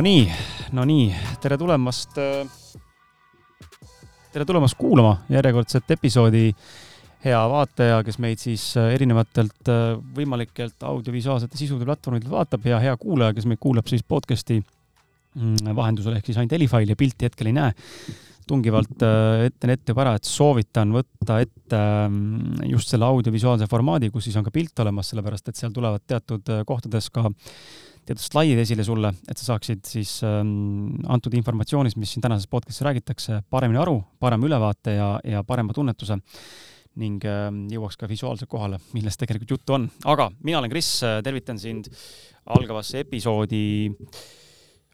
no nii, no nii, tere tulemast. tere tulemast kuulama järjekordset episoodi. hea vaataja, kes meid siis erinevatelt võimalikelt audiovisuaalsete sisude platvormidelt vaatab ja hea kuulaja, kes meid kuulab siis podcast'i mm, vahendusel ehk siis ainult helifaili ja pilti hetkel ei näe tungivalt ütlen ette juba ära, et soovitan võtta ette just selle audiovisuaalse formaadi, kus siis on ka pilt olemas, sellepärast et seal tulevad teatud kohtades ka teatud slaidid esile sulle, et sa saaksid siis ähm, antud informatsioonist, mis siin tänases podcastis räägitakse, paremini aru, parema ülevaate ja, ja parema tunnetuse ning äh, jõuaks ka visuaalselt kohale, millest tegelikult juttu on. aga mina olen Kris, tervitan sind algavasse episoodi.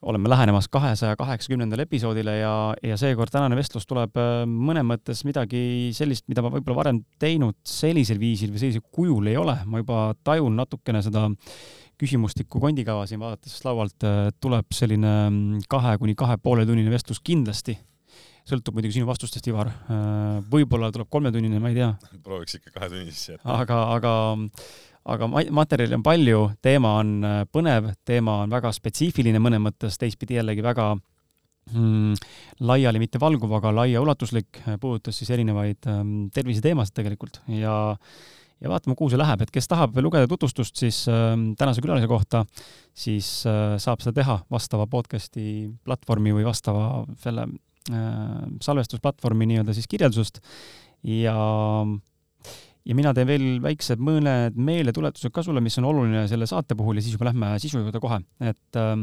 Oleme lähenemas kahesaja kaheksakümnendale episoodile ja, ja seekord tänane vestlus tuleb äh, mõnes mõttes midagi sellist, mida ma võib-olla varem teinud sellisel viisil või sellisel kujul ei ole. ma juba tajun natukene seda küsimustiku kondikava siin vaadates laualt äh, tuleb selline mm, kahe kuni kahe poole tunnine vestlus kindlasti. sõltub muidugi sinu vastustest, Ivar. Äh, võib-olla tuleb kolmetunnine, ma ei tea. prooviks ikka kahe tunni sisse jätta. aga, aga, aga materjali on palju, teema on äh, põnev, teema on väga spetsiifiline mõnes mõttes, teistpidi jällegi väga mm, laiali mitte valguv, aga laiaulatuslik, puudutas siis erinevaid ähm, terviseteemasid tegelikult. Ja ja vaatame, kuhu see läheb, et kes tahab lugeda tutvustust siis äh, tänase külalise kohta, siis äh, saab seda teha vastava podcast'i platvormi või vastava selle äh, salvestusplatvormi nii-öelda siis kirjeldusest. Ja ja mina teen veel väiksed mõned meeletuletused ka sulle, mis on oluline selle saate puhul ja siis juba lähme sisu juurde kohe, et äh,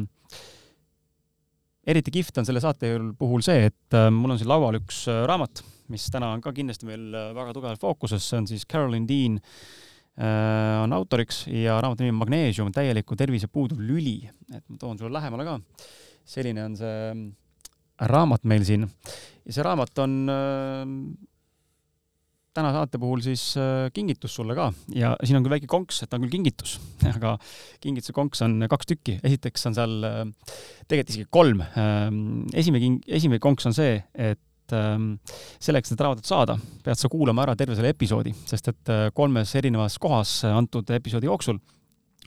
eriti kihvt on selle saate puhul see, et äh, mul on siin laual üks äh, raamat mis täna on ka kindlasti meil äh, väga tugevalt fookuses, see on siis Caroline Dean äh, on autoriks ja raamatu nimi on Magneesium, täieliku tervise puuduv lüli. et ma toon sulle lähemale ka. selline on see mm, raamat meil siin ja see raamat on äh, täna saate puhul siis äh, kingitus sulle ka ja siin on küll väike konks, et ta on küll kingitus, aga kingituse konks on kaks tükki. esiteks on seal äh, tegelikult isegi kolm äh,. esimene king, esimene konks on see, et ähm, selleks, et raamatut saada, pead sa kuulama ära terve selle episoodi, sest et äh, kolmes erinevas kohas antud episoodi jooksul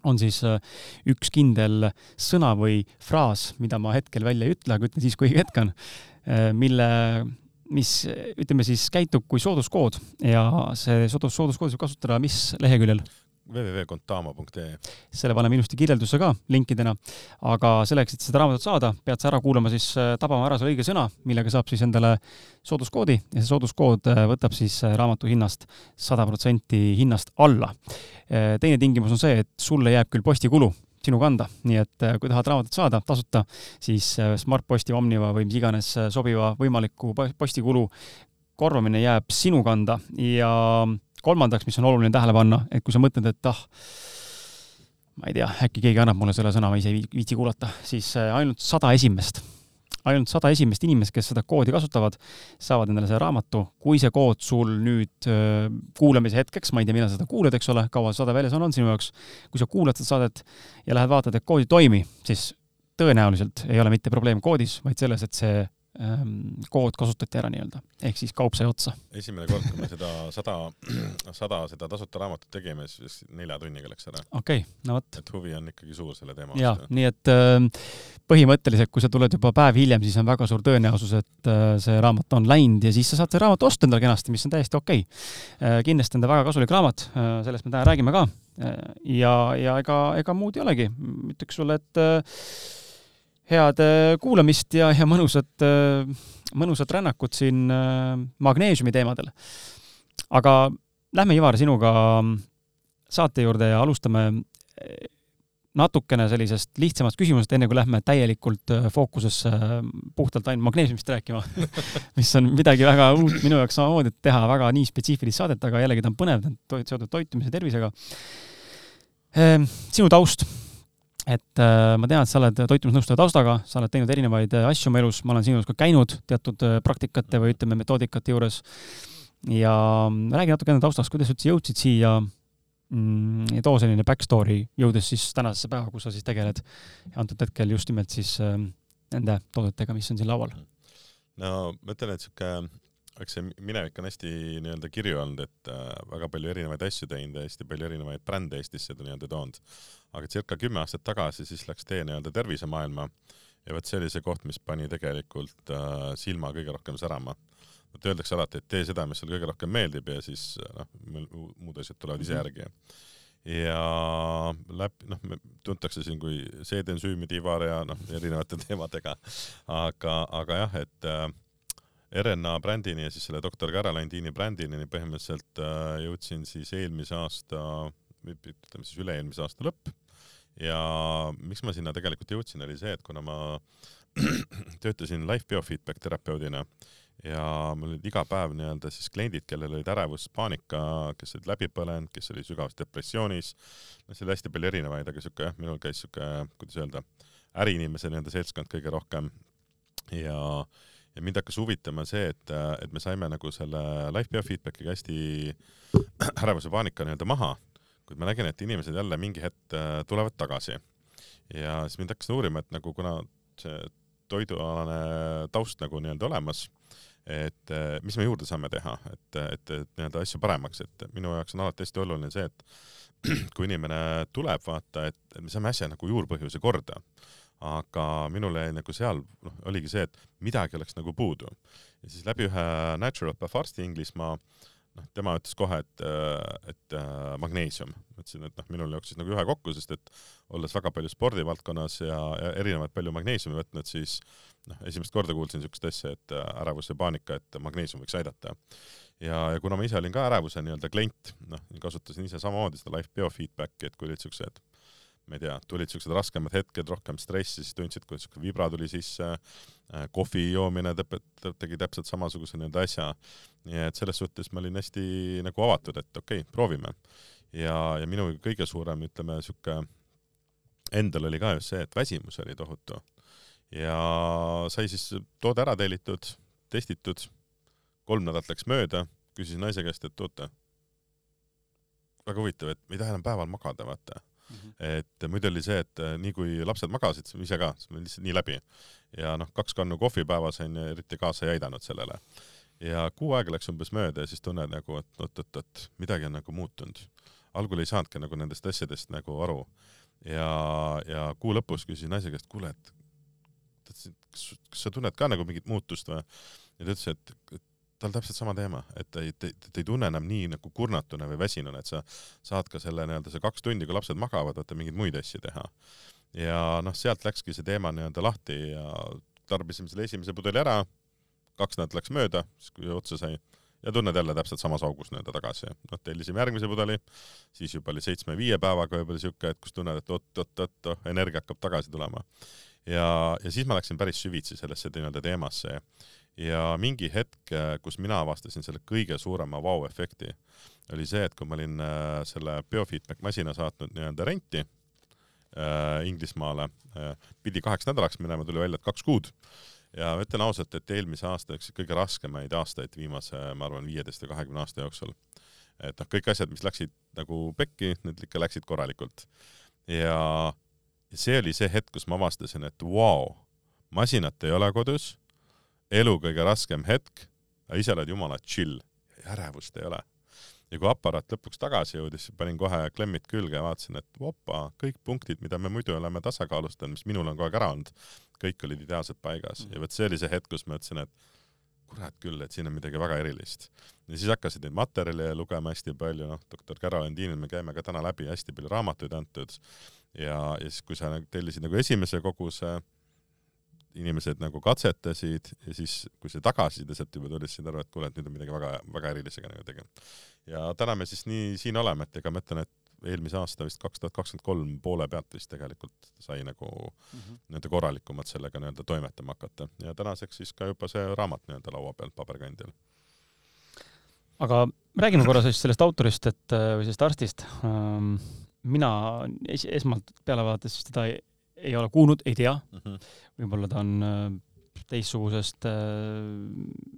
on siis üks kindel sõna või fraas, mida ma hetkel välja ei ütle, aga ütlen siis, kui õige hetk on, mille, mis ütleme siis käitub kui sooduskood ja see soodus, sooduskoodi saab kasutada mis leheküljel? www.contama.ee. selle paneme ilusti kirjeldusse ka linkidena, aga selleks, et seda raamatut saada, pead sa ära kuulama siis, äh, tabama ära selle õige sõna, millega saab siis endale sooduskoodi ja see sooduskood äh, võtab siis äh, raamatu hinnast sada protsenti hinnast alla. teine tingimus on see, et sulle jääb küll postikulu sinu kanda, nii et kui tahad raamatut saada tasuta, siis Smartposti, Omniva või mis iganes sobiva võimaliku postikulu korvamine jääb sinu kanda. Ja kolmandaks, mis on oluline tähele panna, et kui sa mõtled, et ah, ma ei tea, äkki keegi annab mulle selle sõna, ma ise ei viitsi kuulata, siis äh, ainult sada esimest, ainult sada esimest inimest, kes seda koodi kasutavad, saavad endale selle raamatu. kui see kood sul nüüd kuulamise hetkeks, ma ei tea, millal sa seda kuulad, eks ole, kaua see saade väljas on, on sinu jaoks, kui sa kuulad seda saadet ja lähed vaatad, et kood ei toimi, siis tõenäoliselt ei ole mitte probleem koodis, vaid selles, et see ähm, kood kasutati ära nii-öelda, ehk siis kaup sai otsa. esimene kord, kui me seda sada, sada seda tasuta raamatut tegime, siis nelja tunniga läks ära. okei okay,, no vot. et huvi on ikkagi suur selle teema vastu. nii et äh, põhimõtteliselt, kui sa tuled juba päev hiljem, siis on väga suur tõenäosus, et äh, see raamat on läinud ja siis sa saad selle raamatu osta endale kenasti, mis on täiesti okei okay. äh,. kindlasti on ta väga kasulik raamat äh,, sellest me täna räägime ka ja, ja ega, ega muud ei olegi. ütleks sulle, et head kuulamist ja, ja mõnusat, mõnusat rännakut siin magneesiumi teemadel. aga lähme, Ivar, sinuga saate juurde ja alustame natukene sellisest lihtsamast küsimusest, enne kui lähme täielikult fookusesse puhtalt ainult magneesiumist rääkima mis on midagi väga uut minu jaoks samamoodi, et teha väga nii spetsiifilist saadet, aga jällegi ta on põnev, ta on seotud toitumise tervisega. sinu taust et äh, ma tean, et sa oled toitumisnõustaja taustaga, sa oled teinud erinevaid äh, asju oma elus, ma olen sinu juures ka käinud teatud äh, praktikate või ütleme, metoodikate juures. ja mm, räägi natuke enda taustast, kuidas sa üldse jõudsid siia mm, too selline back story, jõudes siis tänasesse päeva, kus sa siis tegeled antud hetkel just nimelt siis äh, nende toodetega, mis on siin laual. no ma ütlen, et sihuke eks see minevik on hästi nii-öelda kirju olnud, et äh, väga palju erinevaid asju teinud ja hästi palju erinevaid brände Eestisse nii-öelda toonud. aga circa kümme aastat tagasi siis läks tee nii-öelda tervisemaailma ja vot see oli see koht, mis pani tegelikult äh, silma kõige rohkem särama. Vot öeldakse alati, et tee seda, mis sulle kõige rohkem meeldib ja siis noh, muud asjad tulevad ise mhm. järgi. ja läbi, noh, tuntakse siin kui seedensüümi divar ja noh, erinevate teemadega, aga, aga jah, et äh, RNA brändini ja siis selle doktor Caroline brändini põhimõtteliselt äh, jõudsin siis eelmise aasta, ütleme siis üle-eelmise aasta lõpp ja miks ma sinna tegelikult jõudsin, oli see, et kuna ma töötasin life biofeedback terapeudina ja mul olid iga päev nii-öelda siis kliendid, kellel olid ärevus, paanika, kes olid läbi põlenud, kes olid sügavas depressioonis, no seal oli hästi palju erinevaid, aga siuke jah, minul käis siuke, kuidas öelda, äriinimese nii-öelda seltskond kõige rohkem ja ja mind hakkas huvitama see, et, et me saime nagu selle life biofeedbackiga hästi ärevuse paanika nii-öelda maha kuid ma nägin, et inimesed jälle mingi hetk äh, tulevad tagasi. ja siis mind hakkas uurima, et nagu kuna see toidualane taust nagu nii-öelda olemas, et äh, mis me juurde saame teha, et, et, et nii-öelda asju paremaks, et minu jaoks on alati hästi oluline see, et kui inimene tuleb, vaata, et, et me saame asja nagu juurpõhjuse korda. aga minul jäi nagu seal, noh, oligi see, et midagi oleks nagu puudu. ja siis läbi ühe naturopath arsti Inglismaa äh, noh, tema ütles kohe, et, äh, et äh, magneesium. ütlesin, et noh, minul jooksis nagu ühe kokku, sest et olles väga palju spordivaldkonnas ja, ja erinevaid palju magneesiumi võtnud, siis noh, esimest korda kuulsin niisugust asja, et äh, ärevus ja paanika, et magneesium võiks aidata. ja, ja kuna ma ise olin ka ärevuse nii-öelda klient, noh, kasutasin ise samamoodi seda life biofeedbacki, et kui olid siuksed ma ei tea, tulid siuksed raskemad hetked, rohkem stressi, siis tundsid, kuidas siuke vibra tuli sisse, äh, kohvi joomine tegi täpselt samasuguse nii-öelda asja. nii et selles suhtes ma olin hästi nagu avatud, et okei okay,, proovime. ja, ja minu kõige suurem, ütleme, siuke endal oli ka just see, et väsimus oli tohutu. ja sai siis toode ära tellitud, testitud, kolm nädalat läks mööda, küsisin naise käest, et oota, väga huvitav, et me ei taha enam päeval magada, vaata Mm -hmm. et muidu oli see, et äh, nii kui lapsed magasid, siis ma ise ka, siis ma lihtsalt nii läbi. ja noh, kaks kannu kohvi päevas onju, eriti kaasa ei aidanud sellele. ja kuu aega läks umbes mööda ja siis tunned nagu, et oot-oot-oot, midagi on nagu muutunud. algul ei saanudki nagu nendest asjadest nagu aru. ja, ja kuu lõpus küsisin naise käest, kuule, et kas, kas sa tunned ka nagu mingit muutust või? ja ta ütles, et, et tal täpselt sama teema, et ta ei, ta, ei tunne enam nii nagu kurnatuna või väsinuna, et sa saad ka selle nii-öelda see kaks tundi, kui lapsed magavad, vaata mingeid muid asju teha. ja noh, sealt läkski see teema nii-öelda lahti ja tarbisime selle esimese pudeli ära, kaks nädalat läks mööda, siis kui otsa sai, ja tunned jälle täpselt samas augus nii-öelda tagasi. noh, tellisime järgmise pudeli, siis juba oli seitsme-viie päevaga võib-olla siuke, et kus tunned, et oot-oot-oot, energia hakkab tagasi tulema. ja, ja siis ma läksin päris süvitsi sellesse nii-öelda teemasse ja mingi hetk, äh, kus mina avastasin selle kõige suurema vau-efekti, oli see, et kui ma olin äh, selle biofeedback masina saatnud nii-öelda renti äh, Inglismaale äh,, pidi kaheks nädalaks minema, tuli välja, et kaks kuud. ja ma ütlen ausalt, et eelmise aasta üks kõige raskemaid aastaid viimase, ma arvan, viieteist või kahekümne aasta jooksul. et noh, kõik asjad, mis läksid nagu pekki, need ikka läksid korralikult. ja see oli see hetk, kus ma avastasin, et vau wow,, masinat ei ole kodus elu kõige raskem hetk, aga ise oled jumala chill, ärevust ei ole. ja kui aparaat lõpuks tagasi jõudis, siis panin kohe klemmid külge ja vaatasin, et opa, kõik punktid, mida me muidu oleme tasakaalustanud, mis minul on kogu aeg ära olnud, kõik olid ideaalselt paigas mm. ja vot see oli see hetk, kus ma ütlesin, et kurat küll, et siin on midagi väga erilist. ja siis hakkasid neid materjale lugema hästi palju, noh, doktor Caroline me käime ka täna läbi, hästi palju raamatuid antud ja, ja siis, kui sa tellisid nagu esimese koguse äh, inimesed nagu katsetasid ja siis, kui see tagasiside sealt juba tuli, siis said aru, et kuule, et nüüd on midagi väga, väga erilisega nagu tegema. ja täna me siis nii siin oleme, et ega ma ütlen, et eelmise aasta vist kaks tuhat kakskümmend kolm poole pealt vist tegelikult sai nagu mm -hmm. nii-öelda korralikumalt sellega nii-öelda toimetama hakata ja tänaseks siis ka juba see raamat nii-öelda laua peal paberkandjal. aga räägime korra siis sellest autorist, et või sellest arstist. mina es esmalt peale vaadates teda ei ole kuulnud, ei tea mm. -hmm. võib-olla ta on äh, teistsugusest, äh,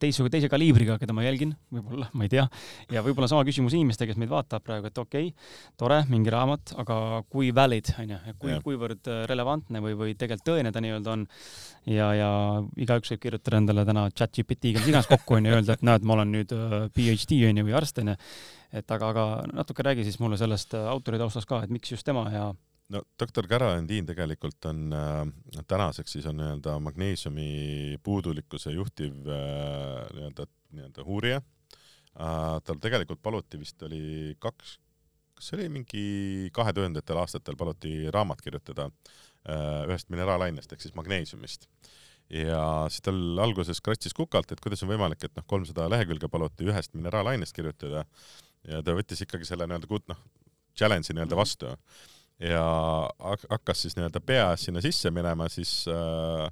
teistsuguse, teise kaliibriga, keda ma jälgin, võib-olla, ma ei tea. ja võib-olla sama küsimus inimeste, kes meid vaatab praegu, et okei okay,, tore, mingi raamat, aga kui valid, onju, kui, kuivõrd äh, relevantne või, või tegelikult tõene ta nii-öelda on. ja, ja igaüks võib kirjutada endale täna chat GPT-ga mis iganes kokku, onju, öelda, et näed, ma olen nüüd PhD, onju, või arst, onju. et aga, aga natuke räägi siis mulle sellest autori taustast ka, et miks just tema ja no doktor Dean tegelikult on äh, tänaseks siis on nii-öelda magneesiumi puudulikkuse juhtiv äh, nii-öelda, nii-öelda uurija äh,. tal tegelikult paluti vist oli kaks, kas see oli mingi kahe tuhandetel aastatel paluti raamat kirjutada äh, ühest mineraalainest ehk siis magneesiumist ja siis tal alguses kratsis kukalt, et kuidas on võimalik, et noh, kolmsada lehekülge paluti ühest mineraalainest kirjutada ja ta võttis ikkagi selle nii-öelda noh, challenge'i nii-öelda mhm. vastu ja hakkas siis nii-öelda peas sinna sisse minema, siis äh,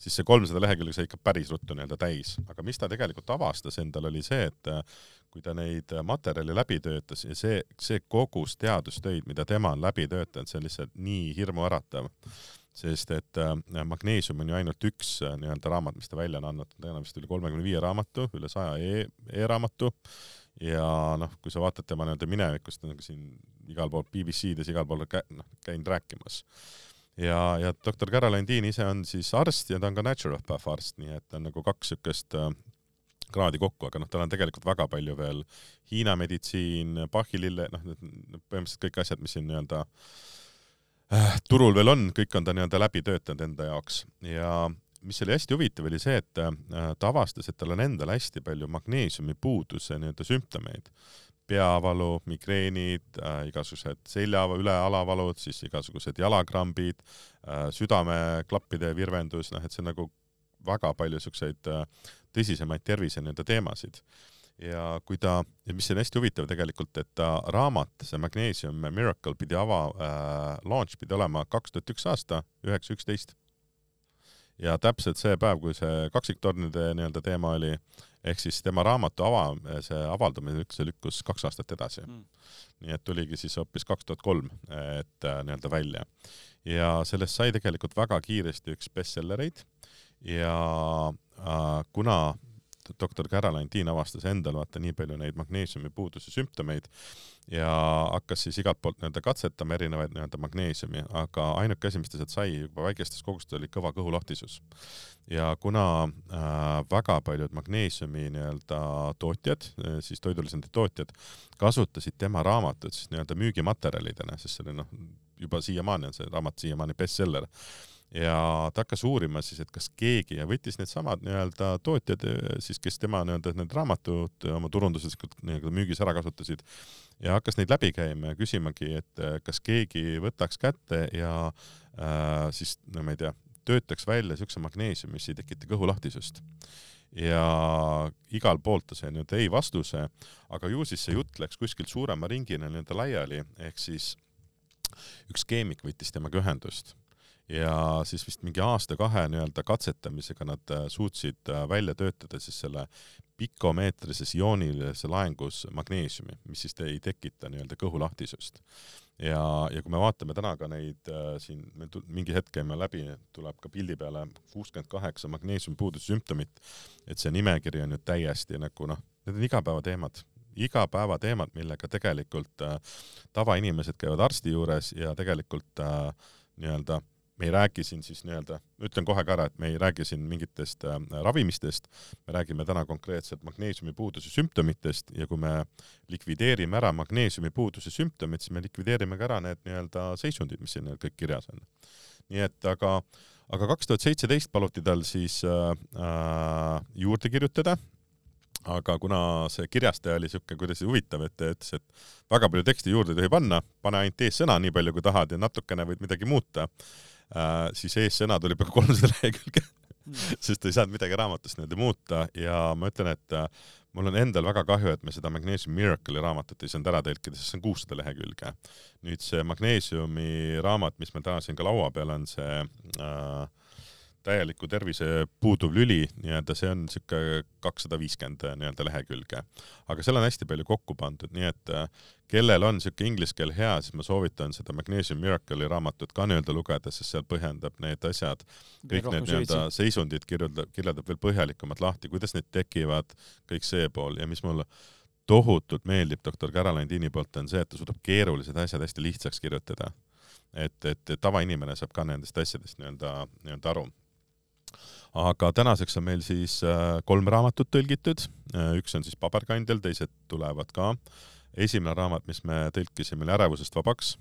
siis see kolmsada lehekülge sai ikka päris ruttu nii-öelda täis, aga mis ta tegelikult avastas endal, oli see, et äh, kui ta neid materjale läbi töötas ja see, see kogus teadustöid, mida tema on läbi töötanud, see on lihtsalt nii hirmuäratav. Sest et äh, Magneesium on ju ainult üks äh, nii-öelda raamat, mis ta välja on andnud, ta on vist üle kolmekümne viie raamatu, üle saja e e-raamatu ja noh, kui sa vaatad tema nii-öelda minevikust, nagu siin igal pool BBC-des igal pool kä noh, käinud rääkimas. ja, ja doktor Caroline Dean ise on siis arst ja ta on ka naturopath arst, nii et on nagu kaks siukest äh, kraadi kokku, aga noh, tal on tegelikult väga palju veel Hiina meditsiin, Bachi lille, noh, need põhimõtteliselt kõik asjad, mis siin nii-öelda äh, turul veel on, kõik on ta nii-öelda läbi töötanud enda jaoks ja mis oli hästi huvitav, oli see, et äh, ta avastas, et tal on endal hästi palju magneesiumi puuduse nii-öelda sümptomeid. peavalu, migreenid äh,, igasugused selja üle-alavalud, siis igasugused jalakrambid äh,, südameklappide virvendus, noh et see on nagu väga palju siukseid äh, tõsisemaid tervise nii-öelda teemasid ja kui ta, ja mis on hästi huvitav tegelikult, et ta raamat, see Magnesium Miracle pidi ava äh,, launch pidi olema kaks tuhat üks aasta, üheksa üksteist ja täpselt see päev, kui see kaksiktornide nii-öelda teema oli, ehk siis tema raamatu ava, see avaldamine üldse lükkus kaks aastat edasi. Mm.. nii et tuligi siis hoopis kaks tuhat kolm, et äh, nii-öelda välja. ja sellest sai tegelikult väga kiiresti üks bestsellereid. Ja äh, kuna doktor Caroline Dean avastas endal vaata nii palju neid magneesiumi puuduse sümptomeid ja hakkas siis igalt poolt nii-öelda katsetama erinevaid nii-öelda magneesiumi, aga ainuke asi, mis ta sealt sai juba väikestes kogustes, oli kõva kõhulahtisus. ja kuna äh, väga paljud magneesiumi nii-öelda tootjad, siis toidulisandi tootjad, kasutasid tema raamatut siis nii-öelda müügimaterjalidena, sest see oli noh, juba siiamaani on see raamat siiamaani bestseller ja ta hakkas uurima siis, et kas keegi ja võttis needsamad nii-öelda tootjad siis, kes tema nii-öelda need raamatud oma turunduses nii-öelda müügis ära kasutasid. Ja hakkas neid läbi käima ja küsimagi, et kas keegi võtaks kätte ja äh, siis no ma ei tea, töötaks välja siukse magneesiumi, mis ei tekita kõhulahtisust. Ja igal poolt ta sai nüüd ei vastuse, aga ju siis see jutt läks kuskilt suurema ringina nii-öelda laiali, ehk siis üks keemik võttis temaga ühendust ja siis vist mingi aasta-kahe nii-öelda katsetamisega nad äh, suutsid äh, välja töötada siis selle pikomeetrises ioonilises laengus magneesiumi, mis siis ei tekita nii-öelda kõhulahtisust. ja, ja kui me vaatame täna ka neid äh, siin, me mingi hetk käime läbi, tuleb ka pildi peale kuuskümmend kaheksa magneesiumpuuduse sümptomit, et see nimekiri on ju täiesti nagu noh, need on igapäevateemad igapäevateemad, millega tegelikult äh, tavainimesed käivad arsti juures ja tegelikult äh, nii-öelda me ei räägi siin siis nii-öelda, ütlen kohe ka ära, et me ei räägi siin mingitest äh, ravimistest, me räägime täna konkreetselt magneesiumi puuduse sümptomitest ja kui me likvideerime ära magneesiumi puuduse sümptomid, siis me likvideerime ka ära need nii-öelda seisundid, mis siin kõik kirjas on. nii et aga, aga kaks tuhat seitseteist paluti tal siis äh, äh, juurde kirjutada aga kuna see kirjastaja oli siuke kuidagi huvitav, et ta ütles, et väga palju teksti juurde ei tohi panna, pane ainult eessõna nii palju, kui tahad ja natukene võid midagi muuta siis eessõnad oli peaaegu kolmsada lehekülge mm. sest ei saanud midagi raamatust niimoodi muuta ja ma ütlen, et äh, mul on endal väga kahju, et me seda Magnesium Miracle'i raamatut ei saanud ära tõlkida, sest see on kuussada lehekülge. nüüd see Magnesiumi raamat, mis meil täna siin ka laua peal on, see äh, täieliku tervise puuduv lüli, nii-öelda see on siuke kakssada viiskümmend nii-öelda lehekülge. aga seal on hästi palju kokku pandud, nii et äh, kellel on siuke inglise keel hea, siis ma soovitan seda Magnesium Miracle'i raamatut ka nii-öelda lugeda, sest seal põhjendab need asjad, kõik need nii-öelda seisundid kirjeldab, kirjeldab veel põhjalikumalt lahti, kuidas need tekivad, kõik see pool ja mis mul tohutult meeldib doktor Caroline poolt, on see, et ta suudab keerulised asjad hästi lihtsaks kirjutada. et, et, et tavainimene saab ka nendest asjadest nii-öelda, nii-öelda aru aga tänaseks on meil siis äh, kolm raamatut tõlgitud, äh, üks on siis paberkandjal, teised tulevad ka. esimene raamat, mis me tõlkisime, oli Ärevusest vabaks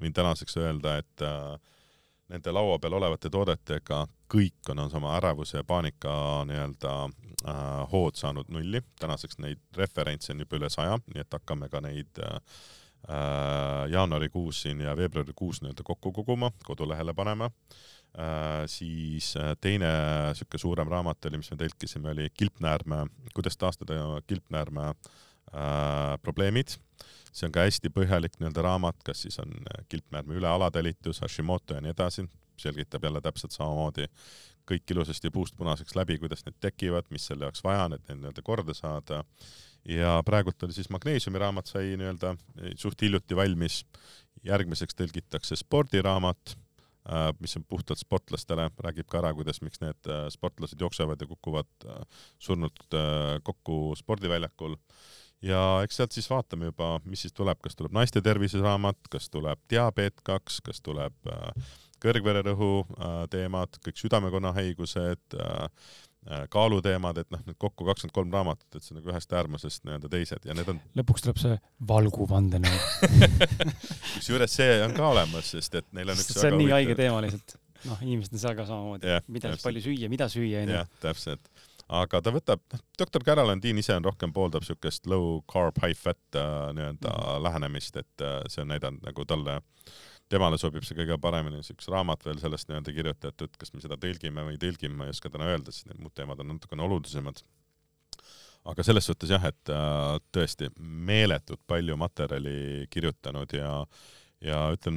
võin tänaseks öelda, et äh, nende laua peal olevate toodetega kõik on oma ärevuse ja paanika nii-öelda hood saanud nulli. tänaseks neid referentse on juba üle saja, nii et hakkame ka neid jaanuarikuus siin ja veebruarikuus nii-öelda kokku koguma, kodulehele panema. Siis äh, teine sihuke suurem raamat oli, mis me tõlkisime, oli Kilpnäärme, kuidas taastada kilpnäärme äh, probleemid see on ka hästi põhjalik nii-öelda raamat, kas siis on äh, kilpnäärme üle alatalitus, Hashimoto ja nii edasi, selgitab jälle täpselt samamoodi kõik ilusasti puust punaseks läbi, kuidas need tekivad, mis selle jaoks vaja on, et need nii-öelda korda saada. ja praegult oli siis magneesiumi raamat sai nii-öelda suht hiljuti valmis. järgmiseks tõlgitakse spordiraamat, äh, mis on puhtalt sportlastele, räägib ka ära, kuidas, miks need äh, sportlased jooksevad ja kukuvad surnult kokku spordiväljakul. Ja eks sealt siis vaatame juba, mis siis tuleb, kas tuleb naiste terviseraamat, kas tuleb diabeet kaks, kas tuleb äh, kõrgvererõhu äh, teemad, kõik südamekonna haigused äh,, äh kaaluteemad, et noh, need kokku kakskümmend kolm raamatut, et see on nagu ühest äärmusest nii-öelda teised ja need on. lõpuks tuleb see valguvandenõu kusjuures see on ka olemas, sest et neil on üks see on nii haige teema lihtsalt. noh, inimesed on seal ka samamoodi yeah,, mida palju süüa, mida süüa onju. jah, täpselt aga ta võtab, noh, doktor Carolandine ise on rohkem pooldab siukest low carb, high fat äh, nii-öelda mm -hmm. lähenemist, et äh, see on näidanud nagu talle, temale sobib see kõige paremini, siukse raamat veel sellest nii-öelda kirjutatud, kas me seda tõlgime või ei tõlgi, ma ei oska täna öelda, sest need muud teemad on natukene olulisemad. aga selles suhtes jah, et äh, tõesti meeletult palju materjali kirjutanud ja ja ütlen,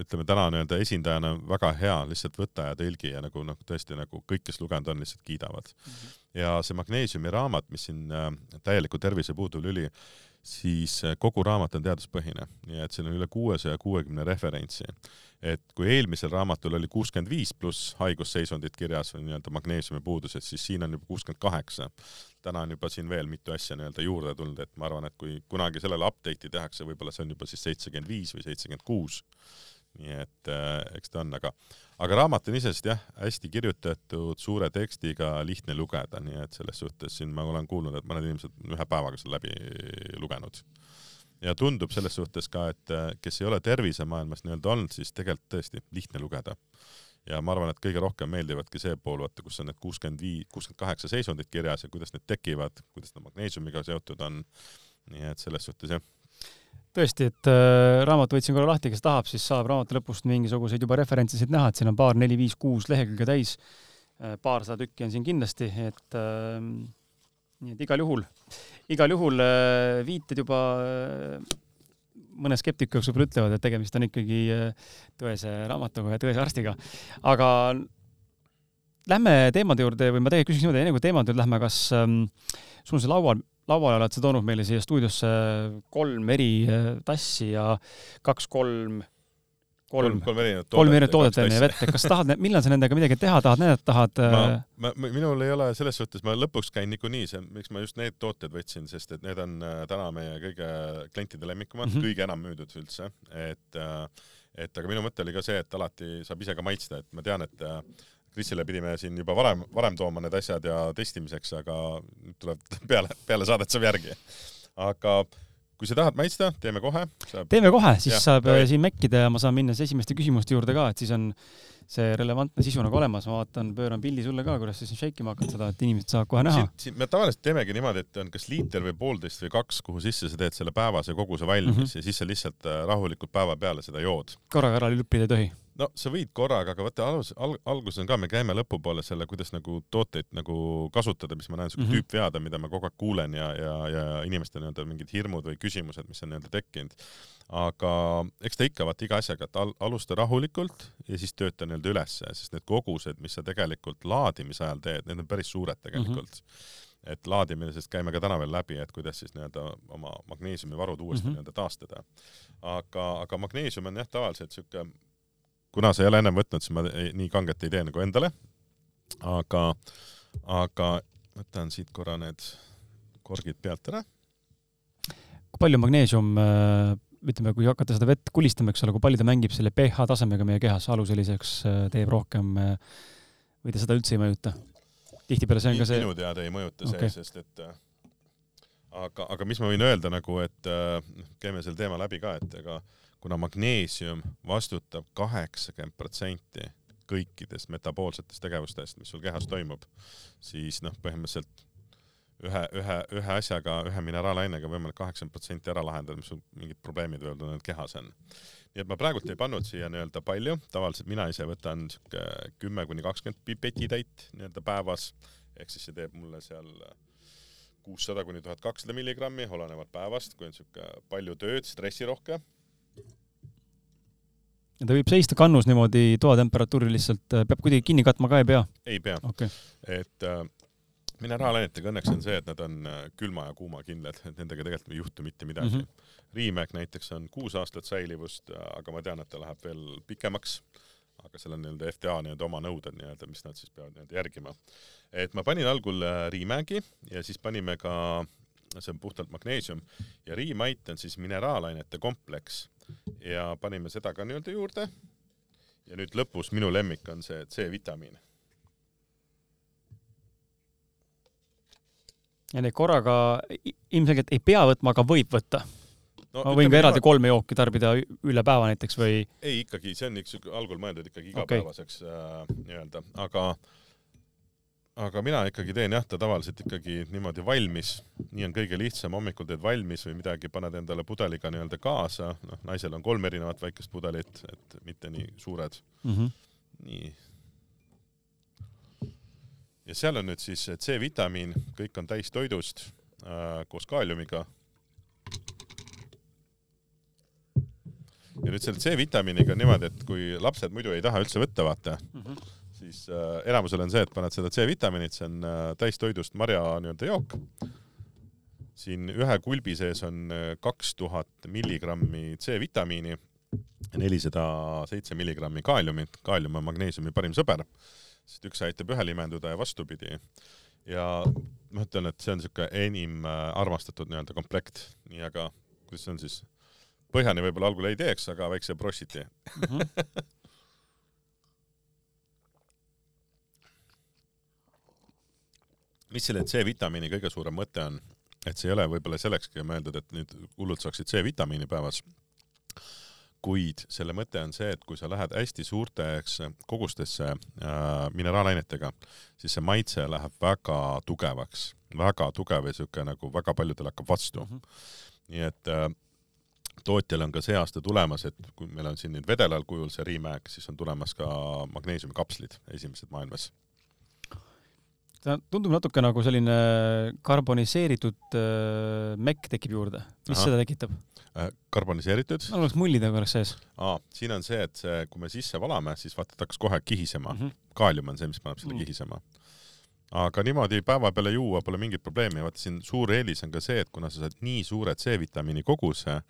ütleme täna nii-öelda esindajana väga hea lihtsalt võta ja tõlgi ja nagu noh, tõesti nagu kõik, kes lugenud on, lihtsalt kiidavad mm. -hmm. ja see magneesiumi raamat, mis siin äh, täieliku tervise puuduv lüli, siis äh, kogu raamat on teaduspõhine, nii et siin on üle kuuesaja kuuekümne referentsi. et kui eelmisel raamatul oli kuuskümmend viis pluss haigusseisundit kirjas või nii-öelda magneesiumi puudused, siis siin on juba kuuskümmend kaheksa. täna on juba siin veel mitu asja nii-öelda juurde tulnud, et ma arvan, et kui kunagi sellele update'i tehakse, võib-olla see on juba siis seitsekümmend viis või seitsekümmend kuus nii et äh, eks ta on, aga, aga raamat on iseenesest jah, hästi kirjutatud, suure tekstiga, lihtne lugeda, nii et selles suhtes siin ma olen kuulnud, et mõned inimesed ühe päevaga selle läbi lugenud. ja tundub selles suhtes ka, et äh, kes ei ole tervisemaailmas nii-öelda olnud, siis tegelikult tõesti lihtne lugeda. ja ma arvan, et kõige rohkem meeldivadki see pool, vaata, kus on need kuuskümmend viis, kuuskümmend kaheksa seisundit kirjas ja kuidas need tekivad, kuidas nad magneesiumiga seotud on. nii et selles suhtes jah tõesti, et äh, raamat võtsin korra lahti, kes tahab, siis saab raamatu lõpust mingisuguseid juba referentsisid näha, et siin on paar, neli, viis, kuus lehekülge täis äh,. paarsada tükki on siin kindlasti, et äh, nii et igal juhul, igal juhul äh, viited juba äh, mõne skeptiku jaoks võib-olla ütlevad, et tegemist on ikkagi äh, tõese raamatuga ja tõese arstiga. aga lähme teemade juurde või ma tegelikult küsiks niimoodi, enne kui teemade juurde lähme, kas ähm, sul on see laual lauale oled sa toonud meile siia stuudiosse kolm eri äh, tassi ja kaks-kolm kolm, kolm erinevat toodet, kolm erinevat toodet on ja vett, et kas tahad, millal sa nendega midagi teha tahad, näidata tahad? ma, äh, ma, minul ei ole selles suhtes, ma lõpuks käin niikuinii, see, miks ma just need tooted võtsin, sest et need on äh, täna meie kõige klientide lemmikumad mm, -hmm. kõige enam müüdud üldse, et et aga minu mõte oli ka see, et alati saab ise ka maitsta, et ma tean, et Krisile pidime siin juba varem, varem tooma need asjad ja testimiseks, aga nüüd tuleb peale, peale saadet saab järgi. aga kui sa tahad maitsta, teeme kohe saab.... teeme kohe, siis ja, saab ja, siin mäkkida ja ma saan minna siis esimeste küsimuste juurde ka, et siis on see relevantne sisu nagu olemas, ma vaatan, pööran pildi sulle ka, kuidas sa siin shake ima hakkad seda, et inimesed saavad kohe näha. me tavaliselt teemegi niimoodi, et on kas liiter või poolteist või kaks, kuhu sisse sa teed selle päevase koguse valmis mm -hmm. ja siis sa lihtsalt äh, rahulikult päeva peale seda jood. korraga ära lüppida ei tohi no sa võid korraga, aga vaata alus, al, alguses on ka, me käime lõpupoole selle, kuidas nagu tooteid nagu kasutada, mis ma näen, siuke mm -hmm. tüüpvead on, mida ma kogu aeg kuulen ja, ja, ja inimeste nii-öelda mingid hirmud või küsimused, mis on nii-öelda tekkinud. aga eks ta ikka vaata iga asjaga, et al, alusta rahulikult ja siis tööta nii-öelda ülesse, sest need kogused, mis sa tegelikult laadimise ajal teed, need on päris suured tegelikult mm. -hmm et laadimisest käime ka täna veel läbi, et kuidas siis nii-öelda oma magneesiumivarud uuesti mm -hmm. nii-öelda taastada. aga, aga magneesium on jah, tavaliselt siuke kuna sa ei ole ennem võtnud, siis ma nii kanget ei tee nagu endale. aga, aga võtan siit korra need korgid pealt ära. kui palju magneesium, äh, ütleme, kui hakata seda vett kulistama, eks ole, kui palju ta mängib selle pH tasemega meie kehas, alu selliseks äh, teeb rohkem äh, või ta seda üldse ei mõjuta? tihtipeale see on ka see. minu teada ei mõjuta okay. see, sest et aga, aga mis ma võin öelda nagu, et käime selle teema läbi ka, et ega kuna magneesium vastutab kaheksakümmend protsenti kõikidest metaboolsetest tegevustest, mis sul kehas toimub, siis noh, põhimõtteliselt ühe, ühe, ühe asjaga, ühe mineraalainega võimalik kaheksakümmend protsenti ära lahendada, mis sul mingid probleemid võivad olla kehas on. nii et ma praegult ei pannud siia nii-öelda palju, tavaliselt mina ise võtan siuke kümme kuni kakskümmend pipetitäit nii-öelda päevas, ehk siis see teeb mulle seal kuussada kuni tuhat kakssada milligrammi, olenevalt päevast, kui on siuke palju tööd, stressirohke ja ta võib seista kannus niimoodi toatemperatuuril lihtsalt, peab kuidagi kinni katma ka, ei pea? ei pea okay.. et äh, mineraalainetega õnneks on see, et nad on äh, külma ja kuuma kindlad, et nendega tegelikult ei juhtu mitte midagi mm. -hmm. Riimäek näiteks on kuus aastat säilivust, äh, aga ma tean, et ta läheb veel pikemaks. aga seal on nii-öelda FTA nii-öelda oma nõuded nii-öelda, mis nad siis peavad nii-öelda järgima. et ma panin algul äh, Riimäegi ja siis panime ka, see on puhtalt magneesium ja Riimait on siis mineraalainete kompleks ja panime seda ka nii-öelda juurde. ja nüüd lõpus minu lemmik on see C-vitamiin ja neid korraga ilmselgelt ei pea võtma, aga võib võtta no,. ma võin ka eraldi kolme jooki tarbida üle päeva näiteks või? ei, ikkagi, see on üks algul mõeldud ikkagi igapäevaseks okay. äh, nii-öelda, aga aga mina ikkagi teen jah, ta tavaliselt ikkagi niimoodi valmis, nii on kõige lihtsam, hommikul teed valmis või midagi, paned endale pudeliga nii-öelda kaasa, noh, naisel on kolm erinevat väikest pudelit, et mitte nii suured mm. -hmm. nii ja seal on nüüd siis C-vitamiin, kõik on täistoidust äh, koos kaaliumiga. ja nüüd selle C-vitamiiniga on niimoodi, et kui lapsed muidu ei taha üldse võtta, vaata mm, -hmm. Siis äh, enamusel on see, et paned seda C-vitamiinit, see on äh, täistoidust marja nii-öelda jook. siin ühe kulbi sees on äh, kaks tuhat milligrammi C-vitamiini, nelisada seitse milligrammi kaaliumit, kaalium on magneesiumi parim sõber sest üks aitab ühel imenduda ja vastupidi. ja ma ütlen, et see on niisugune enim äh, armastatud nii-öelda komplekt, nii aga kuidas see on siis, põhjani võib-olla algul ei teeks, aga väikse brossiti mm. -hmm. mis selle C-vitamiini kõige suurem mõte on, et see ei ole võib-olla sellekski mõeldud, et nüüd hullult saaksid C-vitamiini päevas kuid selle mõte on see, et kui sa lähed hästi suurteks kogustesse äh, mineraalainetega, siis see maitse läheb väga tugevaks, väga tugev ja siuke nagu väga paljudel hakkab vastu mm. -hmm. nii et äh, tootjal on ka see aasta tulemas, et kui meil on siin nüüd vedelal kujul see Riimäek, siis on tulemas ka magneesiumikapslid, esimesed maailmas ta tundub natuke nagu selline karboniseeritud äh, mekk tekib juurde. mis Aha. seda tekitab? Äh, karboniseeritud. no oleks mullid nagu oleks sees. aa, siin on see, et see, kui me sisse valame, siis vaata, ta hakkas kohe kihisema mm. -hmm. kaalium on see, mis paneb selle mm. kihisema. aga niimoodi päeva peale juua pole mingit probleemi, vaata siin suur eelis on ka see, et kuna sa saad nii suure C-vitamiini koguse,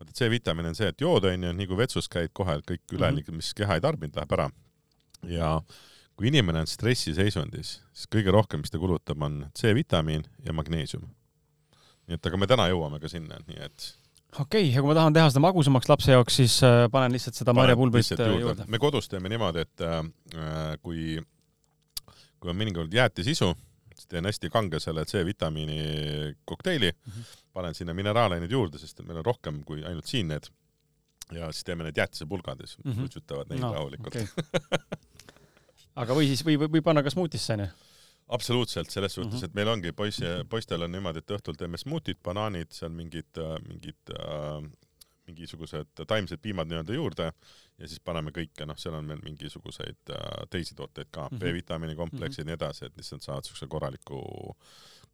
vaata C-vitamiin on see, et jood on ju, nii kui vetsus käid kohe kõik ülejäänud mm, -hmm. mis keha ei tarbinud, läheb ära. ja kui inimene on stressiseisundis, siis kõige rohkem, mis ta kulutab, on C-vitamiin ja magneesium. nii et aga me täna jõuame ka sinna, nii et okei okay,, ja kui ma tahan teha seda magusamaks lapse jaoks, siis äh, panen lihtsalt seda marjapulbrit äh, juurde, juurde.. me kodus teeme niimoodi, et äh, kui, kui on mõnikord jäätisisu, siis teen hästi kange selle C-vitamiini kokteili mm, -hmm. panen sinna mineraalained juurde, sest meil on rohkem kui ainult siin need. ja siis teeme need jäätisepulgad ja siis mm -hmm. suitsutavad neid no, rahulikult okay. aga või siis, või, või panna ka smuutisse onju absoluutselt, selles suhtes mm, -hmm. et meil ongi poiss, poistel on niimoodi, et õhtul teeme smuutid, banaanid, seal mingid, mingid äh, mingisugused taimsed piimad nii-öelda juurde ja siis paneme kõike, noh, seal on veel mingisuguseid äh, teisi tooteid ka mm -hmm., B-vitamiini kompleksid mm -hmm. ja nii edasi, et lihtsalt saad siukse korraliku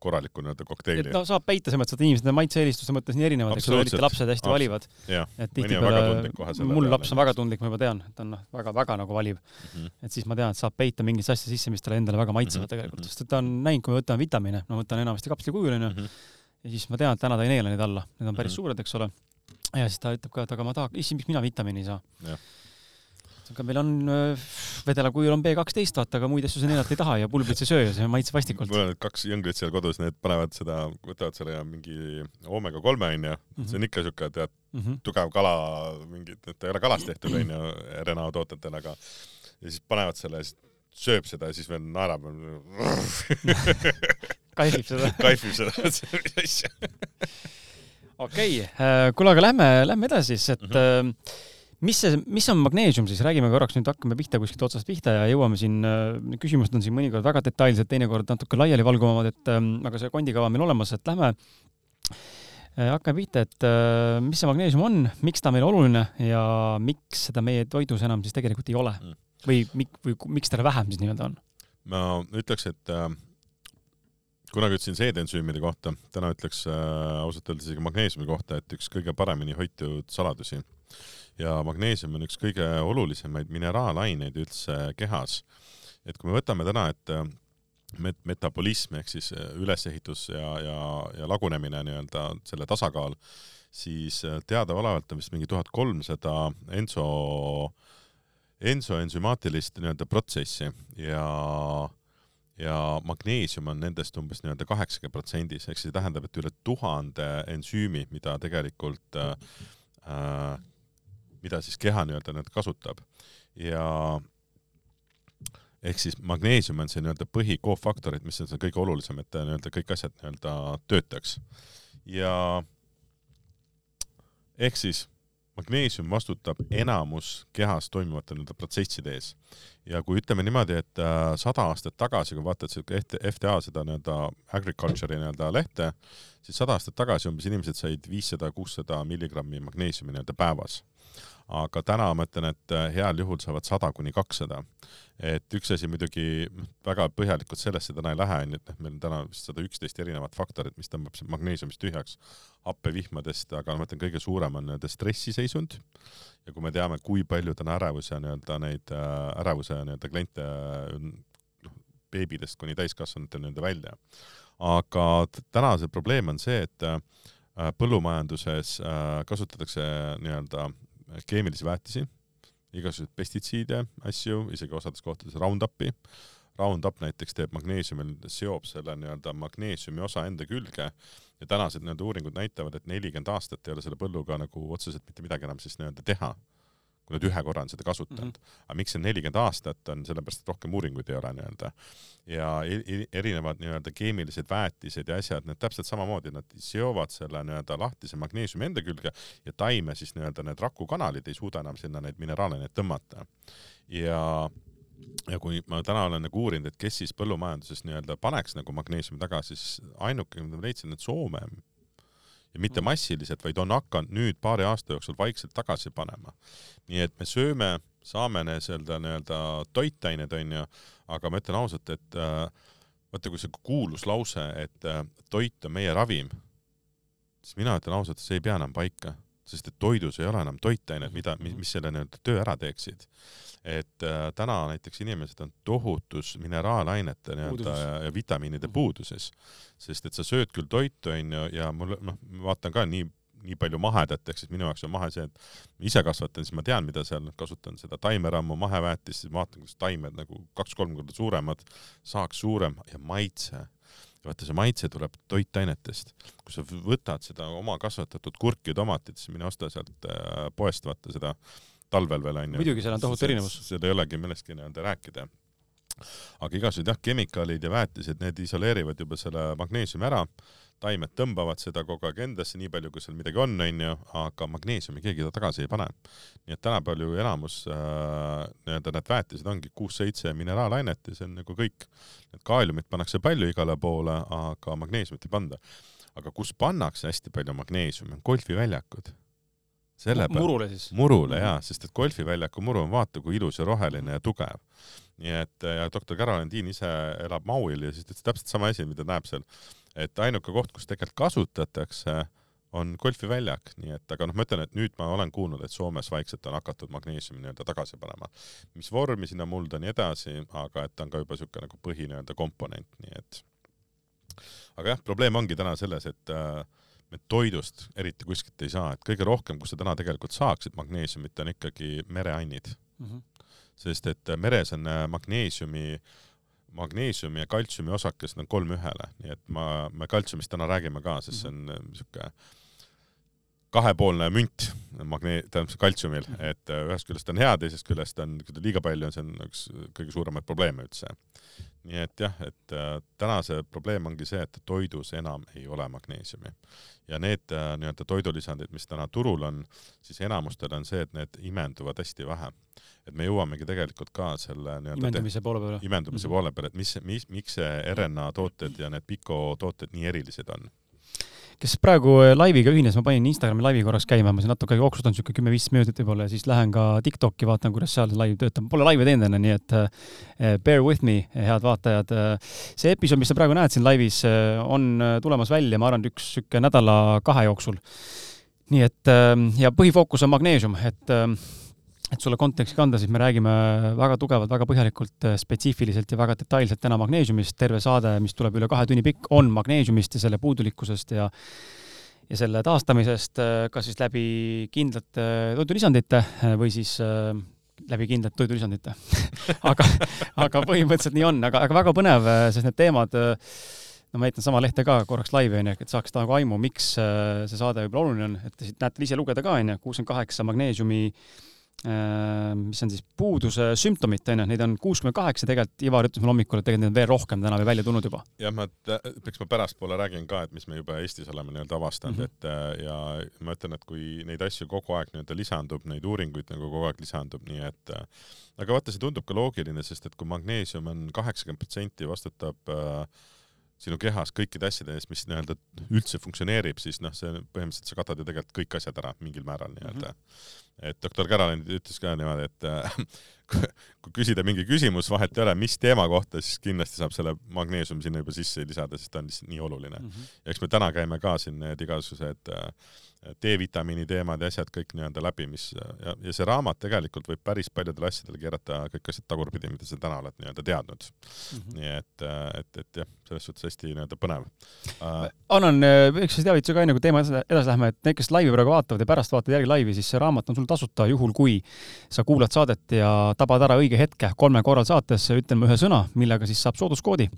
korralikku nii-öelda kokteili. no saab peita selles mõttes, et inimesed on maitse-eelistuste mõttes nii erinevad, eks ole, eriti lapsed hästi valivad. et tihtipeale, mul laps on väga tundlik, ma juba tean, et on noh, väga-väga nagu valiv mm. -hmm. et siis ma tean, et saab peita mingisse asja sisse, mis talle endale väga maitsevad mm -hmm. tegelikult, sest et ta on näinud, kui ma võtan vitamiine, ma võtan enamasti kapslikujul onju mm, -hmm. ja siis ma tean, et täna ta ei neela neid alla, need on päris mm -hmm. suured, eks ole. ja siis ta ütleb ka, et aga ma tahaks, issand, miks mina vitamiini ei saa aga meil on äh, vedelakujul on B kaksteist, vaata, aga muid asju sa neelata ei taha ja pulbrit sa ei söö ja see maitseb vastikult. mul on need kaks jõngrit seal kodus, need panevad seda, võtavad selle mingi oomega kolme onju mm, -hmm. see on ikka siuke tead mm -hmm. tugev kala, mingid, ta ei ole kalast tehtud onju RNA tootetel, aga ja siis panevad selle, siis sööb seda ja siis veel naerab kaifib seda kaifib seda, okei okay., kuule, aga lähme, lähme edasi siis, et mm -hmm. Mis see, mis on magneesium siis, räägime korraks nüüd, hakkame pihta kuskilt otsast pihta ja jõuame siin, küsimused on siin mõnikord väga detailsed, teinekord natuke laialivalguvamad, et aga see kondikava on meil olemas, et lähme hakkame pihta, et mis see magneesium on, miks ta meile oluline ja miks seda meie toidus enam siis tegelikult ei ole mm. või mik-, või miks teda vähem siis nii-öelda on? ma ütleks, et äh, kunagi ütlesin seedensüümide kohta, täna ütleks äh, ausalt öeldes isegi magneesiumi kohta, et üks kõige paremini hoitud saladusi. Ja magneesium on üks kõige olulisemaid mineraalaineid üldse kehas. et kui me võtame täna, et äh, met-, metabolism ehk siis äh, ülesehitus ja, ja, ja lagunemine nii-öelda, selle tasakaal, siis äh, teadaolevalt on vist mingi tuhat kolmsada enso, ensoensümaatilist nii-öelda protsessi ja ja magneesium on nendest umbes nii-öelda kaheksakümne protsendis, ehk see tähendab, et üle tuhande ensüümi, mida tegelikult äh, mida siis keha nii-öelda nüüd kasutab ja ehk siis magneesium on see nii-öelda põhikoofaktorid, mis on see kõige olulisem, et nii-öelda kõik asjad nii-öelda töötaks. ja ehk siis magneesium vastutab enamus kehas toimuvate nii-öelda protsesside ees. ja kui ütleme niimoodi, et äh, sada aastat tagasi, kui vaatad siuke FTA seda nii-öelda agriculture'i nii-öelda lehte, siis sada aastat tagasi umbes inimesed said viissada, kuussada milligrammi magneesiumi nii-öelda päevas. Aga täna ma ütlen, et äh, heal juhul saavad sada kuni kakssada et üks asi muidugi väga põhjalikult sellesse täna ei lähe, onju, et noh, meil on täna vist sada üksteist erinevat faktorit, mis tõmbab magneesiumist tühjaks happevihmadest, aga ma ütlen, kõige suurem on nii-öelda stressiseisund. ja kui me teame, kui palju täna ärevuse nii-öelda neid äh, ärevuse nii-öelda kliente noh, beebidest kuni täiskasvanuteni nii-öelda välja. aga täna see probleem on see, et äh, põllumajanduses äh, kasutatakse nii-öelda keemilisi väetisi igasuguseid pestitsiide, asju, isegi osades kohtades Roundupi. Roundup näiteks teeb magneesiumil, seob selle nii-öelda magneesiumi osa enda külge ja tänased nii-öelda uuringud näitavad, et nelikümmend aastat ei ole selle põlluga nagu otseselt mitte midagi enam siis nii-öelda teha kui nad ühe korra on seda kasutanud mm. -hmm. aga miks see nelikümmend aastat on, sellepärast et rohkem uuringuid ei ole nii-öelda. ja erinevad nii-öelda keemilised väetised ja asjad, need täpselt samamoodi, nad seovad selle nii-öelda lahtise magneesiumi enda külge ja taime siis nii-öelda need rakukanalid ei suuda enam sinna neid mineraalaineid tõmmata. ja ja kui ma täna olen nagu uurinud, et kes siis põllumajanduses nii-öelda paneks nagu magneesiumi tagasi, siis ainuke, mida ma leidsin, et Soome ja mitte mm. massiliselt, vaid on hakanud nüüd paari aasta jooksul vaikselt tagasi panema. nii et me sööme, saame seda nii-öelda toitained onju, aga ma ütlen ausalt, et äh, vaata, kui see kuulus lause, et äh, toit on meie ravim, siis mina ütlen ausalt, see ei pea enam paika, sest et toidus ei ole enam toitained, mida, mis selle nii-öelda töö ära teeksid. Et äh, täna näiteks inimesed on tohutus mineraalainete nii-öelda ja, ja vitamiinide mhm. puuduses, sest et sa sööd küll toitu, onju, ja mul noh, ma vaatan ka nii nii palju mahedat, ehk siis minu jaoks on mahe see, et ise kasvatan, siis ma tean, mida seal kasutan, seda taimerammu, maheväetist, siis vaatan, kuidas taimed nagu kaks-kolm korda suuremad, saaks suurem ja maitse vaata see maitse tuleb toitainetest. kui sa võtad seda oma kasvatatud kurki ja tomatit, siis mine osta sealt äh, poest vaata seda talvel veel onju. muidugi, seal on tohutu erinevus. seal ei olegi millestki nii-öelda rääkida. aga igasugused jah, kemikaalid ja väetised, need isoleerivad juba selle magneesiumi ära, taimed tõmbavad seda kogu aeg endasse, nii palju kui seal midagi on, onju, aga magneesiumi keegi tagasi ei pane. nii et tänapäeval ju enamus äh, nii-öelda need väetised ongi kuus-seitse mineraalainet ja see on nagu kõik. Need kaaliumit pannakse palju igale poole, aga magneesiumit ei panda. aga kus pannakse hästi palju magneesiumi, on golfiväljakud selle peale. murule siis? murule jaa, sest et golfiväljaku muru on vaata kui ilus ja roheline ja tugev. nii et ja doktor Caroline Dean ise elab Mauil ja siis ta ütles täpselt sama asi, mida näeb seal. Et ainuke koht, kus tegelikult kasutatakse, on golfiväljak, nii et aga noh, ma ütlen, et nüüd ma olen kuulnud, et Soomes vaikselt on hakatud magneesiumi nii-öelda tagasi panema. mis vormi sinna mulda nii edasi, aga et ta on ka juba niisugune nagu põhi nii-öelda komponent, nii et aga jah, probleem ongi täna selles, et äh, me toidust eriti kuskilt ei saa, et kõige rohkem, kus sa täna tegelikult saaksid magneesiumit, on ikkagi mereannid mm. -hmm. sest et meres on äh, magneesiumi, ja kaltsiumi osakesed on kolm ühele, nii et ma, me kaltsiumist täna räägime ka, sest see on niisugune äh, kahepoolne münt, magne-, tähendab kaltsiumil, et äh, ühest küljest on hea, teisest küljest on, kui ta liiga palju on, see on üks kõige suuremaid probleeme üldse. Nii et jah, et äh, täna see probleem ongi see, et toidus enam ei ole magneesiumi ja need äh, nii-öelda toidulisandid, mis täna turul on, siis enamustel on see, et need imenduvad hästi vähe. et me jõuamegi tegelikult ka selle nii-öelda imendumise poole peale. imendumise mm -hmm. poole peale, et mis, mis, miks see RNA tooted ja need pikotooted nii erilised on kes praegu äh, laiviga ühines, ma panin Instagrami laivi korraks käima, ma siin natuke jooksutan siuke kümme-viis minutit võib-olla ja siis lähen ka Tiktoki, vaatan, kuidas seal laiv töötab. Pole laivi teinud enne, nii et äh, bear with me, head vaatajad. see episood, mis sa praegu näed siin laivis, äh, on tulemas välja, ma arvan, üks sihuke nädala-kahe jooksul. nii et ja põhifookus on magneesium, et et sulle konteksti kanda, siis me räägime väga tugevalt, väga põhjalikult, äh, spetsiifiliselt ja väga detailselt täna magneesiumist. terve saade, mis tuleb üle kahe tunni pikk, on magneesiumist ja selle puudulikkusest ja ja selle taastamisest, äh, kas siis läbi kindlate toidulisandite äh, või siis läbi kindlate toidulisandite aga, aga põhimõtteliselt nii on, aga, aga väga põnev, sest need teemad no ma heitan sama lehte ka korraks laivi, onju, et saaks nagu aimu, miks see saade võib-olla oluline on, et näete ise lugeda ka, onju, kuuskümmend kaheksa magneesiumi mis on siis puuduse sümptomid, onju, neid on kuuskümmend kaheksa, tegelikult Ivar ütles mulle hommikul, et tegelikult neid on veel rohkem täna või välja tulnud juba. jah, ma, eks ma pärastpoole räägin ka, et mis me juba Eestis oleme nii-öelda avastanud mm, -hmm. et äh, ja ma ütlen, et kui neid asju kogu aeg nii-öelda lisandub, neid uuringuid nagu kogu aeg lisandub, nii et äh, aga vaata, see tundub ka loogiline, sest et kui magneesium on kaheksakümmend protsenti vastutab äh, sinu kehas kõikide asjade eest, mis nii-öelda üldse funktsioneerib, siis noh, see põhimõtteliselt sa katad ju tegelikult kõik asjad ära mingil määral nii-öelda mm. -hmm. Et doktor Caroline ütles ka niimoodi, et äh, kui küsida mingi küsimus, vahet ei ole, mis teema kohta, siis kindlasti saab selle magneesiumi sinna juba sisse lisada, sest ta on lihtsalt nii oluline mm. -hmm. ja eks me täna käime ka siin need igasugused äh, D-vitamiini teemad ja asjad kõik nii-öelda läbi, mis ja, ja see raamat tegelikult võib päris paljudele asjadele keerata kõik asjad tagurpidi, mida sa täna oled nii-öelda teadnud mm. -hmm. nii et, et, et jah, selles suhtes hästi nii-öelda põnev uh.... annan väikse teavituse ka enne, kui teema edasi, lähme, et need, kes laivi praegu vaatavad ja pärast vaatavad järgi laivi, siis see raamat on sul tasuta, juhul kui sa kuulad saadet ja tabad ära õige hetke kolmel korral saates, ütlen ma ühe sõna, millega siis saab sooduskoodi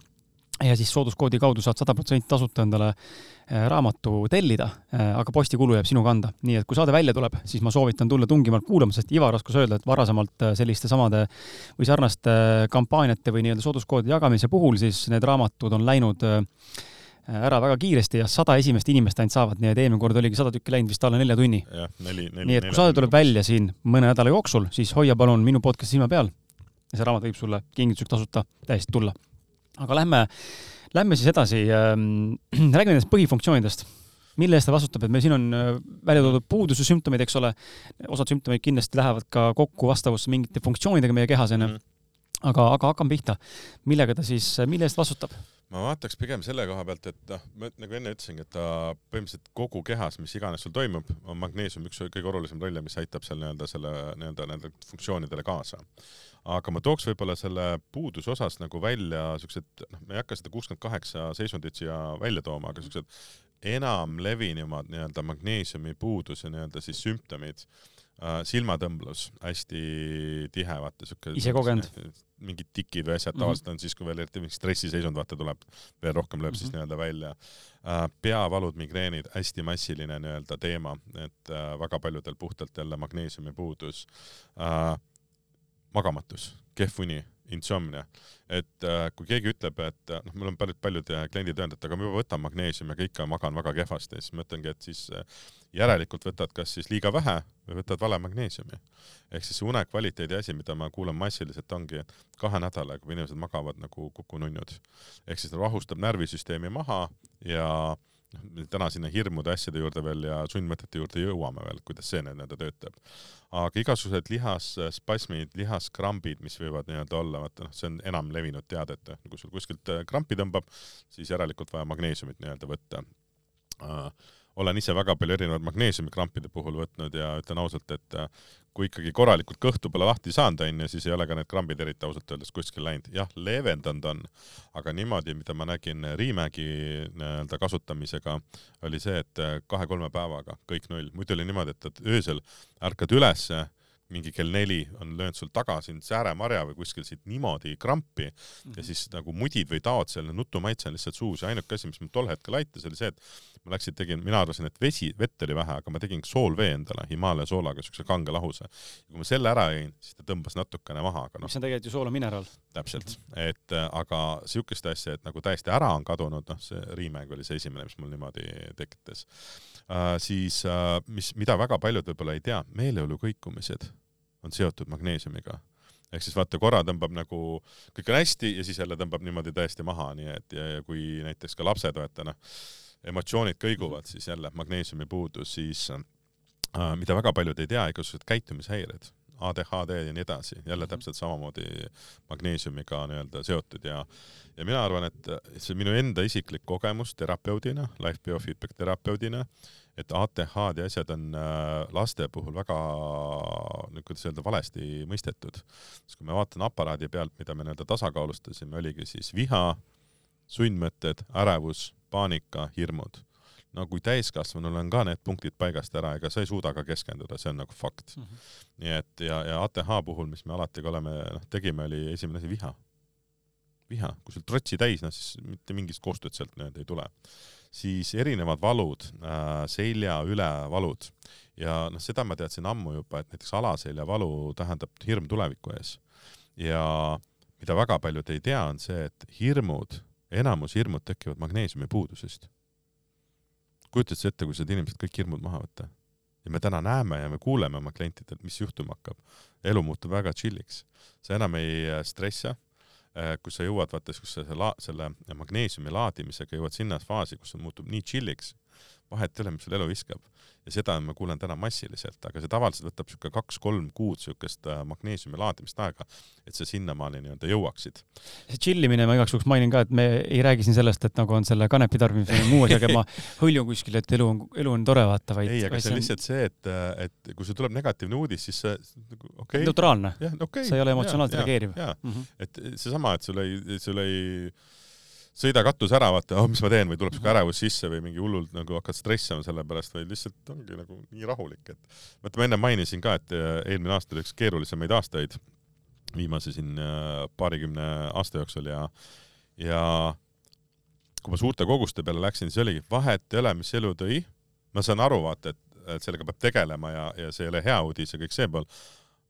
ja siis sooduskoodi kaudu saad sada protsenti tasuta endale äh, raamatu tellida, äh, aga postikulu jääb sinu kanda. nii et kui saade välja tuleb, siis ma soovitan tulla tungivalt kuulama, sest Ivar oskas öelda, et varasemalt äh, selliste samade või sarnaste kampaaniate või nii-öelda sooduskoodide jagamise puhul siis need raamatud on läinud ära väga kiiresti ja sada esimest inimest ainult saavad, nii et eelmine kord oligi sada tükki läinud vist alla nelja tunni. nii et kui saade tuleb välja siin mõne nädala jooksul, siis hoia palun minu podcast'i silma peal ja see raamat võib sulle kingituseks tasuta täiesti tulla aga lähme, lähme siis edasi ähm,. räägime nendest põhifunktsioonidest. mille eest ta vastutab, et meil siin on äh, välja toodud puuduse sümptomid, eks ole. osad sümptomid kindlasti lähevad ka kokku vastavusse mingite funktsioonidega meie kehas, onju. Mhm. aga, aga hakkame pihta. millega ta siis, mille eest vastutab? Ma vaataks pigem selle koha pealt, et noh, nagu enne ütlesingi, et ta põhimõtteliselt kogu kehas, mis iganes sul toimub, on magneesium üks kõige olulisem roll, mis aitab seal nii-öelda selle nii-öelda nende funktsioonidele kaasa. Aga ma tooks võib-olla selle puuduse osas nagu välja siuksed, noh, me ei hakka seda kuuskümmend kaheksa seisundit siia välja tooma, aga siuksed enamlevinumad nii-öelda magneesiumi puuduse nii-öelda siis sümptomid silmatõmblus hästi tihe, vaata siuke. ise kogenud? mingid tikid või asjad mm -hmm. tavaliselt on siis, kui veel eriti mingi stressiseisund vaata tuleb, veel rohkem lööb mm -hmm. siis mhm. nii-öelda välja äh,. peavalud, migreenid, hästi massiline nii-öelda teema, et äh, väga paljudel puhtalt jälle magneesiumi puudus äh, magamatus, kehv uni, insomnia. et äh, kui keegi ütleb, et noh, mul on paljud, paljud kliendid öelnud, et aga ma juba võtan magneesiumi, aga ikka magan väga kehvasti, siis ma ütlengi, et siis äh, järelikult võtad kas siis liiga vähe või võtad vale magneesiumi. ehk siis see une kvaliteedi asi, mida ma kuulen massiliselt, ongi kahe nädalaga, kui inimesed magavad nagu kukununnud. ehk siis rahustab närvisüsteemi maha ja noh, täna sinna hirmude asjade juurde veel ja sundmõtete juurde jõuame veel, kuidas see nii-öelda töötab. aga igasugused lihasspasmid, lihaskrambid, mis võivad nii-öelda olla, vaata noh, see on enam levinud teade, et kui sul kuskilt krampi tõmbab, siis järelikult vaja magneesiumit nii-öelda võtta olen ise väga palju erinevaid magneesiumikrampide puhul võtnud ja ütlen ausalt, et äh, kui ikkagi korralikult kõhtu pole lahti saanud, onju, siis ei ole ka need krambid eriti ausalt öeldes kuskil läinud. jah, leevendanud on, aga niimoodi, mida ma nägin Riimägi nii-öelda kasutamisega, oli see, et äh, kahe-kolme päevaga kõik null. muidu oli niimoodi, et öösel ärkad ülesse, mingi kell neli on löönud sul taga sind sääremarja või kuskil siit niimoodi krampi mm -hmm. ja siis nagu mudid või taod seal, nutumaitse on lihtsalt suus ja ainuke asi, mis mul tol hetkel aitas, oli see, et ma läksin, tegin, mina arvasin, et vesi, vett oli vähe, aga ma tegin soolvee endale Himaalia soolaga, siukse kange lahuse. ja kui ma selle ära jõin, siis ta tõmbas natukene maha, aga noh. mis on tegelikult ju soolamineraal. täpselt et äh, aga siukest asja, et nagu täiesti ära on kadunud, noh, see Riimäng oli see esimene, mis mul niimoodi tekitas uh,. siis uh, mis, mida väga paljud võib-olla ei tea, meeleolu kõikumised on seotud magneesiumiga ehk siis vaata, korra tõmbab nagu, kõik on hästi ja siis jälle tõmbab niimoodi täiesti maha, nii et ja, ja kui näiteks ka lapsed, vaata noh, emotsioonid kõiguvad, siis jälle magneesiumi puudus, siis äh, mida väga paljud ei tea, igasugused käitumishäired, ADHD ja nii edasi, jälle mhm. täpselt samamoodi magneesiumiga nii-öelda seotud ja ja mina arvan, et see minu enda isiklik kogemus terapeudina, life biofeedback terapeudina, et ATH-d ja asjad on äh, laste puhul väga, kuidas öelda, valesti mõistetud. sest kui me vaatame aparaadi pealt, mida me nii-öelda tasakaalustasime, oligi siis viha, sundmõtted, ärevus, paanika, hirmud. no kui täiskasvanul on ka need punktid paigast ära, ega sa ei suuda ka keskenduda, see on nagu fakt mm. -hmm. nii et ja, ja ATH puhul, mis me alati ka oleme, noh, tegime, oli esimene asi viha. viha, kui sul trotsi täis, noh siis mitte mingit koostööd sealt nii-öelda ei tule siis erinevad valud äh,, selja ülevalud ja noh, seda ma teadsin ammu juba, et näiteks alaselja valu tähendab hirm tuleviku ees. ja mida väga paljud ei tea, on see, et hirmud, enamus hirmud tekivad magneesiumi puudusest. kujutad sa ette, kui saad inimesed kõik hirmud maha võtta? ja me täna näeme ja me kuuleme oma klientidelt, mis juhtuma hakkab. elu muutub väga chill'iks, sa enam ei äh, stressa Äh, kui sa jõuad, vaata, kus sa selle, selle magneesiumi laadimisega jõuad sinna faasi, kus see muutub nii chill'iks, vahet ei ole, mis sul elu viskab. Ja seda ma kuulen täna massiliselt, aga see tavaliselt võtab sihuke kaks-kolm kuud siukest äh, magneesiumi laadimist aega, et sa sinnamaani nii-öelda jõuaksid. see chill imine, ma igaks juhuks mainin ka, et me ei räägi siin sellest, et nagu on selle kanepi tarbimise või muu asjaga, ma hõljun kuskil, et elu on, elu on tore, vaata, vaid. ei, aga see on lihtsalt see, et, et kui sul tuleb negatiivne uudis, siis see, okei okay.. neutraalne. Okay, sa ei ole emotsionaalselt reageeriv. Mm -hmm. et seesama, et sul ei, sul ei sõida katus ära, vaata, oh, mis ma teen või tuleb siuke ärevus sisse või mingi hullult nagu hakkad stressima selle pärast või lihtsalt ongi nagu nii rahulik, et vaata ma enne mainisin ka, et äh, eelmine aasta oli üks keerulisemaid aastaid, viimase siin äh, paarikümne aasta jooksul ja, ja kui ma suurte koguste peale läksin, siis oligi, vahet ei ole, mis elu tõi. ma saan aru, vaata, et, et sellega peab tegelema ja, ja see ei ole hea uudis ja kõik see pool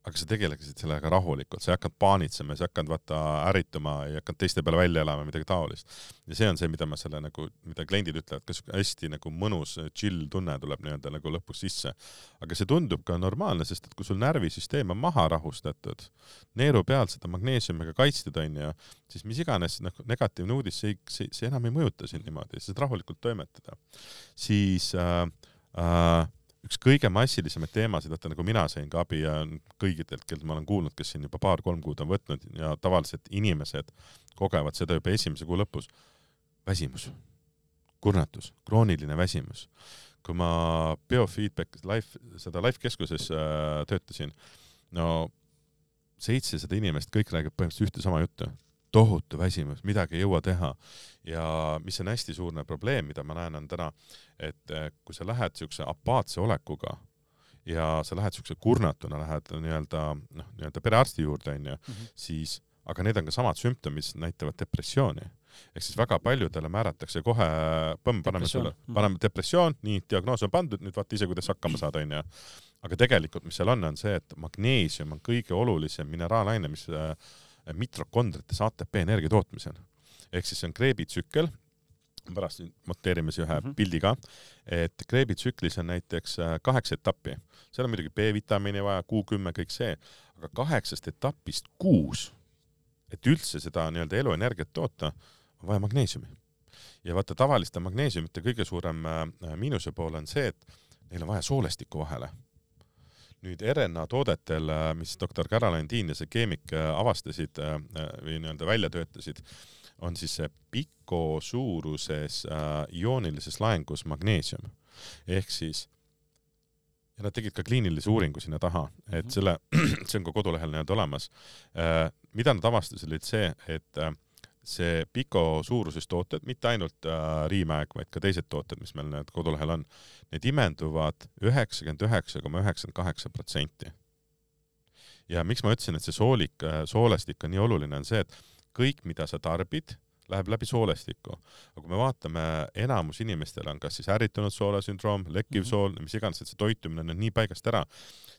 aga sa tegelesid sellega rahulikult, sa ei hakanud paanitsema, sa ei hakanud vaata ärrituma, ei hakanud teiste peale välja elama, midagi taolist. ja see on see, mida ma selle nagu, mida kliendid ütlevad, kas hästi nagu mõnus chill tunne tuleb nii-öelda nagu lõpus sisse. aga see tundub ka normaalne, sest et kui sul närvisüsteem on maha rahustatud, neeru pealt seda magneesiumiga kaitstud onju, siis mis iganes nagu negatiivne uudis, see, see, see enam ei mõjuta sind niimoodi, sa saad rahulikult toimetada. siis äh, äh, üks kõige massilisemaid teemasid, vaata nagu mina sain ka abi ja kõigidelt, kellelt ma olen kuulnud, kes siin juba paar-kolm kuud on võtnud ja tavaliselt inimesed kogevad seda juba esimese kuu lõpus. väsimus, kurnatus, krooniline väsimus. kui ma biofeedback life, seda life keskuses äh, töötasin, no seitsesada inimest, kõik räägivad põhimõtteliselt ühte sama juttu tohutu väsimus, midagi ei jõua teha. ja mis on hästi suur probleem, mida ma näen, on täna, et eh, kui sa lähed siukse apaatse olekuga ja sa lähed siukse kurnatuna, lähed nii-öelda noh, nii-öelda perearsti juurde onju mm, -hmm. siis aga need on ka samad sümptomid, mis näitavad depressiooni. ehk siis väga paljudele määratakse kohe, põmm, paneme sulle, mhm. paneme depressioon, nii, diagnoos on pandud, nüüd vaata ise, kuidas hakkama saada, onju. aga tegelikult, mis seal on, on see, et magneesium on kõige olulisem mineraalaine, mis äh, mitrokondrites ATP energia tootmisel. ehk siis see on kreebitsükkel, pärast monteerime siia ühe mm -hmm. pildi ka, et kreebitsüklis on näiteks äh, kaheksa etappi, seal on muidugi B-vitamiini vaja, Q10, kõik see, aga kaheksast etapist kuus, et üldse seda nii-öelda eluenergiat toota, on vaja magneesiumi. ja vaata tavaliste magneesiumite kõige suurem äh, miinuse pool on see, et neil on vaja soolestikku vahele nüüd RNA toodetel, äh, mis doktor Caroline Dean ja see keemik äh, avastasid äh, või nii-öelda välja töötasid, on siis see piko suuruses ioonilises laengus magneesium ehk siis ja nad tegid ka kliinilise uuringu sinna taha, et mhm. selle, see on ka kodulehel nii-öelda olemas. mida nad avastasid, oli see, et see Pico suuruses tooted, mitte ainult äh, Riimäeg, vaid ka teised tooted, mis meil need kodulehel on, need imenduvad üheksakümmend üheksa koma üheksakümmend kaheksa protsenti. ja miks ma ütlesin, et see soolik, soolestik on nii oluline, on see, et kõik, mida sa tarbid, läheb läbi soolestikku. aga kui me vaatame, enamus inimestel on kas siis ärritunud soolasündroom, lekkiv mm -hmm. sool, mis iganes, et see toitumine on nii paigast ära,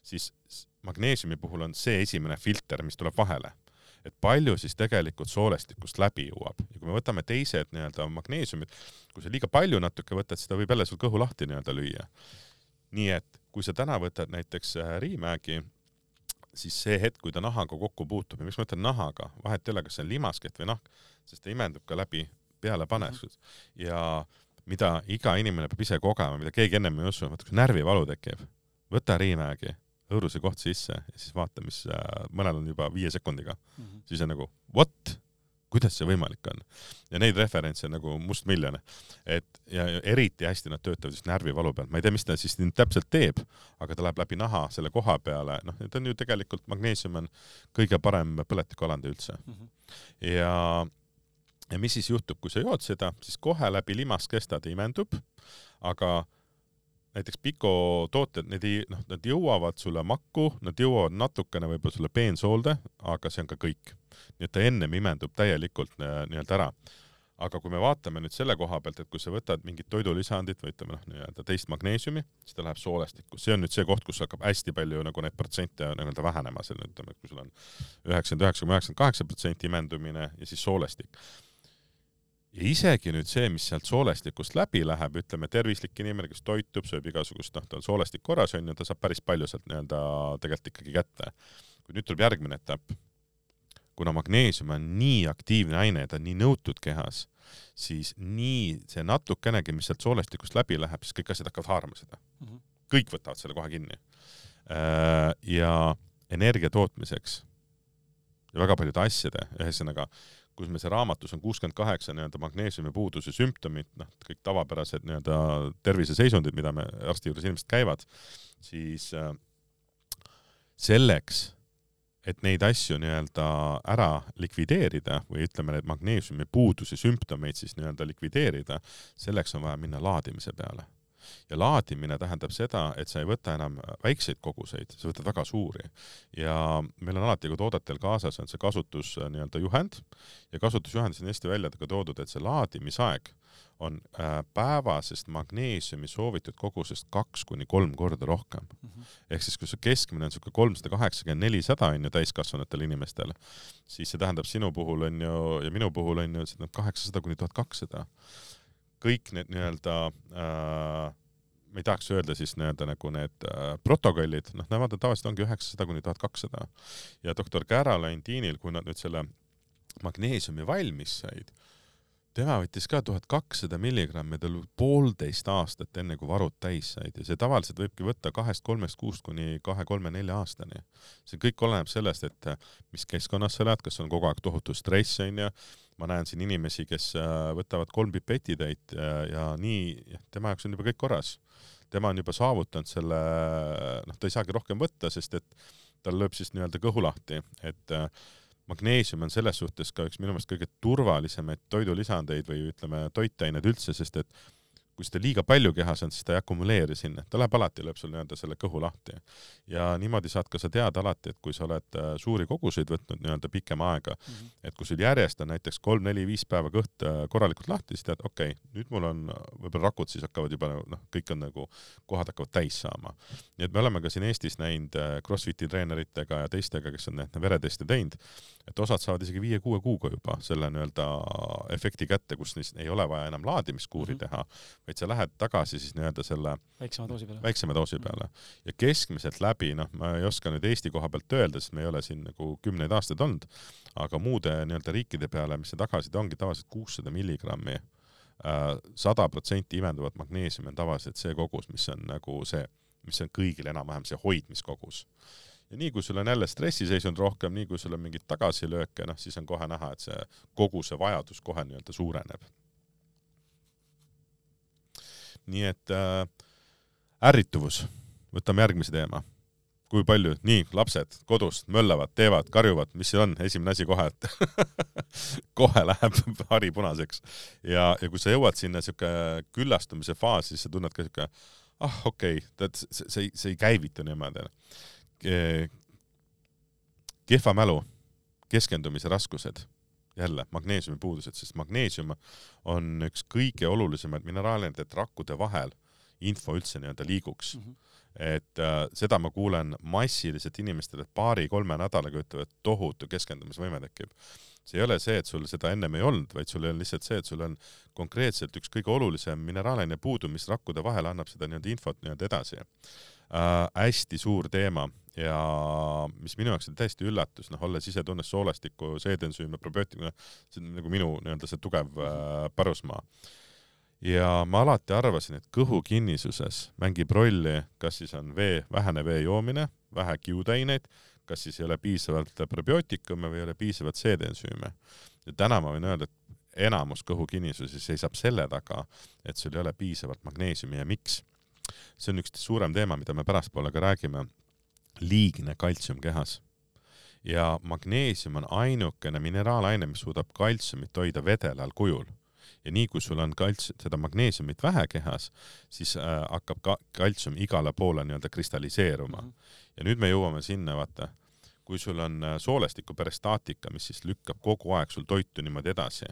siis magneesiumi puhul on see esimene filter, mis tuleb vahele et palju siis tegelikult soolestikust läbi jõuab ja kui me võtame teised nii-öelda magneesiumid, kui sa liiga palju natuke võtad, ta võib jälle sul kõhu lahti nii-öelda lüüa. nii et kui sa täna võtad näiteks äh, Riimägi siis see hetk, kui ta nahaga kokku puutub ja miks ma ütlen nahaga, vahet ei ole, kas see on limaskett või nahk, sest ta imendub ka läbi pealepanestus mm -hmm. ja mida iga inimene peab ise kogema, mida keegi ennem ei usu, vaata kui närvivalu tekib, võta Riimägi, hõõruse koht sisse ja siis vaata, mis äh, mõnel on juba viie sekundiga mm, -hmm. siis on nagu what kuidas see võimalik on? ja neid referentse on nagu mustmiljon. et ja, eriti hästi nad töötavad just närvivalu pealt, ma ei tea, mis ta siis täpselt teeb, aga ta läheb läbi naha selle koha peale, noh, et on ju tegelikult magneesium on kõige parem põletikualande üldse mm. -hmm. ja, ja mis siis juhtub, kui sa jood seda, siis kohe läbi limaskesta ta imendub, aga näiteks Pico tooted, need ei, noh, nad jõuavad sulle makku, nad jõuavad natukene võib-olla sulle peensoolde, aga see on ka kõik. Nii et ta ennem imendub täielikult äh, nii-öelda ära. aga kui me vaatame nüüd selle koha pealt, et kui sa võtad mingit toidulisandit või ütleme noh, nii-öelda teist magneesiumi, siis ta läheb soolestikku, see on nüüd see koht, kus hakkab hästi palju nagu neid protsente nii-öelda vähenema, seal ütleme, kui sul on üheksakümmend üheksa koma üheksakümmend kaheksa protsenti imendumine ja siis soolestik ja isegi nüüd see, mis sealt soolestikust läbi läheb, ütleme tervislik inimene, kes toitub, sööb igasugust, noh, tal on soolestik korras onju, ta saab päris palju sealt nii-öelda tegelikult ikkagi kätte. kui nüüd tuleb järgmine etapp, kuna magneesium on nii aktiivne aine, ta on nii nõutud kehas, siis nii see natukenegi, mis sealt soolestikust läbi läheb, siis kõik asjad hakkavad haarama seda mm. -hmm. kõik võtavad selle kohe kinni. Äh, ja energia tootmiseks ja väga paljude asjade, ühesõnaga, kus me see raamatus on kuuskümmend kaheksa nii-öelda magneesiumi puuduse sümptomid, noh, kõik tavapärased nii-öelda terviseseisundid, mida me arsti juures inimesed käivad, siis äh, selleks et neid asju nii-öelda ära likvideerida või ütleme, need magneesiumi puuduse sümptomeid siis nii-öelda likvideerida, selleks on vaja minna laadimise peale. Ja laadimine tähendab seda, et sa ei võta enam väikseid koguseid, sa võtad väga suuri. ja meil on alati ka toodetel kaasas on see kasutus nii-öelda juhend ja kasutusjuhendis on hästi välja ka toodud, et see laadimisaeg on äh, päevasest magneesiumi soovitud kogusest kaks kuni kolm korda rohkem mm. -hmm. ehk siis, kui su keskmine on niisugune kolmsada kaheksakümmend, nelisada on ju täiskasvanutel inimestel, siis see tähendab sinu puhul on ju ja minu puhul on ju kaheksasada kuni tuhat kakssada. kõik need nii-öelda äh, ma ei tahaks öelda siis nii-öelda nagu need äh, protokollid, noh, nemad on tavaliselt ongi üheksasada kuni tuhat kakssada ja doktor Caroline Deanil, kui nad nüüd selle magneesiumi valmis said, tema võttis ka tuhat kakssada milligrammi, tal poolteist aastat enne kui varud täis said ja see tavaliselt võibki võtta kahest-kolmest kuust kuni kahe-kolme-nelja aastani. see kõik oleneb sellest, et mis keskkonnas sa elad, kas on kogu aeg tohutu stress onju, ma näen siin inimesi, kes äh, võtavad kolm pipetitäit ja, ja nii, tema jaoks on juba kõik korras. Tema on juba saavutanud selle, noh, ta ei saagi rohkem võtta, sest et tal lööb siis nii-öelda kõhu lahti, et äh, magneesium on selles suhtes ka üks minu meelest kõige turvalisemaid toidulisandeid või ütleme, toitained üldse, sest et kui seda liiga palju kehas on, siis ta ei akumuleeri sinna, ta läheb alati, lööb sul nii-öelda selle kõhu lahti. ja niimoodi saad ka sa teada alati, et kui sa oled äh, suuri koguseid võtnud nii-öelda pikema aega mm, -hmm. et kui sul järjest on näiteks kolm-neli-viis päeva kõht äh, korralikult lahti, siis tead, okei okay,, nüüd mul on äh, võib-olla rakud siis hakkavad juba noh, kõik on nagu, kohad hakkavad täis saama. nii et me oleme ka siin Eestis näinud Crossfiti treeneritega ja teistega, kes on need vereteste teinud, et osad saavad isegi viie-kuue kuuga juba selle nii-öelda efekti kätte, kus ei ole vaja enam laadimiskuuri mm -hmm. teha, vaid sa lähed tagasi siis nii-öelda selle väiksema doosi peale, väiksema doosi peale. Ja keskmiselt läbi, noh, ma ei oska nüüd Eesti koha pealt öelda, sest me ei ole siin nagu kümneid aastaid olnud, aga muude nii-öelda riikide peale, mis see tagasiside ongi tavaliselt kuussada milligrammi, äh, sada protsenti imenduvat magneesiumi on tavaliselt see kogus, mis on nagu see, mis on kõigil enam-vähem see hoidmiskogus. Ja nii kui sul on jälle stressiseisund rohkem, nii kui sul on mingeid tagasilööke, noh siis on kohe näha, et see koguse vajadus kohe nii-öelda suureneb nii et äh, ärrituvus, võtame järgmise teema. kui palju, nii, lapsed kodus möllavad, teevad, karjuvad, mis see on, esimene asi kohe, et kohe läheb hari punaseks. ja, ja kui sa jõuad sinna siuke küllastumise faasi, siis sa tunned ka siuke, ah okei okay,, tead, see, see, see ei käivitu niimoodi. Kehva mälu, keskendumise raskused, jälle magneesiumi puudused, sest magneesium on üks kõige olulisemaid mineraale, et rakkude vahel info üldse nii-öelda liiguks mm. -hmm et äh, seda ma kuulen massiliselt inimestele, paari-kolme nädalaga ütlevad, tohutu keskendumisvõime tekib. see ei ole see, et sul seda ennem ei olnud, vaid sul on lihtsalt see, et sul on konkreetselt üks kõige olulisem mineraalaine puudu, mis rakkude vahel annab seda nii-öelda infot nii-öelda edasi äh,. hästi suur teema ja mis minu jaoks oli täiesti üllatus, noh, olles ise tunnes soolestikku, seedensüüme, probiootika, see on nagu minu nii-öelda see tugev äh, pärusmaa ja ma alati arvasin, et kõhukinnisuses mängib rolli, kas siis on vee, vähene vee joomine, vähe kiudaineid, kas siis ei ole piisavalt probiootikume või ei ole piisavalt seedensüüme. ja täna ma võin öelda, et enamus kõhukinnisusi seisab selle taga, et sul ei ole piisavalt magneesiumi ja miks? See on üks suurem teema, mida me pärastpoole ka räägime. liigne kaltsium kehas ja magneesium on ainukene mineraalaine, mis suudab kaltsiumit hoida vedelal kujul ja nii kui sul on kalts-, seda magneesiumit vähe kehas, siis äh, hakkab ka kaltsium igale poole nii-öelda kristalliseeruma mm. -hmm. ja nüüd me jõuame sinna, vaata, kui sul on äh, soolestiku peristaatika, mis siis lükkab kogu aeg sul toitu niimoodi edasi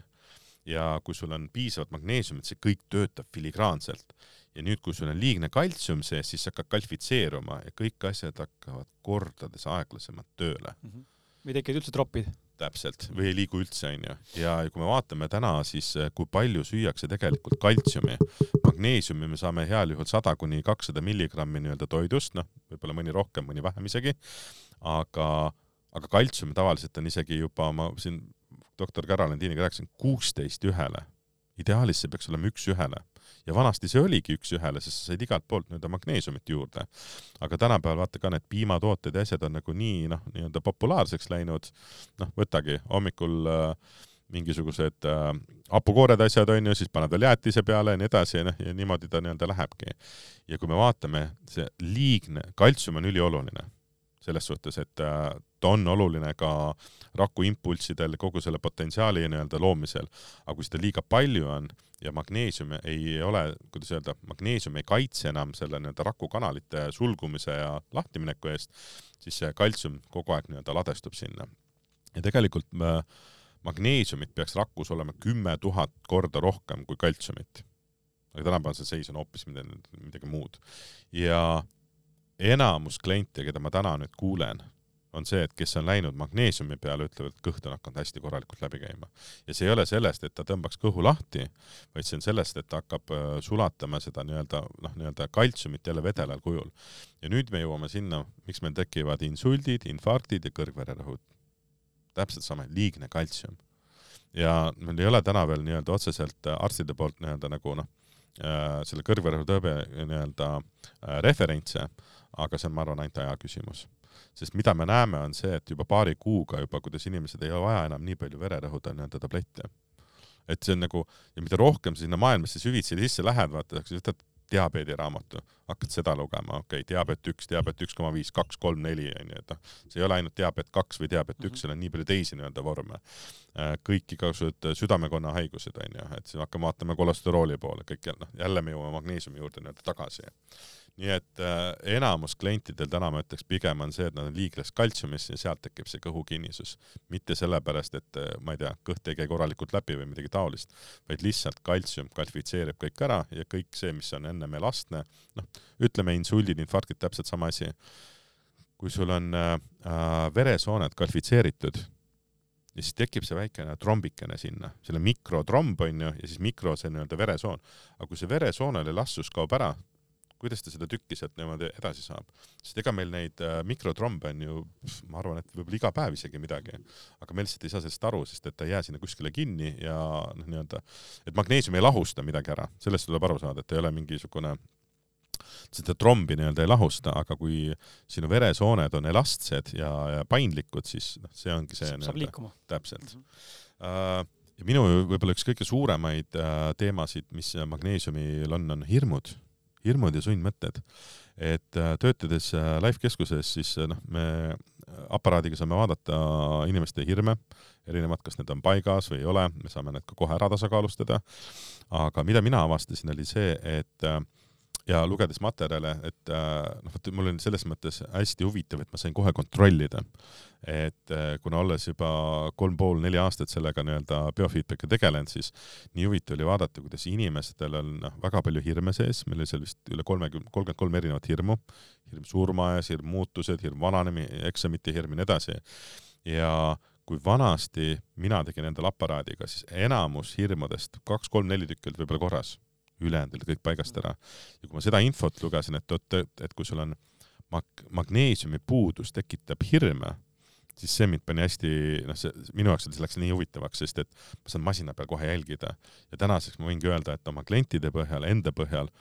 ja kui sul on piisavalt magneesiumit, see kõik töötab filigraanselt ja nüüd, kui sul on liigne kaltsium sees, siis see hakkab kalfitseeruma ja kõik asjad hakkavad kordades aeglasemalt tööle mm. -hmm. või tekivad üldse tropid täpselt, või ei liigu üldse, onju. ja kui me vaatame täna, siis eh, kui palju süüakse tegelikult kaltsiumi, magneesiumi me saame heal juhul sada kuni kakssada milligrammi nii-öelda toidust, noh, võib-olla mõni rohkem, mõni vähem isegi, aga, aga kaltsiumi tavaliselt on isegi juba, ma siin doktor Käralandiiniga rääkisin, kuusteist ühele. ideaalis see peaks olema üks ühele ja vanasti see oligi üks-ühele, sest sa said igalt poolt nii-öelda magneesiumit juurde. aga tänapäeval vaata ka need piimatooted ja asjad on nagu nii noh, nii-öelda populaarseks läinud. noh, võtagi hommikul äh, mingisugused äh, hapukoored asjad onju, siis paned veel jäätise peale ja nii edasi ja noh, ja niimoodi ta nii-öelda lähebki. ja kui me vaatame, see liigne, kaltsium on ülioluline selles suhtes, et äh, ta on oluline ka rakuimpulssidel, kogu selle potentsiaali nii-öelda loomisel, aga kui seda liiga palju on ja magneesium ei ole, kuidas öelda, magneesium ei kaitse enam selle nii-öelda rakukanalite sulgumise ja lahtimineku eest, siis see kaltsium kogu aeg nii-öelda ladestub sinna. ja tegelikult äh, magneesiumit peaks rakus olema kümme tuhat korda rohkem kui kaltsiumit. aga tänapäeval see seis on hoopis midagi, midagi muud. ja enamus kliente, keda ma täna nüüd kuulen, on see, et kes on läinud magneesiumi peale, ütlevad, et kõht on hakanud hästi korralikult läbi käima. ja see ei ole sellest, et ta tõmbaks kõhu lahti, vaid see on sellest, et ta hakkab äh, sulatama seda nii-öelda noh, nii-öelda kaltsiumit jälle vedelal kujul. ja nüüd me jõuame sinna, miks meil tekivad insuldid, infarktid ja kõrgvererõhud. täpselt sama, liigne kaltsium. ja meil ei ole täna veel nii-öelda otseselt äh, arstide poolt nii-öelda nagu noh, äh, selle kõrgvererõhutõbe nii-öelda referentse aga see on, ma arvan, ainult aja küsimus. Sest mida me näeme, on see, et juba paari kuuga juba, kuidas inimesed ei vaja enam nii palju vererõhuda nii-öelda tablette. et see on nagu, ja mida rohkem sa sinna maailmasse süvitsi sisse lähed, vaata, sa võtad diabeediraamatu, hakkad seda lugema, okei okay,, diabeet üks, diabeet üks koma viis, kaks, kolm, neli onju, et noh, see ei ole ainult diabeet kaks või diabeet üks mm, -hmm. seal on nii palju teisi nii-öelda vorme. Äh, kõik igasugused südamekonna haigused onju, et siis hakkame vaatama kolesterooli poole, kõik jälle, noh, jälle me jõuame magneesiumi juurde nii-öelda tagasi nii et äh, enamus klientidel täna ma ütleks pigem on see, et nad on liigles kaltsiumis ja sealt tekib see kõhukinnisus. mitte sellepärast, et äh, ma ei tea, kõht ei käi korralikult läbi või midagi taolist, vaid lihtsalt kaltsium kalifitseerib kõik ära ja kõik see, mis on ennem elastne, noh, ütleme insuldid, infarktid, täpselt sama asi. kui sul on äh, äh veresooned kalifitseeritud ja siis tekib see väikene trombikene sinna, selle mikrotromb on ju, ja siis mikro see nii-öelda veresoon. aga kui see veresoonel elastsus kaob ära, kuidas ta seda tükki sealt niimoodi edasi saab, sest ega meil neid äh, mikrotrombe on ju, ma arvan, et võib-olla iga päev isegi midagi, aga me lihtsalt ei saa sellest aru, sest et ta ei jää sinna kuskile kinni ja noh, nii-öelda, et magneesium ei lahusta midagi ära, sellest tuleb aru saada, et ei ole mingisugune seda trombi nii-öelda ei lahusta, aga kui sinu veresooned on elastsed ja, ja paindlikud, siis noh, see ongi see. saab liikuma. täpselt mm. -hmm. ja minu võib-olla üks kõige suuremaid äh, teemasid, mis magneesiumil on, on hirmud hirmud ja sundmõtted. et äh, töötades äh, Life keskuses, siis äh, noh, me aparaadiga saame vaadata inimeste hirme, erinevad, kas need on paigas või ei ole, me saame need ka kohe ära tasakaalustada. aga mida mina avastasin, oli see, et ja lugedes materjale, et äh, noh, vot mul on selles mõttes hästi huvitav, et ma sain kohe kontrollida, et äh, kuna olles juba kolm pool, neli aastat sellega nii-öelda biofeedback'i tegelenud, siis nii huvitav oli vaadata, kuidas inimestel on noh, väga palju hirme sees, meil oli seal vist üle kolmekümne, kolmkümmend kolm erinevat hirmu, hirm surma ees, hirm muutused, hirm vananemise, eksamite hirm ja nii edasi. ja kui vanasti mina tegin endale aparaadiga, siis enamus hirmudest, kaks-kolm-neli tükki olid võib-olla korras ülejäänud olid kõik paigast ära. ja kui ma seda infot lugesin, et oot, et kui sul on mag-, magneesiumi puudus tekitab hirme, siis see mind pani hästi, noh, see minu jaoks see läks nii huvitavaks, sest et ma saan masina peal kohe jälgida ja tänaseks ma võingi öelda, et oma klientide põhjal, enda põhjal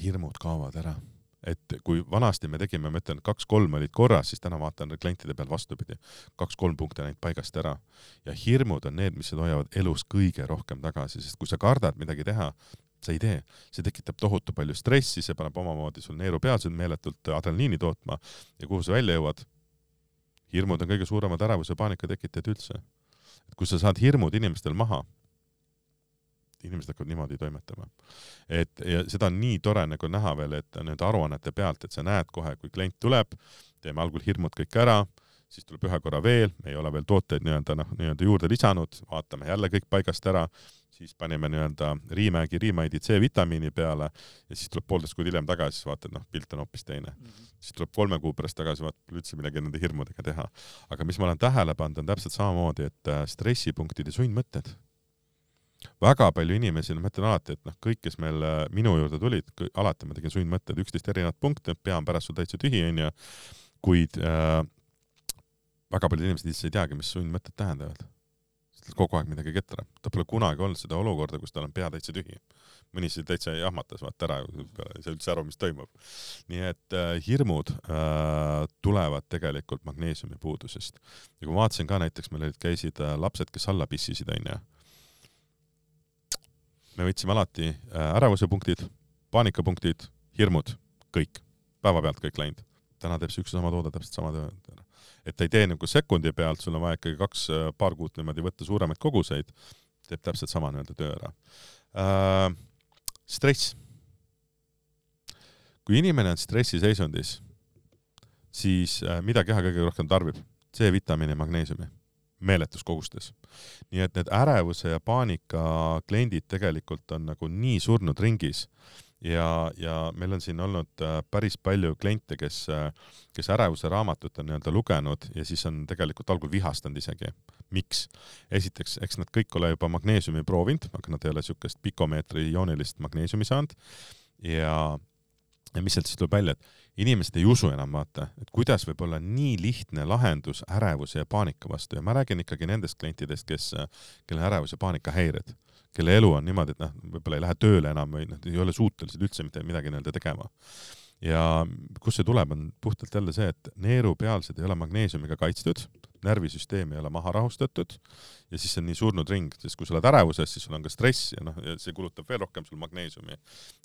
hirmud kaovad ära et kui vanasti me tegime, ma ütlen, kaks-kolm olid korras, siis täna vaatan klientide peal vastupidi, kaks-kolm punkti on läinud paigast ära ja hirmud on need, mis hoiavad elus kõige rohkem tagasi, sest kui sa kardad midagi teha, sa ei tee, see tekitab tohutu palju stressi, see paneb omamoodi sul neerupealsed meeletult adrenaliini tootma ja kuhu sa välja jõuad? hirmud on kõige suuremad ärevuse ja paanika tekitajad üldse. et kui sa saad hirmud inimestel maha, inimesed hakkavad niimoodi toimetama. et ja seda on nii tore nagu näha veel, et nende aruannete pealt, et sa näed kohe, kui klient tuleb, teeme algul hirmud kõik ära, siis tuleb ühe korra veel, me ei ole veel tooteid nii-öelda noh, nii-öelda juurde lisanud, vaatame jälle kõik paigast ära, siis panime nii-öelda Riimägi Riimaidi C-vitamiini peale ja siis tuleb poolteist kuud hiljem tagasi, siis vaatad, noh, pilt on hoopis teine mm. -hmm. siis tuleb kolme kuu pärast tagasi, vaatab üldse midagi nende hirmudega teha. aga mis ma olen tähele pannud, on täpselt samamoodi, et äh, stressipunktid ja sundmõtted väga palju inimesi, ma ütlen alati, et noh, kõik, kes meil äh, minu juurde tulid, alati ma tegin sundmõtted, üksteist erinevat punkti, pea on pärast sul täitsa tühi, onju, kuid äh, väga paljud inimesed lihtsalt ei teagi, mis sundmõtted tähendavad. kogu aeg midagi ketrab, ta pole kunagi olnud seda olukorda, kus tal on pea täitsa tühi. mõni siis täitsa jahmatas vaata ära, ei saa üldse aru, mis toimub. nii et äh, hirmud äh, tulevad tegelikult magneesiumi puudusest. ja kui ma vaatasin ka näiteks, meil olid, käisid äh, lapsed, kes alla pissisid, onju me võtsime alati äh, ärevusepunktid, paanikapunktid, hirmud, kõik, päevapealt kõik läinud. täna teeb see üks ja sama toode täpselt sama töö. et ta ei tee nagu sekundi pealt, sul on vaja ikkagi kaks, äh, paar kuud niimoodi võtta suuremaid koguseid, teeb täpselt sama nii-öelda töö ära äh,. stress. kui inimene on stressiseisundis, siis äh, mida keha kõige rohkem tarbib? C-vitamiini, magneesiumi meeletus kogustes. nii et need ärevuse ja paanika kliendid tegelikult on nagu nii surnud ringis ja, ja meil on siin olnud äh, päris palju kliente, kes, äh, kes ärevuse raamatut on nii-öelda lugenud ja siis on tegelikult algul vihastanud isegi. miks? esiteks, eks nad kõik ole juba magneesiumi proovinud, aga nad ei ole niisugust pikomeetri joonilist magneesiumi saanud ja, ja mis sealt siis tuleb välja, et inimesed ei usu enam, vaata, et kuidas võib olla nii lihtne lahendus ärevuse ja paanika vastu ja ma räägin ikkagi nendest klientidest, kes, kellel ärevus ja paanikahäired, kelle elu on niimoodi, et noh, võib-olla ei lähe tööle enam või noh, ei ole suutelised üldse mitte midagi nii-öelda tegema. ja kust see tuleb, on puhtalt jälle see, et neerupealsed ei ole magneesiumiga kaitstud, närvisüsteem ei ole maha rahustatud ja siis see on nii surnud ring, sest kui sa oled ärevuses, siis sul on ka stress ja noh, see kulutab veel rohkem sul magneesiumi.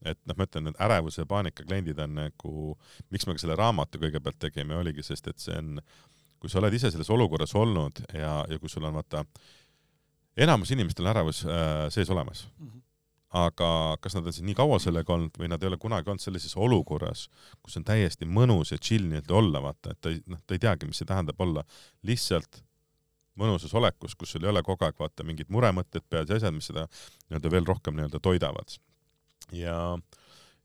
et noh, ma ütlen, et ärevuse ja paanika kliendid on nagu, miks me ka selle raamatu kõigepealt tegime, oligi sest, et see on, kui sa oled ise selles olukorras olnud ja, ja kui sul on vaata, enamus inimestel on ärevus äh, sees olemas mm. -hmm aga kas nad on siin nii kaua sellega olnud või nad ei ole kunagi olnud sellises olukorras, kus on täiesti mõnus ja chill nii-öelda olla, vaata, et ta ei, noh, ta ei teagi, mis see tähendab olla lihtsalt mõnusas olekus, kus sul ei ole kogu aeg vaata mingid muremõtted peas ja asjad, mis seda nii-öelda veel rohkem nii-öelda toidavad. ja,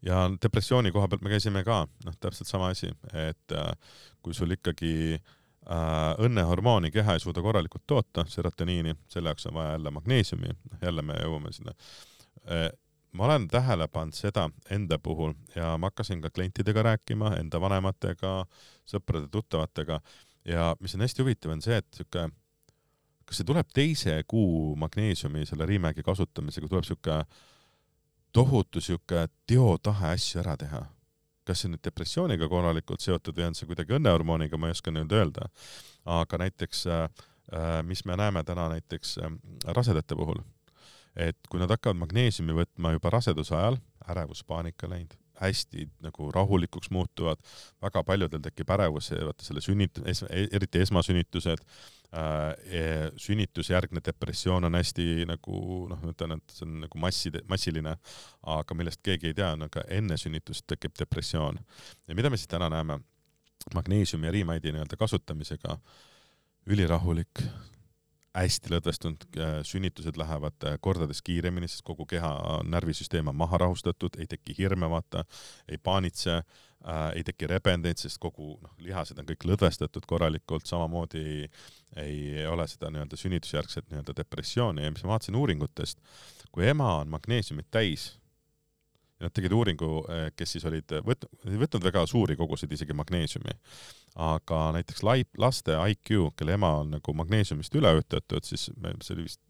ja depressiooni koha pealt me käisime ka, noh, täpselt sama asi, et äh, kui sul ikkagi äh, õnnehormooni keha ei suuda korralikult toota, serotoniini, selle jaoks on vaja jälle magneesiumi, noh jälle me jõuame sinna äh, ma olen tähele pannud seda enda puhul ja ma hakkasin ka klientidega rääkima, enda vanematega, sõprade-tuttavatega ja mis on hästi huvitav, on see, et sihuke kas see tuleb teise kuu magneesiumi selle Riimägi kasutamisega, tuleb sihuke tohutu sihuke teotahe asju ära teha? kas see nüüd depressiooniga korralikult seotud või on see kuidagi õnnehormooniga, ma ei oska nüüd öelda. aga näiteks, äh, äh, mis me näeme täna näiteks äh, rasedate puhul, et kui nad hakkavad magneesiumi võtma juba raseduse ajal, ärevus, paanika läinud, hästi nagu rahulikuks muutuvad, väga paljudel tekib ärevus, vaata selle sünnit-, eriti esmasünnitused äh,, e, sünnitusjärgne depressioon on hästi nagu noh, ma ütlen, et see on nagu massi, massiline, aga millest keegi ei tea, on aga enne sünnitust tekib depressioon. ja mida me siis täna näeme? magneesiumi ja riimaidi nii-öelda kasutamisega ülirahulik, hästi lõdvestunud, äh, sünnitused lähevad äh, kordades kiiremini, sest kogu keha närvisüsteem on maha rahustatud, ei teki hirme, vaata, ei paanitse äh,, ei teki rebendeid, sest kogu noh, lihased on kõik lõdvestatud korralikult, samamoodi ei, ei ole seda nii-öelda sünnitusjärgset nii-öelda depressiooni. Ja mis ma vaatasin uuringutest, kui ema on magneesiumit täis Nad tegid uuringu, eh, kes siis olid võtnud, ei võtnud väga suuri koguseid isegi magneesiumi, aga näiteks laip, laste IQ, kelle ema on nagu magneesiumist üleütatud, siis see oli vist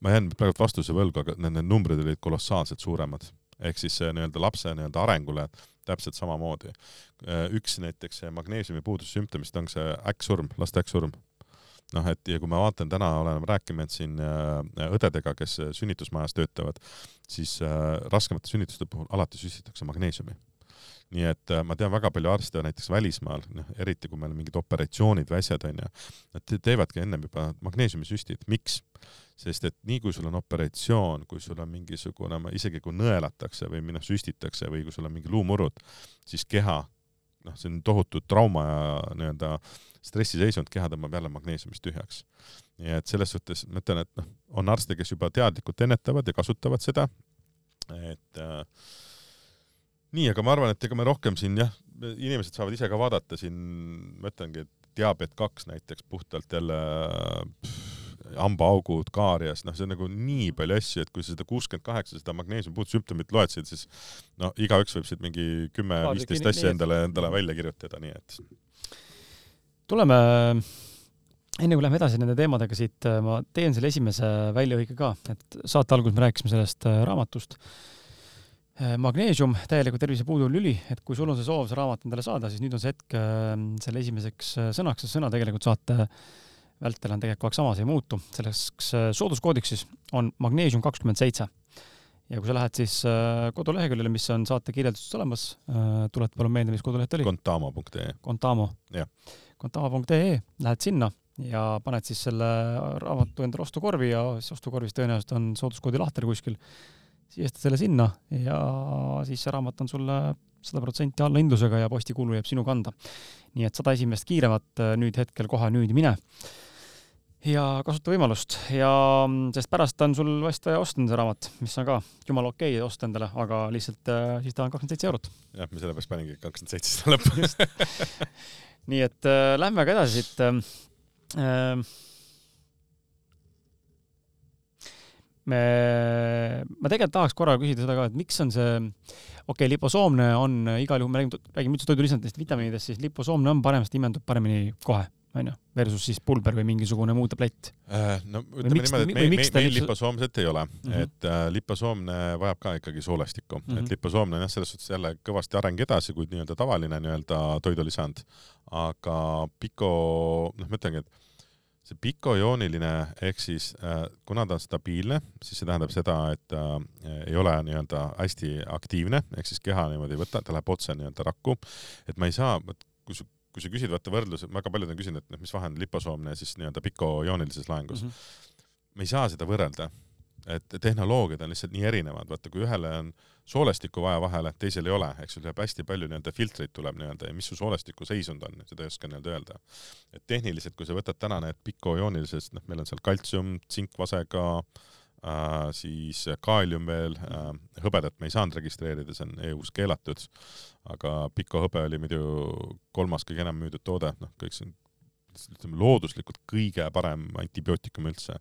ma jään praegu vastuse võlgu, aga need numbrid olid kolossaalselt suuremad. ehk siis nii-öelda lapse nii-öelda arengule täpselt samamoodi. Eh, üks näiteks magneesiumi puudussümptomist on see äkksurm, laste äkksurm noh, et ja kui ma vaatan täna, oleme rääkinud siin äh, õdedega, kes sünnitusmajas töötavad, siis äh, raskemate sünnituste puhul alati süstitakse magneesiumi nii et äh, ma tean väga palju arste näiteks välismaal, noh eriti kui meil on mingid operatsioonid või asjad onju, nad teevadki ennem juba magneesiumisüstid, miks? sest et nii kui sul on operatsioon, kui sul on mingisugune, isegi kui nõelatakse või noh süstitakse või kui sul on mingi luumurrud, siis keha noh, see on tohutu trauma ja nii-öelda stressiseisund, keha tõmbab jälle magneesiumist tühjaks. nii et selles suhtes ma ütlen, et noh, on arste, kes juba teadlikult ennetavad ja kasutavad seda, et äh, nii, aga ma arvan, et ega me rohkem siin jah, inimesed saavad ise ka vaadata siin, ma ütlengi, et diabeet kaks näiteks puhtalt jälle pff, hambaaugud, kaarias, noh, see on nagu nii palju asju, et kui sa seda kuuskümmend kaheksa, seda magneesiumpuudu sümptomit loed, siis no igaüks võib siit mingi kümme-viisteist asja endale, endale välja kirjutada, nii et. tuleme, enne kui lähme edasi nende teemadega siit, ma teen selle esimese väljalõike ka, et saate alguses me rääkisime sellest äh, raamatust äh, magneesium, täieliku tervise puuduv lüli, et kui sul on see soov see raamat endale saada, siis nüüd on see hetk äh, selle esimeseks sõnaks, see sõna tegelikult saate vältel on tegelikult kogu aeg sama, see ei muutu. selleks äh, sooduskoodiks siis on magneesium kakskümmend seitse. ja kui sa lähed siis äh, koduleheküljele, mis on saate kirjelduses olemas, äh, tuleta palun meelde, mis koduleht oli? Contamo.ee. Contamo. Contamo.ee, lähed sinna ja paned siis selle raamatu endale ostukorvi ja siis ostukorvis tõenäoliselt on sooduskoodi lahter kuskil. sisestad selle sinna ja siis see raamat on sulle sada protsenti allahindlusega ja postikulu jääb sinu kanda. nii et sada esimest kiiremat nüüd hetkel kohe nüüd mine ja kasuta võimalust ja mm, sest pärast on sul vast vaja osta see raamat, mis on ka jumala okei okay, osta endale, aga lihtsalt äh, siis ta on kakskümmend seitse eurot. jah, me sellepärast panimegi kakskümmend seitse seda lõppu nii et äh, lähme aga edasi siit ähm, äh,. me, ma tegelikult tahaks korra küsida seda ka, et miks on see, okei okay,, liposoomne on igal juhul, me räägime, räägime üldse toidulisanditest, vitamiinidest, siis liposoomne on parem, sest imendub paremini kohe onju, versus siis pulber või mingisugune muu tablett äh,? no ütleme niimoodi, et meil, meil, meil liposoomset ei ole mm, -hmm. et äh, liposoomne vajab ka ikkagi soolestikku mm, -hmm. et liposoomne on jah, selles suhtes jälle kõvasti areng edasi kui nii-öelda tavaline nii-öelda toidulisand, aga piko, noh, ma ütlengi, et see pikojooniline ehk siis äh, kuna ta on stabiilne, siis see tähendab seda, et äh, ei ole nii-öelda hästi aktiivne, ehk siis keha niimoodi ei võta, ta läheb otse nii-öelda rakku. et ma ei saa, kui sa küsid vaata võrdlus, väga paljud on küsinud, et noh, mis vahe on liposoomne ja siis nii-öelda pikojoonilises laengus mm. -hmm. me ei saa seda võrrelda, et tehnoloogiad on lihtsalt nii erinevad, vaata kui ühele on soolestikku vaja vahele, teisel ei ole, eks sul jääb hästi palju nii-öelda filtreid tuleb nii-öelda ja mis su soolestiku seisund on, seda ei oska nii-öelda öelda. et tehniliselt, kui sa võtad täna need pikojoonilised, noh, meil on seal kaltsium, tsinkvasega äh,, äh, siis kaalium veel äh,, hõbedat me ei saanud registreerida, see on EU-s keelatud, aga pikohõbe oli muidu kolmas kõige enam müüdud toode, noh, kõik see on ütleme looduslikult kõige parem antibiootikum üldse.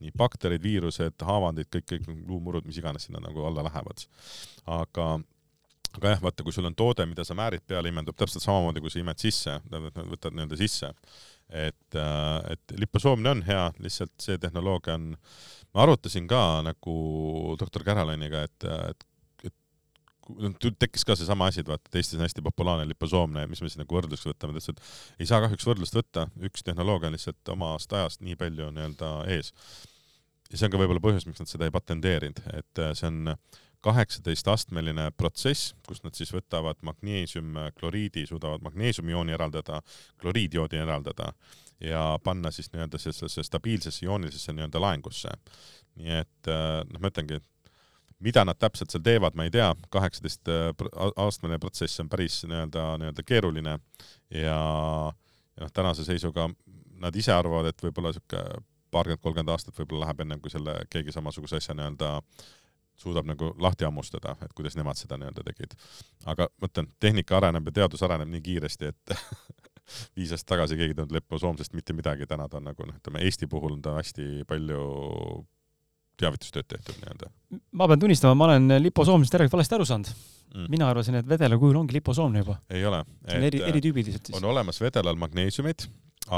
nii bakterid, viirused, haavandid, kõik, kõik luumurud, mis iganes sinna nagu alla lähevad. aga aga jah, vaata, kui sul on toode, mida sa määrid peale, imendub täpselt samamoodi, kui sa imed sisse, võtad nii-öelda sisse. et, äh, et liposoomne on hea, lihtsalt see tehnoloogia on äh, ma arutasin ka nagu doktor Caroliniga, et, et tekkis ka seesama asi, et vaata, et Eestis on hästi populaarne liposoomne ja mis me siis nagu võrdluseks võtame, ta ütles, et ei saa kahjuks võrdlust võtta, üks tehnoloogia on lihtsalt omast ajast nii palju nii-öelda ees. ja see on ka võib-olla põhjus, miks nad seda ei patenteerinud, et see on kaheksateistastmeline protsess, kus nad siis võtavad magneesiumkloriidi, suudavad magneesiumiooni eraldada, kloriidjoodi eraldada ja panna siis nii-öelda sellesse stabiilsesse joonilisesse nii-öelda laengusse. nii et noh, ma ütlengi, mida nad täpselt seal teevad, ma ei tea, kaheksateist aastane protsess on päris nii-öelda, nii-öelda keeruline ja, ja noh, tänase seisuga nad ise arvavad, et võib-olla sihuke paarkümmend, kolmkümmend aastat võib-olla läheb ennem, kui selle keegi samasuguse asja nii-öelda suudab nagu lahti hammustada, et kuidas nemad seda nii-öelda tegid. aga ma ütlen, tehnika areneb ja teadus areneb nii kiiresti, et viis aastat tagasi keegi ei tundnud liposoomsest mitte midagi, täna ta on nagu noh, ütleme Eesti puhul on ta hästi palju teavitustööd tehtud nii-öelda. ma pean tunnistama, ma olen liposoomsest järelikult valesti aru saanud mm.. mina arvasin, et vedela kujul ongi liposoomne juba. ei ole. see on eri, eri tüübid lihtsalt siis. on olemas vedelal magneesiumid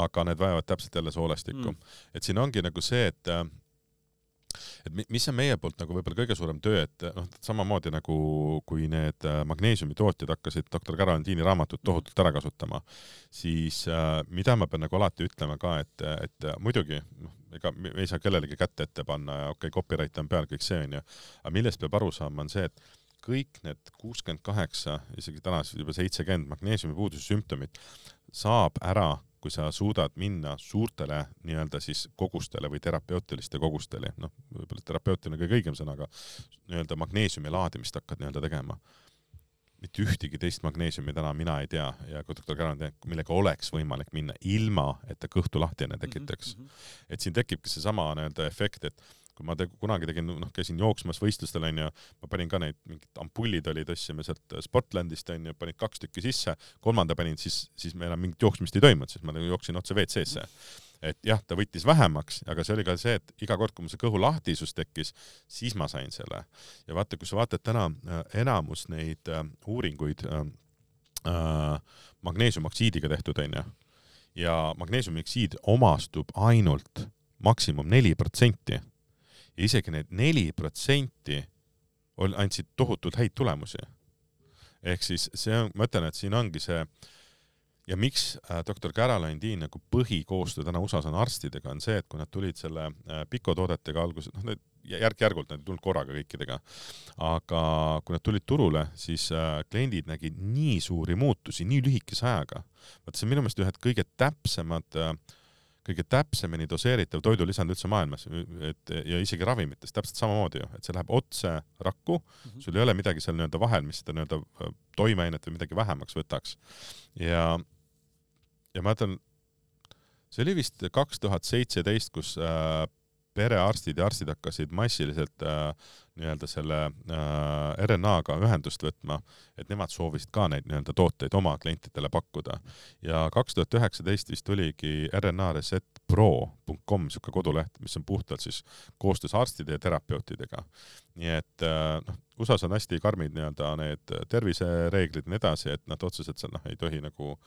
aga need vajavad täpselt jälle soolestikku mm.. et siin ongi nagu see, et et mis on meie poolt nagu võib-olla kõige suurem töö, et noh, samamoodi nagu kui need äh, magneesiumi tootjad hakkasid doktor Garantiini raamatut tohutult ära kasutama, siis äh, mida ma pean nagu alati ütlema ka, et, et muidugi noh, ega me ei saa kellelegi kätte ette panna ja okei okay,, copyright on peal, kõik see onju, aga millest peab aru saama, on see, et kõik need kuuskümmend kaheksa, isegi tänased juba seitsekümmend magneesiumi puuduse sümptomit saab ära kui sa suudad minna suurtele nii-öelda siis kogustele või terapeutiliste kogustele, noh, võib-olla terapeutil on kõige õigem sõna, aga nii-öelda magneesiumi laadimist hakkad nii-öelda tegema. Mitte ühtegi teist magneesiumi täna mina ei tea ja kui doktor Käran teab, millega oleks võimalik minna ilma, et ta kõhtu lahti enne tekitaks mm. -hmm. et siin tekibki seesama nii-öelda efekt, et kui ma te, kunagi tegin, noh, käisin jooksmas võistlustel onju, ma panin ka neid, mingid ampullid olid, ostsime sealt Sportlandist onju, panid kaks tükki sisse, kolmanda panin, siis, siis me enam mingit jooksmist ei toimunud, siis ma nagu jooksin otse WC-sse. Et jah, ta võttis vähemaks, aga see oli ka see, et iga kord, kui mul see kõhu lahtisus tekkis, siis ma sain selle. ja vaata, kui sa vaatad täna äh, enamus neid äh, uuringuid äh, äh, magneesiumoksiidiga tehtud onju, ja magneesiumioksiid omastub ainult maksimum neli protsenti ja isegi need neli protsenti andsid tohutult häid tulemusi. ehk siis see on, ma ütlen, et siin ongi see ja miks äh, doktor Caroline Dean nagu põhikoostöö täna USA-s on arstidega, on see, et kui nad tulid selle äh, pikotoodetega alguses, noh, need järk-järgult nad ei tulnud korraga kõikidega, aga kui nad tulid turule, siis äh, kliendid nägid nii suuri muutusi nii lühikese ajaga. vot see on minu meelest ühed kõige täpsemad äh, kõige täpsemini doseeritav toidulisand üldse maailmas, et ja isegi ravimites täpselt samamoodi ju, et see läheb otse rakku mm, -hmm. sul ei ole midagi seal nii-öelda vahel, mis seda nii-öelda äh, toimeainet või midagi vähemaks võtaks. ja, ja ma ütlen, see oli vist kaks tuhat seitseteist, kus äh, perearstid ja arstid hakkasid massiliselt äh, nii-öelda selle äh, RNA-ga ühendust võtma, et nemad soovisid ka neid nii-öelda tooteid oma klientidele pakkuda. ja kaks tuhat üheksateist vist tuligi rnaresetpro.com niisugune koduleht, mis on puhtalt siis koostöös arstide ja terapeutidega. nii et äh, noh, USA-s on hästi karmid nii-öelda need tervisereeglid ja nii edasi, et nad otseselt seal noh, ei tohi nagu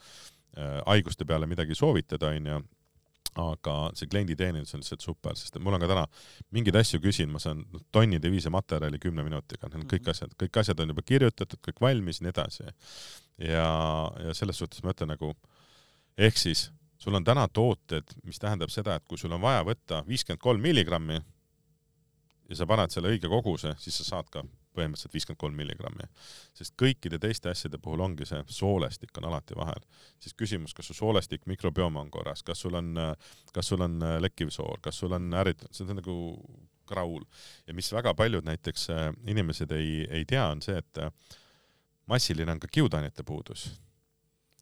äh, haiguste peale midagi soovitada, onju aga see klienditeenindus on lihtsalt super, sest mul on ka täna mingeid asju küsin, ma saan tonnide viisi materjali kümne minutiga, need on kõik mhm. asjad, kõik asjad on juba kirjutatud, kõik valmis ja nii edasi. ja, ja selles suhtes ma ütlen nagu, ehk siis sul on täna tooted, mis tähendab seda, et kui sul on vaja võtta viiskümmend kolm milligrammi ja sa paned selle õige koguse, siis sa saad ka põhimõtteliselt viiskümmend kolm milligrammi. sest kõikide teiste asjade puhul ongi see soolestik on alati vahel. siis küsimus, kas su soolestik, mikrobiom on korras, kas sul on, kas sul on äh, lekkiv sool, kas sul on ärritatud, see on nagu kraul. ja mis väga paljud näiteks äh, inimesed ei, ei tea, on see, et äh, massiline on ka kiudainete puudus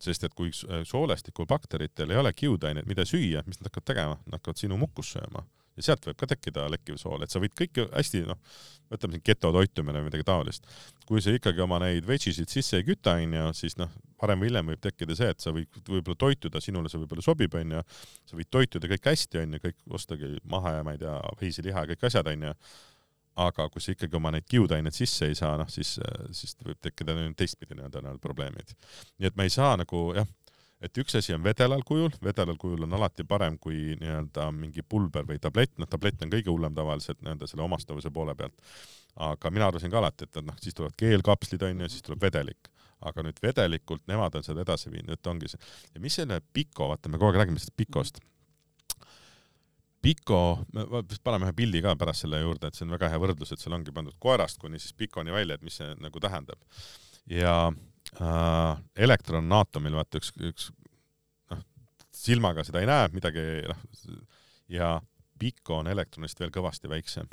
sest et kui soolestikul bakteritel ei ole kiudainet, mida süüa, mis nad hakkavad tegema, nad hakkavad sinu mukkust sööma ja sealt võib ka tekkida lekkiv sool, et sa võid kõike hästi noh, võtame siin getotoitumine või midagi taolist. kui sa ikkagi oma neid vegesid sisse ei küta, onju, siis noh, varem või hiljem võib tekkida see, et sa võid võib-olla toituda, sinule see võib-olla sobib, onju, sa võid toituda kõik hästi, onju, kõik ostagi maha ja ma ei tea, veisiliha ja kõik asjad, onju aga kui sa ikkagi oma neid kiudaineid sisse ei saa, noh siis, siis võib tekkida teistpidi nii-öelda probleemid. nii et me ei saa nagu jah, et üks asi on vedelal kujul, vedelal kujul on alati parem kui nii-öelda mingi pulber või tablett, noh tablett on kõige hullem tavaliselt nii-öelda selle omastavuse poole pealt. aga mina arvasin ka alati, et noh, siis tulevad keelkapslid onju, siis tuleb vedelik. aga nüüd vedelikult nemad on seda edasi viinud, et ongi see. ja mis selle Pico, vaata me kogu aeg räägime sellest Picost. Pico, me paneme ühe pildi ka pärast selle juurde, et see on väga hea võrdlus, et seal ongi pandud koerast kuni siis Piconi välja, et mis see nagu tähendab. ja äh, elektron on aatomil vaata üks, üks noh, silmaga seda ei näe, midagi noh, ja Pico on elektronist veel kõvasti väiksem.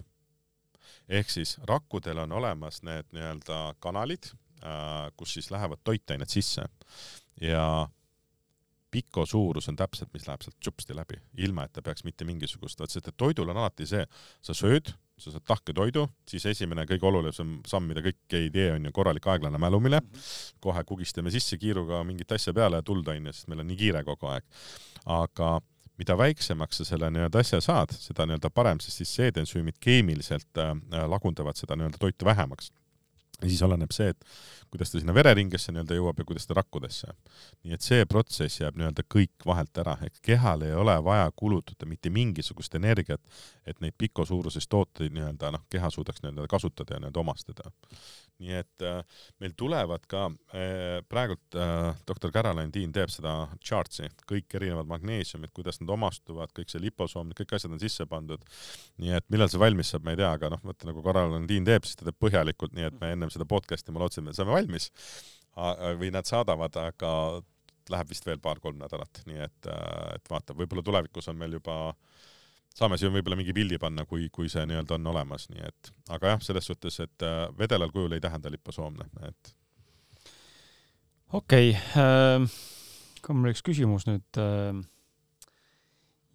ehk siis rakkudel on olemas need nii-öelda kanalid äh,, kus siis lähevad toitained sisse ja piko suurus on täpselt, mis läheb sealt tšupsti läbi, ilma et ta peaks mitte mingisugust, vot sest et toidul on alati see, sa sööd, sa saad tahke toidu, siis esimene kõige olulisem samm, mida kõik ei tee, on ju korralik aeglane mälumine. kohe kugistame sisse kiiruga mingit asja peale ja tuld on ju, sest meil on nii kiire kogu aeg. aga mida väiksemaks sa selle nii-öelda asja saad, seda nii-öelda parem, sest siis seedensüümid keemiliselt äh, lagundavad seda nii-öelda toitu vähemaks. Ja siis oleneb see, et kuidas ta sinna vereringesse nii-öelda jõuab ja kuidas ta rakkudesse. nii et see protsess jääb nii-öelda kõik vahelt ära, ehk kehal ei ole vaja kulutada mitte mingisugust energiat, et neid pikosuuruses tooteid nii-öelda noh, keha suudaks nii-öelda kasutada ja nii-öelda omastada. nii et äh, meil tulevad ka äh, praegult äh, doktor Caroline Dean teeb seda chart'i, kõik erinevad magneesiumid, kuidas nad omastuvad, kõik see liposoom, kõik asjad on sisse pandud. nii et millal see valmis saab, ma ei tea, aga noh, vaata nagu Caroline Dean teeb, siis ta teeb põhjalikult, nii et me ennem seda podcast'i ma lootsin, et me saame valmis või nad saadavad, aga läheb vist veel paar-kolm nädalat, nii et, äh, et vaata, võib-olla tulevikus on meil juba, saame siin võib-olla mingi pildi panna, kui, kui see nii-öelda on olemas, nii et, aga jah, selles suhtes, et äh, vedelal kujul ei tähenda liposoomne, et. okei okay, äh,, ka mul üks küsimus nüüd äh,.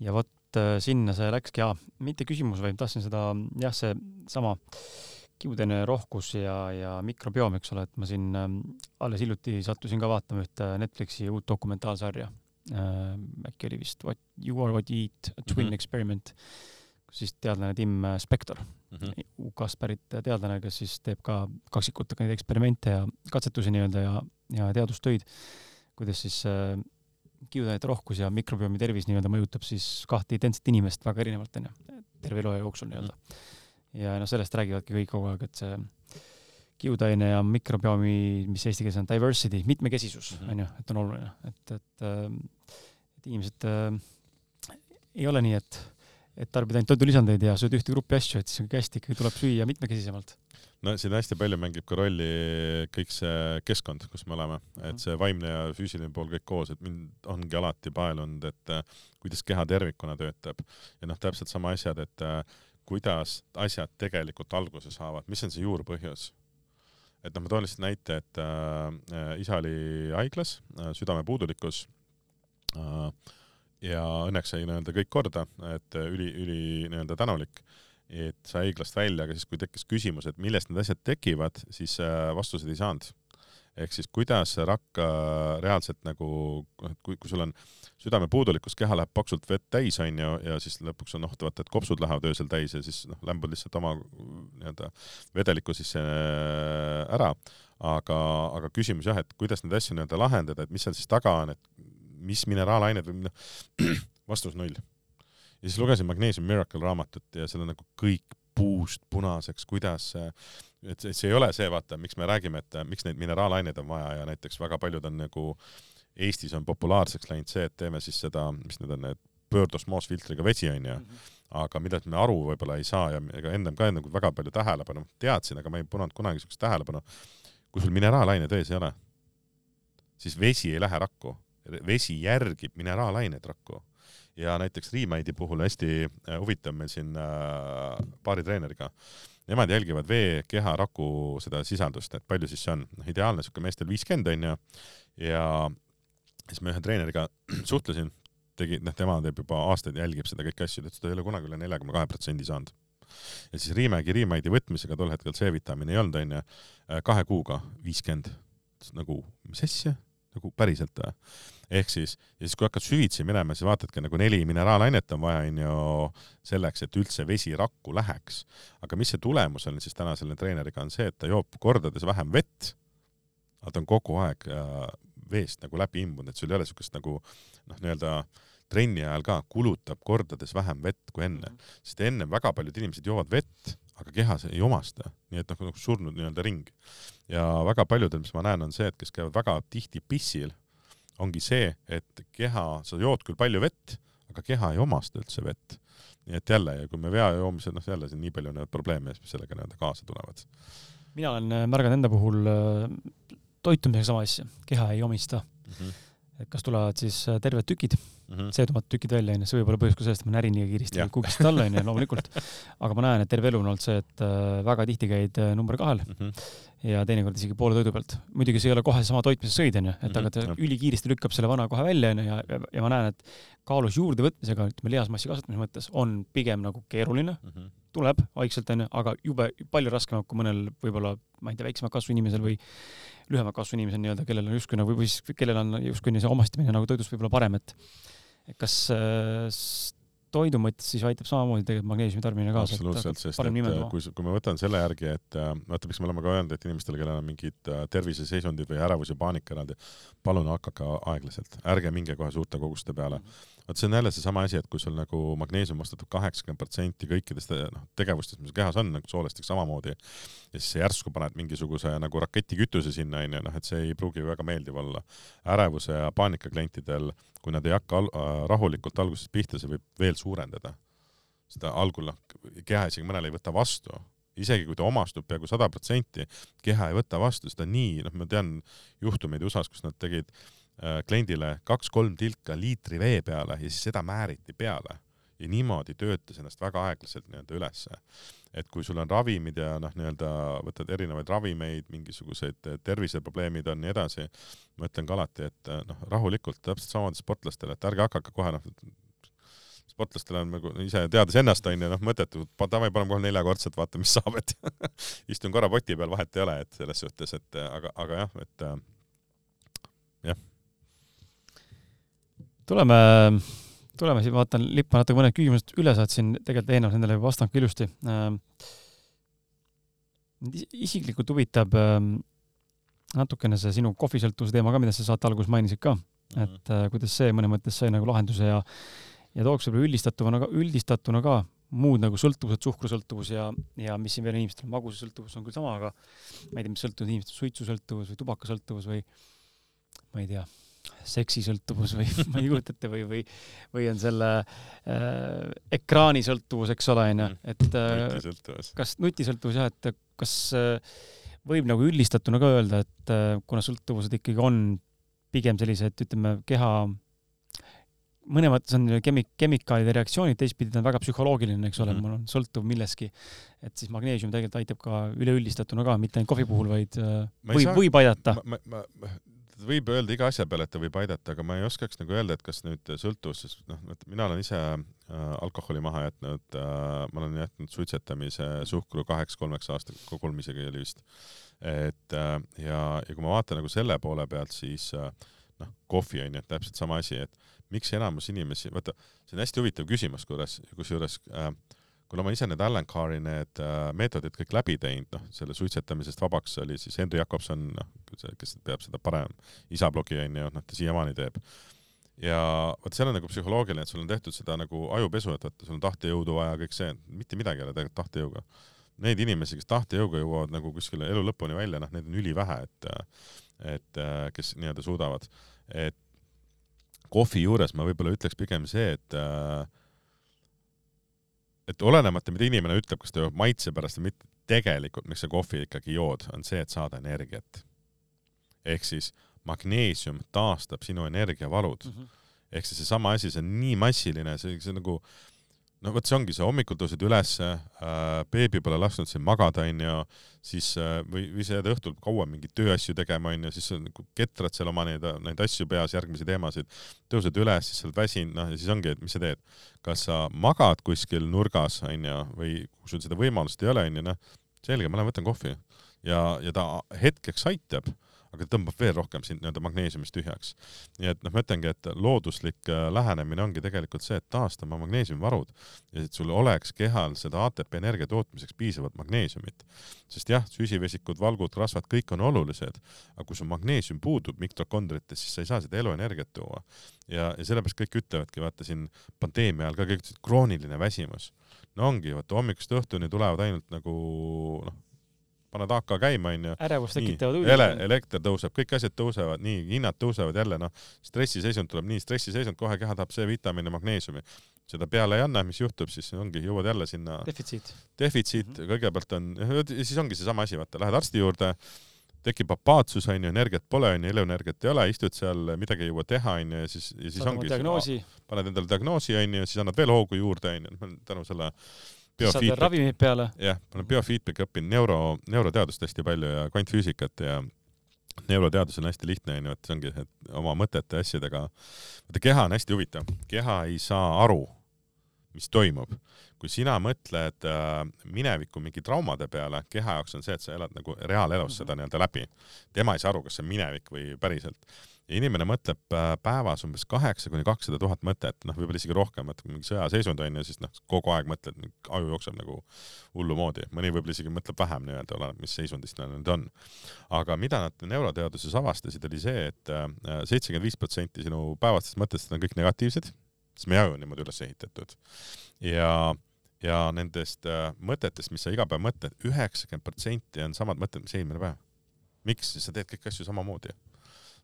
ja vot äh, sinna see läkski, jaa, mitte küsimus, vaid tahtsin seda, jah, see sama äh, kiudene rohkus ja, ja mikrobioom, eks ole, et ma siin äh, alles hiljuti sattusin ka vaatama ühte Netflixi uut dokumentaalsarja äh,. äkki oli vist What you are what you eat, a twin mm -hmm. experiment, kus siis teadlane Tim Spector mm -hmm. UK-st pärit teadlane, kes siis teeb ka kaksikutega neid eksperimente ja katsetusi nii-öelda ja, ja teadustöid, kuidas siis äh, kiudainete rohkus ja mikrobiomi tervis nii-öelda mõjutab siis kahte identset inimest väga erinevalt, onju, terve elu jooksul nii-öelda mm. -hmm ja noh, sellest räägivadki kõik kogu aeg, et see kiudaine ja mikrobiomi, mis eesti keeles on diversity, mitmekesisus mhm. on ju, et on oluline, et, et, äh, et inimesed äh, ei ole nii, et, et tarbid ainult toidulisandeid ja sööd ühte gruppi asju, et siis on kõik hästi, ikkagi tuleb süüa mitmekesisemalt. no siin hästi palju mängib ka rolli kõik see keskkond, kus me oleme, et mhm. see vaimne ja füüsiline pool kõik koos, et mind ongi alati paelunud, et äh, kuidas keha tervikuna töötab ja noh, täpselt sama asjad, et äh, kuidas asjad tegelikult alguse saavad, mis on see juurpõhjus? et noh, ma toon lihtsalt näite, et äh, isa oli haiglas äh,, südamepuudulikkus äh, ja õnneks sai nii-öelda kõik korda, et üli, üli nii-öelda tänulik, et sai haiglast välja, aga siis, kui tekkis küsimus, et millest need asjad tekivad, siis äh, vastuseid ei saanud ehk siis kuidas rakk reaalselt nagu, et kui, kui sul on südamepuudulikkus, keha läheb paksult vett täis, onju, ja siis lõpuks on noh, vaata, et kopsud lähevad öösel täis ja siis noh, lämbud lihtsalt oma nii-öelda vedelikku sisse äh, ära. aga, aga küsimus jah, et kuidas neid asju nii-öelda lahendada, et mis seal siis taga on, et mis mineraalained või noh, vastus null. ja siis lugesin Magnesium Miracle raamatut ja seal on nagu kõik puust punaseks, kuidas et see, see ei ole see, vaata, miks me räägime, et miks neid mineraalaineid on vaja ja näiteks väga paljud on nagu Eestis on populaarseks läinud see, et teeme siis seda, mis need on, need pöördosmoosfiltriga vesi onju mm, -hmm. aga millest me aru võib-olla ei saa ja ega ennem ka nagu väga palju tähelepanu teadsin, aga ma ei pannud kunagi siukest tähelepanu. kui sul mineraalained vees ei ole, siis vesi ei lähe rakku, vesi järgib mineraalained rakku ja näiteks Riimaidi puhul hästi äh, huvitav meil siin äh, paari treeneriga äh, nemad jälgivad vee, keha, raku seda sisaldust, et palju siis see on. noh, ideaalne siuke meestel viiskümmend onju ja siis ma ühe treeneriga suhtlesin, tegi, noh, tema teeb juba aastaid, jälgib seda kõiki asju, ta ütles, et ta ei ole kunagi üle neljakümne kahe protsendi saanud. ja siis Riimägi Riimaidi võtmisega tol hetkel C-vitamiini ei olnud onju, kahe kuuga viiskümmend, nagu mis asja, nagu päriselt või? Ehk siis, ja siis kui hakkad süvitsi minema, siis vaatadki nagu neli mineraalainet on vaja, onju, selleks, et üldse vesi rakku läheks. aga mis see tulemus on siis täna selle treeneriga, on see, et ta joob kordades vähem vett, aga ta on kogu aeg äh, veest nagu läbi imbunud, et sul ei ole siukest nagu noh, nii-öelda trenni ajal ka kulutab kordades vähem vett kui enne, mhm. sest enne väga paljud inimesed joovad vett, aga kehas ei omasta, nii et noh, nagu surnud nii-öelda ring. ja väga paljudel, mis ma näen, on see, et kes käivad väga tihti pissil ongi see, et keha, sa jood küll palju vett, aga keha ei omasta üldse vett. nii et jälle, kui me vea joomisel, noh jälle siin nii palju neid probleeme, mis sellega nii-öelda kaasa tulevad. mina olen äh, märganud enda puhul äh, toitumisega sama asja, keha ei omista mm. -hmm. Et kas tulevad siis äh, terved tükid mm -hmm. C-tomate tükid välja, onju, see võib olla põhjus ka sellest, et ma närin nii kiiresti kukist alla, onju, loomulikult. aga ma näen, et terve elu on olnud see, et väga tihti käid number kahel mm. -hmm ja teinekord isegi poole toidu pealt. muidugi see ei ole kohe seesama toit, mis sa sõid, onju, et mm -hmm. aga ta ülikiiresti lükkab selle vana kohe välja, onju, ja, ja, ja ma näen, et kaalus juurdevõtmisega, ütleme lihasmassi kasvatamise mõttes, on pigem nagu keeruline mm, -hmm. tuleb vaikselt, onju, aga jube palju raskem kui mõnel võib-olla, ma ei tea, väiksema kasvu inimesel või lühema kasvu inimesel nii-öelda, kellel on justkui nagu, või siis kellel on justkui see omastamine nagu toidust võib-olla parem, et kas äh, toidu mõttes siis aitab samamoodi tegelikult magneesiumi tarbimine kaasa. absoluutselt, sest et äh, kui, kui ma võtan selle järgi, et äh, vaata, miks me oleme ka öelnud, et inimestele, kellel on mingid äh, terviseseisundid või ärevus ja paanika eraldi, palun hakake aeglaselt, ärge minge kohe suurte koguste peale mm. -hmm vot see on jälle seesama asi, et kui sul nagu magneesium vastutab kaheksakümmend protsenti kõikidest noh, tegevustest, mis kehas on, nagu soolestik samamoodi, ja siis järsku paned mingisuguse nagu raketikütuse sinna, onju, noh, et see ei pruugi väga meeldiv olla. ärevuse ja paanika klientidel, kui nad ei hakka al äh, rahulikult algusest pihta, see võib veel suurendada. seda algul, noh, keha isegi mõnel ei võta vastu isegi kui ta omastub peaaegu sada protsenti, keha ei võta vastu seda nii, noh, ma tean juhtumeid USA-s, kus nad tegid Äh, kliendile kaks-kolm tilka liitri vee peale ja siis seda määriti peale ja niimoodi töötas ennast väga aeglaselt nii-öelda ülesse. et kui sul on ravimid ja noh, nii-öelda võtad erinevaid ravimeid, mingisugused terviseprobleemid on nii edasi, ma ütlen ka alati, et noh, rahulikult, täpselt samamoodi sportlastele, et ärge hakake kohe noh, sportlastel on nagu ise teades ennast onju, noh mõttetu, davai, paneme kohe neljakordselt, vaata, mis saab, et istun korra poti peal, vahet ei ole, et selles suhtes, et aga, aga jah, et jah tuleme, tuleme siin, vaatan, lippan natuke mõned küsimused üle, saatsin tegelikult eelnevalt nendele vastanud ka ilusti äh,. isiklikult huvitab äh, natukene see sinu kohvisõltuvuse teema ka, mida sa saate alguses mainisid ka, mhm. et äh, kuidas see mõnes mõttes sai nagu lahenduse ja ja tooks võib-olla üldistatuna ka, üldistatuna ka muud nagu sõltuvused, suhkrusõltuvus ja, ja mis siin veel inimestel magusasõltuvus on küll sama, aga ma ei tea, mis sõltuvus inimestel, suitsusõltuvus või tubakasõltuvus või ma ei tea seksisõltuvus või ma ei kujuta ette või, või, või on selle äh, ekraanisõltuvus, eks ole, onju, mm. et äh, kas nutisõltuvus jah, et kas äh, võib nagu üldistatuna ka öelda, et äh, kuna sõltuvused ikkagi on pigem sellised, ütleme, keha mõne mõttes on kemi-, kemikaalide reaktsioonid, teistpidi ta on väga psühholoogiline, eks ole mm, -hmm. mul on sõltuv millestki. et siis magneesium tegelikult aitab ka üleüldistatuna ka, mitte ainult kohvi puhul, vaid äh, võib, võib aidata. ma, ma, ma, võib öelda iga asja peale, et ta võib aidata, aga ma ei oskaks nagu öelda, et kas nüüd sõltuvus, sest noh, mina olen ise äh, alkoholi maha jätnud äh,, ma olen jätnud suitsetamise suhkru kaheks-kolmeks aastaks, kolm isegi oli vist. et äh, ja, ja kui ma vaatan nagu selle poole pealt, siis äh, noh, kohvi on ju, täpselt sama asi, et miks enamus inimesi, vaata, see on hästi huvitav küsimus, kusjuures, kusjuures äh, kuna ma ise need Allan Carri need äh, meetodid kõik läbi teinud, noh, selle suitsetamisest vabaks oli siis Henry Jakobson, noh, kes peab seda parem isablogi onju, noh, ta siiamaani teeb. ja vot seal on nagu psühholoogiline, et sul on tehtud seda nagu ajupesu, et vaata, sul on tahtejõudu vaja, kõik see, mitte midagi ei ole tegelikult tahtejõuga. Neid inimesi, kes tahtejõuga jõuavad nagu kuskile elu lõpuni välja, noh, neid on ülivähe, et, et kes nii-öelda suudavad. et kohvi juures ma võib-olla ütleks pigem see, et äh, et olenemata, mida inimene ütleb, kas ta joob maitse pärast või mitte, tegelikult miks sa kohvi ikkagi jood, on see, et saada energiat. ehk siis magneesium taastab sinu energiavalud mm. -hmm. ehk siis seesama asi, see on nii massiline, see, see nagu äh, no vot, see ongi see, hommikul tõusid ülesse äh,, beebi pole lasknud sind magada, onju, siis äh, või, või sa jääd õhtul kaua mingeid tööasju tegema, onju, siis nagu ketrad seal oma neid, neid asju peas, järgmisi teemasid, tõused üles, siis sa oled väsinud, noh, ja siis ongi, et mis sa teed. kas sa magad kuskil nurgas, onju, või kui sul seda võimalust ei ole, onju, noh, selge, ma lähen võtan kohvi ja, ja ta hetkeks aitab aga tõmbab veel rohkem sind nii-öelda magneesiumist tühjaks. nii et noh, ma ütlengi, et looduslik äh, lähenemine ongi tegelikult see, et taastama magneesiumvarud ja et sul oleks kehal seda ATP energia tootmiseks piisavalt magneesiumit. sest jah, süsivesikud, valgud, rasvad, kõik on olulised, aga kui sul magneesium puudub mitokondrites, siis sa ei saa seda eluenergiat tuua. ja, ja sellepärast kõik ütlevadki, vaata siin pandeemia ajal ka kõik ütlesid, krooniline väsimus no ongi, vaata hommikust õhtuni tulevad ainult nagu noh, paned AK käima, onju. ärevust tekitavad uudised. ele-, elekter tõuseb, kõik asjad tõusevad, nii, hinnad tõusevad jälle, noh, stressiseisund tuleb nii, stressiseisund, kohe keha tahab C-vitamiini, magneesiumi. seda peale ei anna, mis juhtub siis ongi, jõuad jälle sinna defitsiit. defitsiit mm. -hmm. kõigepealt on, siis ongi seesama asi, vaata, lähed arsti juurde, tekib apaatsus onju, energiat pole onju, eluenergiat ei ole, istud seal, midagi ei jõua teha onju ja siis, ja siis saad ongi, diagnoosi, paned endale diagnoosi onju, siis annad veel hoogu juurde onju, tänu selle saad ravimid peale. jah, ma olen biofeedbacki õppinud neuro, neuroteadust hästi palju ja kvantfüüsikat ja neuroteadus on hästi lihtne onju, et see ongi, et oma mõtete ja asjadega, vaata keha on hästi huvitav, keha ei saa aru, mis toimub. kui sina mõtled äh, mineviku mingi traumade peale, keha jaoks on see, et sa elad nagu reaalelus seda nii-öelda läbi. tema ei saa aru, kas see on minevik või päriselt. Ja inimene mõtleb äh, päevas umbes kaheksa kuni kakssada tuhat mõtet, noh, võib-olla isegi rohkem, et mingi sõjaseisund on ju, siis noh, kogu aeg mõtled, aju jookseb nagu hullumoodi, mõni võib-olla isegi mõtleb vähem nii-öelda, oleneb, mis seisundis nad nüüd on. aga mida nad neuroteaduses avastasid, oli see et, et seitsekümmend viis protsenti sinu päevastest mõtetest on kõik negatiivsed, sest meie aju on niimoodi üles ehitatud ja ja nendest äh, mõtetest, mis sa iga päev mõtled, üheksakümmend protsenti on samad mõtted, mis eelmine päev. miks, sa teed kõiki asju samamoodi.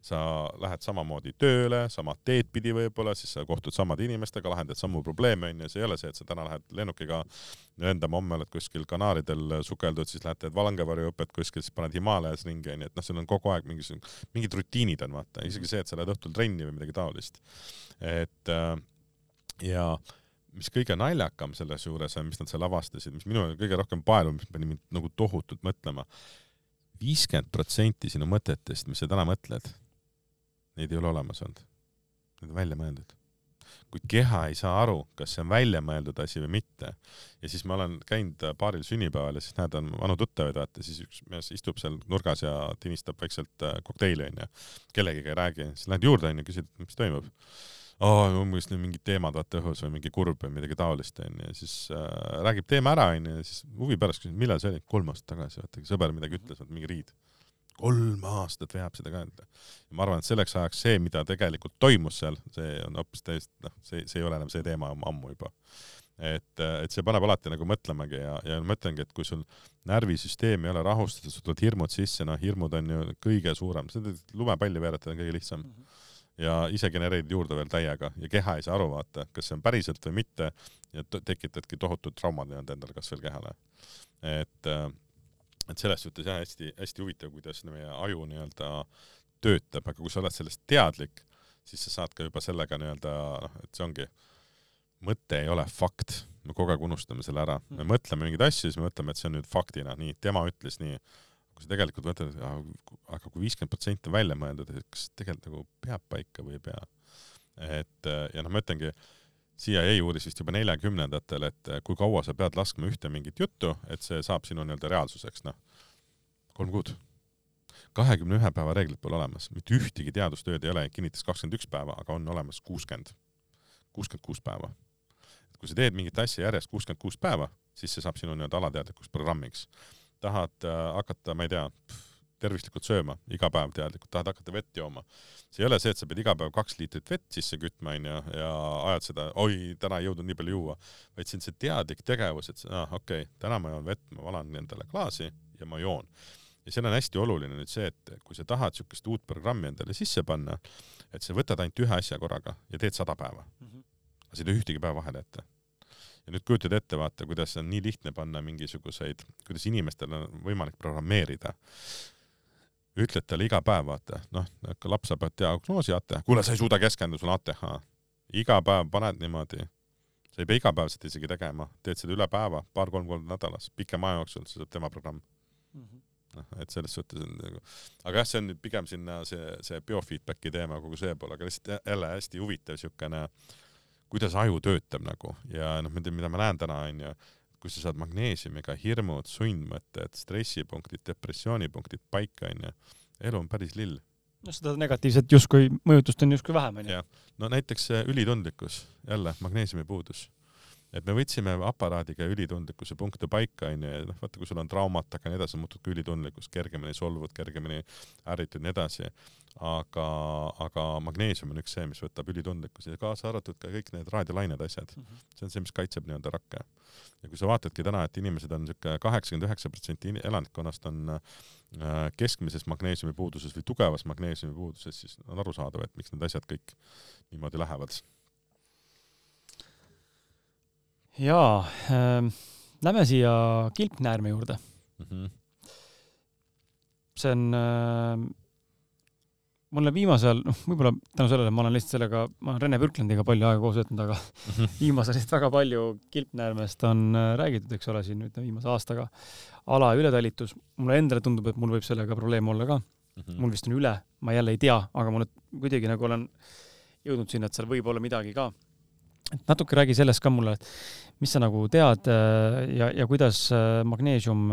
Sa lähed samamoodi tööle, sama teed pidi võib-olla, siis sa kohtud samade inimestega, lahendad samu probleeme onju, see ei ole see, et sa täna lähed lennukiga lendama, homme oled kuskil Kanaaridel sukeldud, siis lähed teed valgevarjuõpet kuskil, siis paned Himaalajas ringi onju, et noh, sul on kogu aeg mingisugune, mingid rutiinid on vaata, isegi see, et sa lähed õhtul trenni või midagi taolist. et äh, ja mis kõige naljakam selles juures on, mis nad seal avastasid, mis minule kõige rohkem paelu, mis pani mind nagu tohutult mõtlema. viiskümmend protsenti sinu mõtetest, mis sa täna mõtled, neid ei ole olemas olnud. Need on välja mõeldud. kuid keha ei saa aru, kas see on välja mõeldud asi või mitte. ja siis ma olen käinud paaril sünnipäeval ja siis näed, on vanu tuttavaid, vaata, siis üks mees istub seal nurgas ja tinistab vaikselt äh, kokteili onju. kellegiga ei räägi, siis lähed juurde onju, küsid, mis toimub oh, umbes nüüd mingid teemad vaata õhus või mingi kurb või midagi taolist onju ja siis äh, räägib teema ära onju ja siis huvi pärast küsin, millal see oli, kolm aastat tagasi vaata, sõber midagi ütles, vaata mingi riid. Kolm aastat veab seda ka ma arvan, et selleks ajaks see, mida tegelikult toimus seal, see on hoopis täiesti noh, see, see ei ole enam see teema ammu juba. et, et see paneb alati nagu mõtlemagi ja, ja ma ütlengi, et kui sul närvisüsteem ei ole rahustatud, sul tulevad hirmud sisse, noh, hirmud on ju kõige suurem, lumepalli veeretada on kõige lihtsam. Ja ise genereerid juurde veel täiega ja keha ei saa aru vaata, kas see on päriselt või mitte. Ja tekitadki tohutud traumad nii-öelda endale kasvõi kehale. et, et selles suhtes jah, hästi-hästi huvitav, kuidas meie aju nii-öelda töötab, aga kui sa oled sellest teadlik, siis sa saad ka juba sellega nii-öelda noh, et see ongi, mõte ei ole fakt, me kogu aeg unustame selle ära, me mõtleme mingeid asju, siis me mõtleme, et see on nüüd faktina, nii, tema ütles nii. Kui sa tegelikult mõtled, aga kui viiskümmend protsenti on välja mõeldud, et kas tegelikult nagu peab paika või ei pea. et ja noh, ma ütlengi, CIA uuris vist juba neljakümnendatel, et kui kaua sa pead laskma ühte mingit juttu, et see saab sinu nii-öelda reaalsuseks, noh, kolm kuud. kahekümne ühe päeva reeglit pole olemas, mitte ühtegi teadustööd ei ole, kinnitas kakskümmend üks päeva, aga on olemas kuuskümmend, kuuskümmend kuus päeva. kui sa teed mingit asja järjest kuuskümmend kuus päeva, siis see saab sinu nii-öelda alateadlikuks programmiks. Tahad äh, hakata, ma ei tea, tervislikult sööma, iga päev teadlikult, tahad hakata vett jooma. see ei ole see, et sa pead iga päev kaks liitrit vett sisse kütma, onju, ja ajad seda, oi, täna ei jõudnud nii palju juua, vaid see on see teadlik tegevus, et ah, okei okay,, täna ma joon vett, ma valan endale klaasi ja ma joon. ja seal on hästi oluline nüüd see, et kui sa tahad siukest uut programmi endale sisse panna, et sa võtad ainult ühe asja korraga ja teed sada päeva. aga sa ei tee ühtegi päeva vahele ette ja nüüd kujutad ette, vaata, kuidas on nii lihtne panna mingisuguseid, kuidas inimestel on võimalik programmeerida. Ütled talle iga päev, vaata, noh, laps saab diagnoosi ATH, kuule, sa ei suuda keskenduda, sul on ATH. iga päev paned niimoodi, sa ei pea igapäevaselt isegi tegema, teed seda üle päeva, paar-kolm korda nädalas, pikema aja jooksul, see saab tema programm. noh, et selles suhtes on nagu, aga jah, see on nüüd pigem sinna see, see biofeedbacki teema, kogu see pool, aga lihtsalt jälle hästi huvitav siukene kuidas aju töötab nagu. Ja noh, mida ma näen täna onju, kui sa saad magneesiumiga hirmud, sundmõtted, stressipunktid, depressioonipunktid paika onju, elu on päris lill. noh, seda negatiivset justkui mõjutust on justkui vähem onju no näiteks see ülitundlikkus, jälle magneesiumi puudus. Et me võtsime aparaadiga ülitundlikkuse punkte paika onju ja noh, vaata, kui sul on traumat, aga nii edasi, muutud ka ülitundlikkus, kergemini solvud, kergemini ärritud ja nii edasi. aga, aga magneesium on üks see, mis võtab ülitundlikkuse ja kaasa arvatud ka kõik need raadiolained asjad. see on see, mis kaitseb nii-öelda rakke. ja kui sa vaatadki täna, et inimesed on siuke kaheksakümmend üheksa protsenti elanikkonnast on äh, keskmises magneesiumi puuduses või tugevas magneesiumi puuduses, siis on arusaadav, et miks need asjad kõik niimoodi lähevad. Jaa äh,, lähme siia kilpnäärme juurde mm. -hmm. see on äh, mulle viimasel, noh, võib-olla tänu sellele ma olen lihtsalt sellega, ma olen Rene Pürklandiga palju aega koos töötanud, aga mm -hmm. viimasel lihtsalt väga palju kilpnäärmest on äh, räägitud, eks ole, siin ütleme viimase aastaga. ala ületalitus, mulle endale tundub, et mul võib sellega probleem olla ka mm. -hmm. mul vist on üle, ma jälle ei tea, aga mulle kuidagi nagu olen jõudnud sinna, et seal võib olla midagi ka. Et natuke räägi sellest ka mulle, et mis sa nagu tead äh, ja, ja kuidas äh, magneesium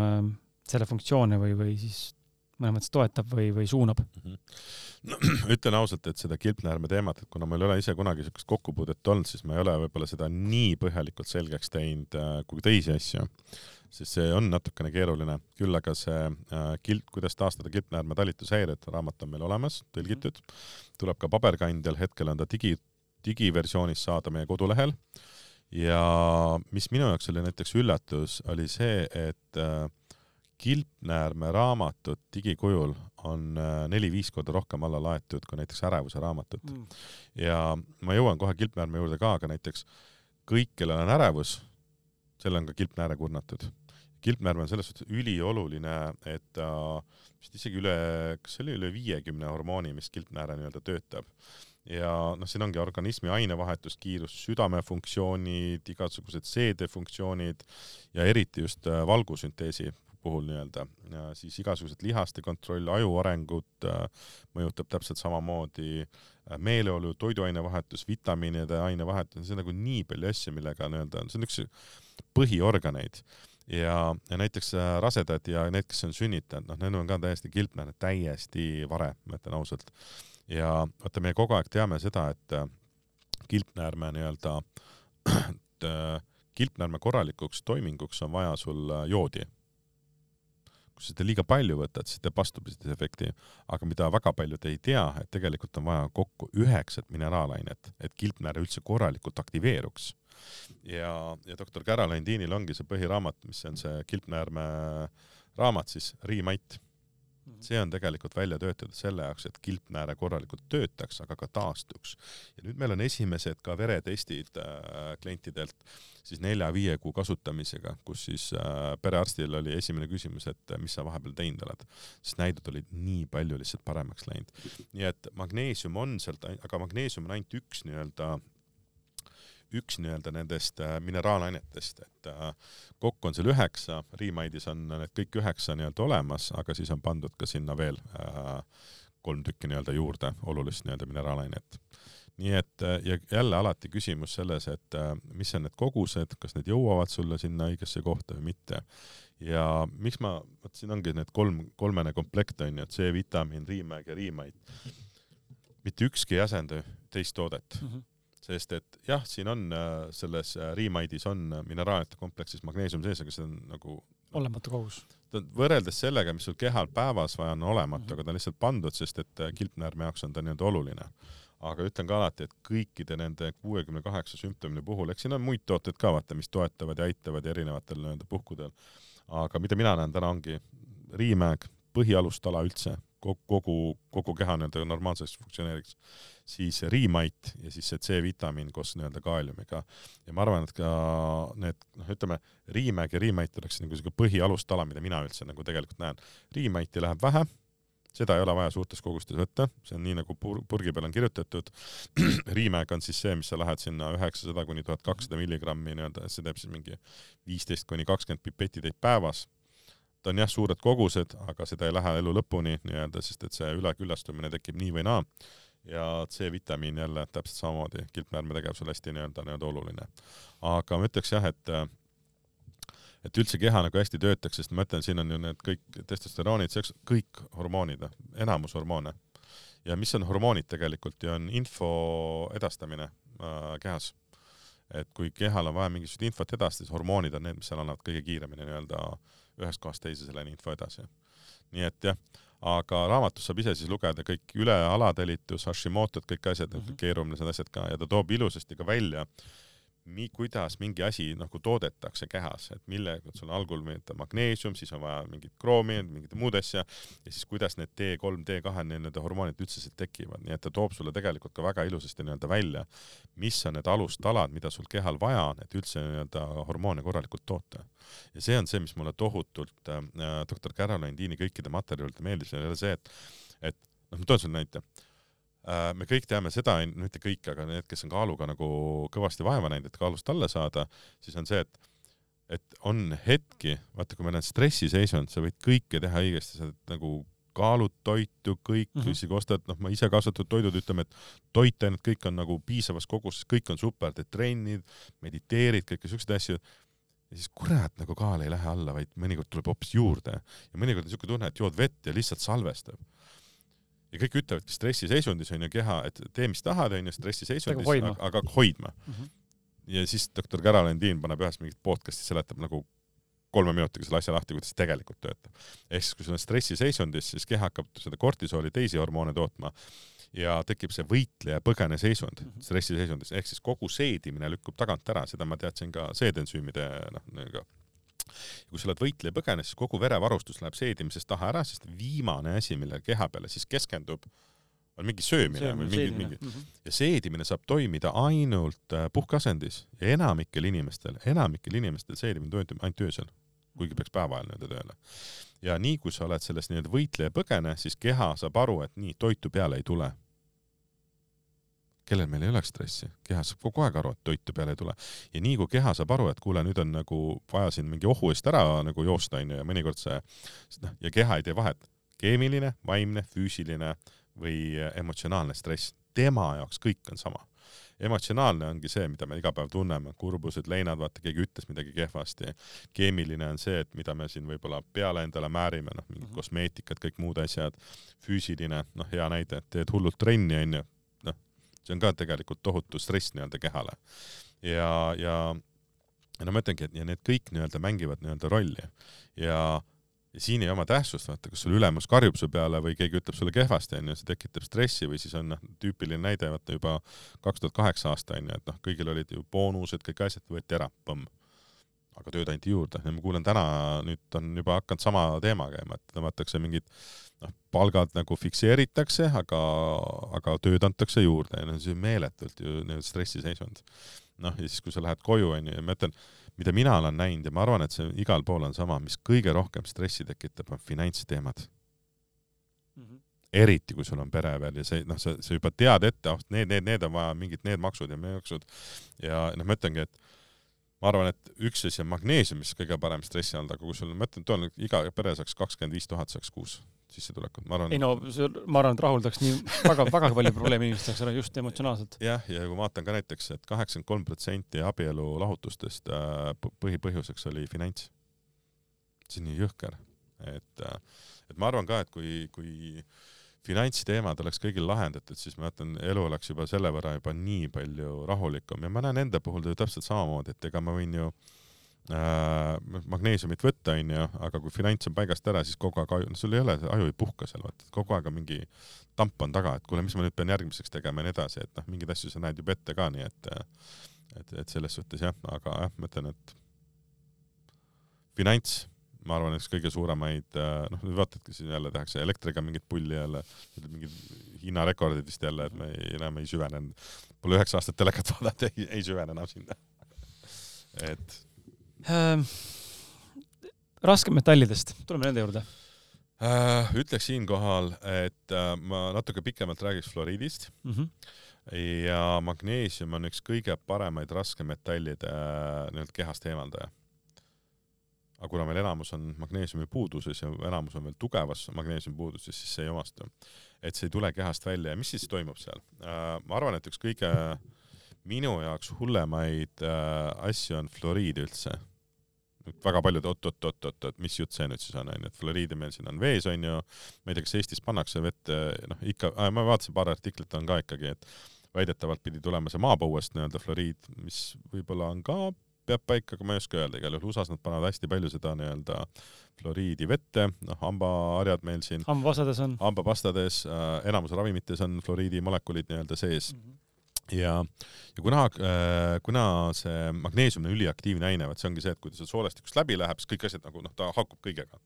selle funktsioone või, või siis mõnes mõttes toetab või, või suunab mm? -hmm no, ütlen ausalt, et seda kilpnäärme teemat, et kuna meil ei ole ise kunagi niisugust kokkupuudet olnud, siis ma ei ole võib-olla seda nii põhjalikult selgeks teinud äh, kui teisi asju, sest see on natukene keeruline. küll aga see äh, kilp, kuidas taastada kilpnäärme talitushäired, raamat on meil olemas, tõlgitud, tuleb ka paberkandjal, hetkel on ta digi, digiversioonis saada meie kodulehel. Ja mis minu jaoks oli näiteks üllatus, oli see, et äh, kilpnäärme raamatut digikujul on äh, neli-viis korda rohkem alla laetud kui näiteks ärevuse raamatut mm.. ja ma jõuan kohe kilpnäärme juurde ka, aga näiteks kõik, kellel on ärevus, selle on ka kilpnääre kurnatud. kilpnäärme on selles suhtes ülioluline, et ta äh, vist isegi üle, kas see oli üle viiekümne hormooni, mis kilpnääre nii-öelda töötab ja noh, siin ongi organismi ainevahetuskiirus, südamefunktsioonid, igasugused seedefunktsioonid ja eriti just äh, valgusünteesi puhul nii-öelda siis igasugused lihaste kontroll, aju arengut äh, mõjutab täpselt samamoodi äh, meeleolu, toiduainevahetus, vitamiinide ainevahetus, see on nagu nii palju asju, millega nii-öelda, see on üks põhiorganeid ja, ja näiteks rasedad ja need, kes on sünnitanud, noh, need on ka täiesti kilpnäärmed, täiesti vare, ma ütlen ausalt. Ja vaata, me kogu aeg teame seda, et kilpnäärme nii-öelda, et kilpnäärme korralikuks toiminguks on vaja sul joodi kui sa seda liiga palju võtad, siis teeb vastupidise efekti. aga mida väga paljud ei tea, et tegelikult on vaja kokku üheksat mineraalainet, et kilpnäär üldse korralikult aktiveeruks. ja, ja doktor Caroline Deanil ongi see põhiraamat, mis on see kilpnäärme raamat siis, Riimait. See on tegelikult välja töötatud selle jaoks, et kilpnääre korralikult töötaks, aga ka taastuks. ja nüüd meil on esimesed ka veretestid äh, klientidelt siis nelja-viie kuu kasutamisega, kus siis äh, perearstil oli esimene küsimus, et mis sa vahepeal teinud oled, sest näidud olid nii palju lihtsalt paremaks läinud. nii et magneesium on sealt, aga magneesium on ainult üks nii-öelda üks nii-öelda nendest äh, mineraalainetest, et äh, kokku on seal üheksa, Riimaidis on need kõik üheksa nii-öelda olemas, aga siis on pandud ka sinna veel äh, kolm tükki nii-öelda juurde olulist nii-öelda mineraalainet. nii et ja jälle alati küsimus selles, et mis on need kogused, kas need jõuavad sulle sinna õigesse kohta või mitte. ja miks ma, vot siin ongi need kolm, kolmene komplekt on ju, et C-vitamiin, Riimäeg ja Riimaid. mitte ükski ei asenda teist toodet mm. -hmm sest et jah, siin on äh, selles äh, Riimaidis on äh, mineraalide kompleksis magneesium sees, aga see on nagu olematu kogus. ta on võrreldes sellega, mis sul kehal päevas vaja on, olematu mm, -hmm. aga ta on lihtsalt pandud, sest et kilpnäärme jaoks on ta nii-öelda oluline. aga ütlen ka alati, et kõikide nende kuuekümne kaheksa sümptomi puhul, eks siin on muid tooteid ka vaata, mis toetavad ja aitavad erinevatel nii-öelda puhkudel. aga mida mina näen täna ongi Riimäeg, põhialustala üldse, kogu, kogu, keha nii-öelda normaalseks funktsioneeriks siis riimait ja siis see C-vitamiin koos nii-öelda kaaliumiga. ja ma arvan, et ka need, noh, ütleme, riimäeg ja riimait oleks nagu siuke põhialustala, mida mina üldse nagu tegelikult näen. riimaiti läheb vähe, seda ei ole vaja suurtes kogustes võtta, see on nii nagu pur-, purgi peal on kirjutatud. riimäeg on siis see, mis sa lähed sinna üheksasada kuni tuhat kakssada milligrammi nii-öelda, see teeb siis mingi viisteist kuni kakskümmend pipetti teid päevas ta on jah, suured kogused, aga seda ei lähe elu lõpuni nii-öelda, sest et see üleküllastumine tekib nii või naa ja C-vitamiin jälle täpselt samamoodi kilpnäärme tegevusel hästi nii-öelda, nii-öelda oluline. aga ma ütleks jah, et et üldse keha nagu hästi töötaks, sest ma ütlen, siin on ju need kõik testosteroonid, seks-, kõik hormoonid, enamus hormoone. ja mis on hormoonid tegelikult ju on info edastamine äh, kehas. et kui kehal on vaja mingisugust infot edastada, siis hormoonid on need, mis seal annavad kõige kiiremini nii-öelda ühest kohast teise selle info edasi. nii et jah aga raamatust saab ise siis lugeda kõik üle alatalitus, Hashimoto'd, kõik asjad mm, -hmm. keerulised asjad ka ja ta toob ilusasti ka välja, mi-, kuidas mingi asi nagu toodetakse kehas, et millega, sul on algul magneesium, siis on vaja mingit kroomi, mingit muud asja ja siis kuidas need D3, D2 nii-öelda hormoonid üldse sealt tekivad, nii et ta toob sulle tegelikult ka väga ilusasti nii-öelda välja, mis on need alustalad, mida sul kehal vaja on, et üldse nii-öelda hormoone korralikult toota. ja see on see, mis mulle tohutult äh, doktor Caroline Deani kõikide materjalide meeldis, see, et, et noh, ma toon sulle näite me kõik teame seda, no mitte kõik, aga need, kes on kaaluga nagu kõvasti vaeva näinud, et kaalust alla saada, siis on see, et et on hetki, vaata, kui meil on stressiseisund, sa võid kõike teha õigesti, sa nagu kaalud toitu, kõik mm, -hmm. isegi ostad, noh, ma ise kasvatatud toidud, ütleme, et toitained, kõik on nagu piisavas koguses, kõik on super, teed trennid, mediteerid, kõiki siukseid asju. ja siis kurat, nagu kaal ei lähe alla, vaid mõnikord tuleb hoopis juurde ja mõnikord on siuke tunne, et jood vett ja lihtsalt salvestab ja kõik ütlevadki stressiseisundis on ju keha, et tee, mis tahad, on ju, stressiseisundis, aga, aga hoidma mm. -hmm. ja siis doktor Caroline Dean paneb ühes mingit podcast'i, seletab nagu kolme minutiga selle asja lahti, kuidas see tegelikult töötab. ehk siis, kui sul on stressiseisundis, siis keha hakkab seda kortisooli, teisi hormoone tootma ja tekib see võitleja põgene seisund mm -hmm. stressiseisundis, ehk siis kogu seedimine lükkub tagant ära, seda ma teadsin ka seedensüümide noh, nagu kui sa oled võitleja põgene, siis kogu verevarustus läheb seedimisest taha ära, sest viimane asi, mille keha peale siis keskendub, on mingi söömine Söömine, või mingi, mingi mm -hmm. ja seedimine saab toimida ainult äh, puhkeasendis ja enamikel inimestel, enamikel inimestel seedimine toimub ainult öösel, kuigi peaks päeva ajal nii-öelda tööle. ja nii kui sa oled selles nii-öelda võitleja põgene, siis keha saab aru, et nii, toitu peale ei tule kellel meil ei oleks stressi, keha saab kogu aeg aru, et toitu peale ei tule. ja nii kui keha saab aru, et kuule, nüüd on nagu vaja siin mingi ohu eest ära nagu joosta, onju, ja mõnikord see, noh, ja keha ei tee vahet, keemiline, vaimne, füüsiline või emotsionaalne stress, tema jaoks kõik on sama emotsionaalne ongi see, mida me iga päev tunneme, kurbused, leinad, vaata keegi ütles midagi kehvasti. keemiline on see, et mida me siin võib-olla peale endale määrime, noh, mingid mm -hmm. kosmeetikad, kõik muud asjad. füüsiline, noh, hea näide, et teed hullult trenni, onju, see on ka tegelikult tohutu stress nii-öelda kehale. ja, ja, ja no ma ütlengi, et ja need kõik nii-öelda mängivad nii-öelda rolli ja ja siin ei oma tähtsust, vaata, kas sul ülemus karjub su peale või keegi ütleb sulle kehvasti, onju, see tekitab stressi või siis on noh, tüüpiline näide, vaata juba kaks tuhat kaheksa aasta onju, et noh, kõigil olid ju boonused, kõik asjad võeti ära, põmm. Aga tööd anti juurde ja ma kuulen täna, nüüd on juba hakanud sama teema käima, et tõmmatakse mingid noh, palgad nagu fikseeritakse, aga, aga tööd antakse juurde ja no see on meeletult ju stressiseisund. noh, ja siis, kui sa lähed koju, onju, ja ma ütlen, mida mina olen näinud ja ma arvan, et see igal pool on sama, mis kõige rohkem stressi tekitab, on finantsteemad mm. -hmm. eriti, kui sul on pere veel ja see, noh, sa, sa juba tead ette, ah, need, need, need on vaja, mingid need maksud ja maksud ja noh, ma ütlengi, et ma arvan, et üks asi on magneesium, mis kõige parem stressi anda, aga kui sul, ma ütlen, toon iga pere saaks kakskümmend viis tuhat saaks kuus sissetulekut, ma arvan. ei no ma arvan, et rahuldaks nii väga, väga palju probleeme inimesteks ära just emotsionaalselt. jah, ja kui ma vaatan ka näiteks et, et kaheksakümmend kolm protsenti abielu lahutustest äh, põhipõhjuseks oli finants. see on nii jõhker, et, äh, et ma arvan ka, et kui, kui finantsteemad oleks kõigil lahendatud, siis ma ütlen, elu oleks juba selle võrra juba nii palju rahulikum. Ja ma näen enda puhul täpselt samamoodi, et ega ma võin ju äh, magneesiumit võtta, onju, aga kui finants on paigast ära, siis kogu aeg aju, no sul ei ole, aju ei puhka seal, vaata, kogu aeg on mingi tamp on taga, et kuule, mis ma nüüd pean järgmiseks tegema ja nii edasi, et noh, mingeid asju sa näed juba ette ka, nii et et, et selles suhtes jah, aga jah, ma ütlen, et finants, ma arvan, üks kõige suuremaid, äh, noh, nüüd vaatadki siin jälle tehakse elektriga mingit pulli jälle, mingid hinnarekordid vist jälle, et me ei, enam ei süvenenud, pole üheksa aastat telekat vaadata, ei, ei süvene enam sinna. et äh,. raskemetallidest, tuleme nende juurde äh,. ütleks siinkohal, et äh, ma natuke pikemalt räägiks fluoriidist mm. -hmm ja magneesium on üks kõige paremaid raskemetallide äh, nii-öelda kehast eemaldaja. Aga kuna meil enamus on magneesiumi puuduses ja enamus on veel tugevas magneesiumi puuduses, siis see ei omastu. et see ei tule kehast välja ja mis siis toimub seal? Äh, ma arvan, et üks kõige minu jaoks hullemaid asju on fluoriid üldse väga paljud oot-oot-oot-oot, mis jutt see nüüd siis on, onju, et fluoriidi meil siin on vees, onju. ma ei tea, kas Eestis pannakse vette, noh ikka, ma vaatasin paar artiklit on ka ikkagi, et väidetavalt pidi tulema see maapõuest nii-öelda fluoriid, mis võib-olla on ka, peab paika, aga ma ei oska öelda, igal juhul USA-s nad panevad hästi palju seda nii-öelda fluoriidi vette, noh, hambaharjad meil siin. hambapastades on. hambapastades äh,, enamus ravimites on fluoriidi molekulid nii-öelda sees mm. -hmm ja, ja kuna, kuna see magneesium on üliaktiivne aine, vot see ongi see, et kui ta sealt soolestikust läbi läheb, siis kõik asjad nagu noh, ta haakub kõigega.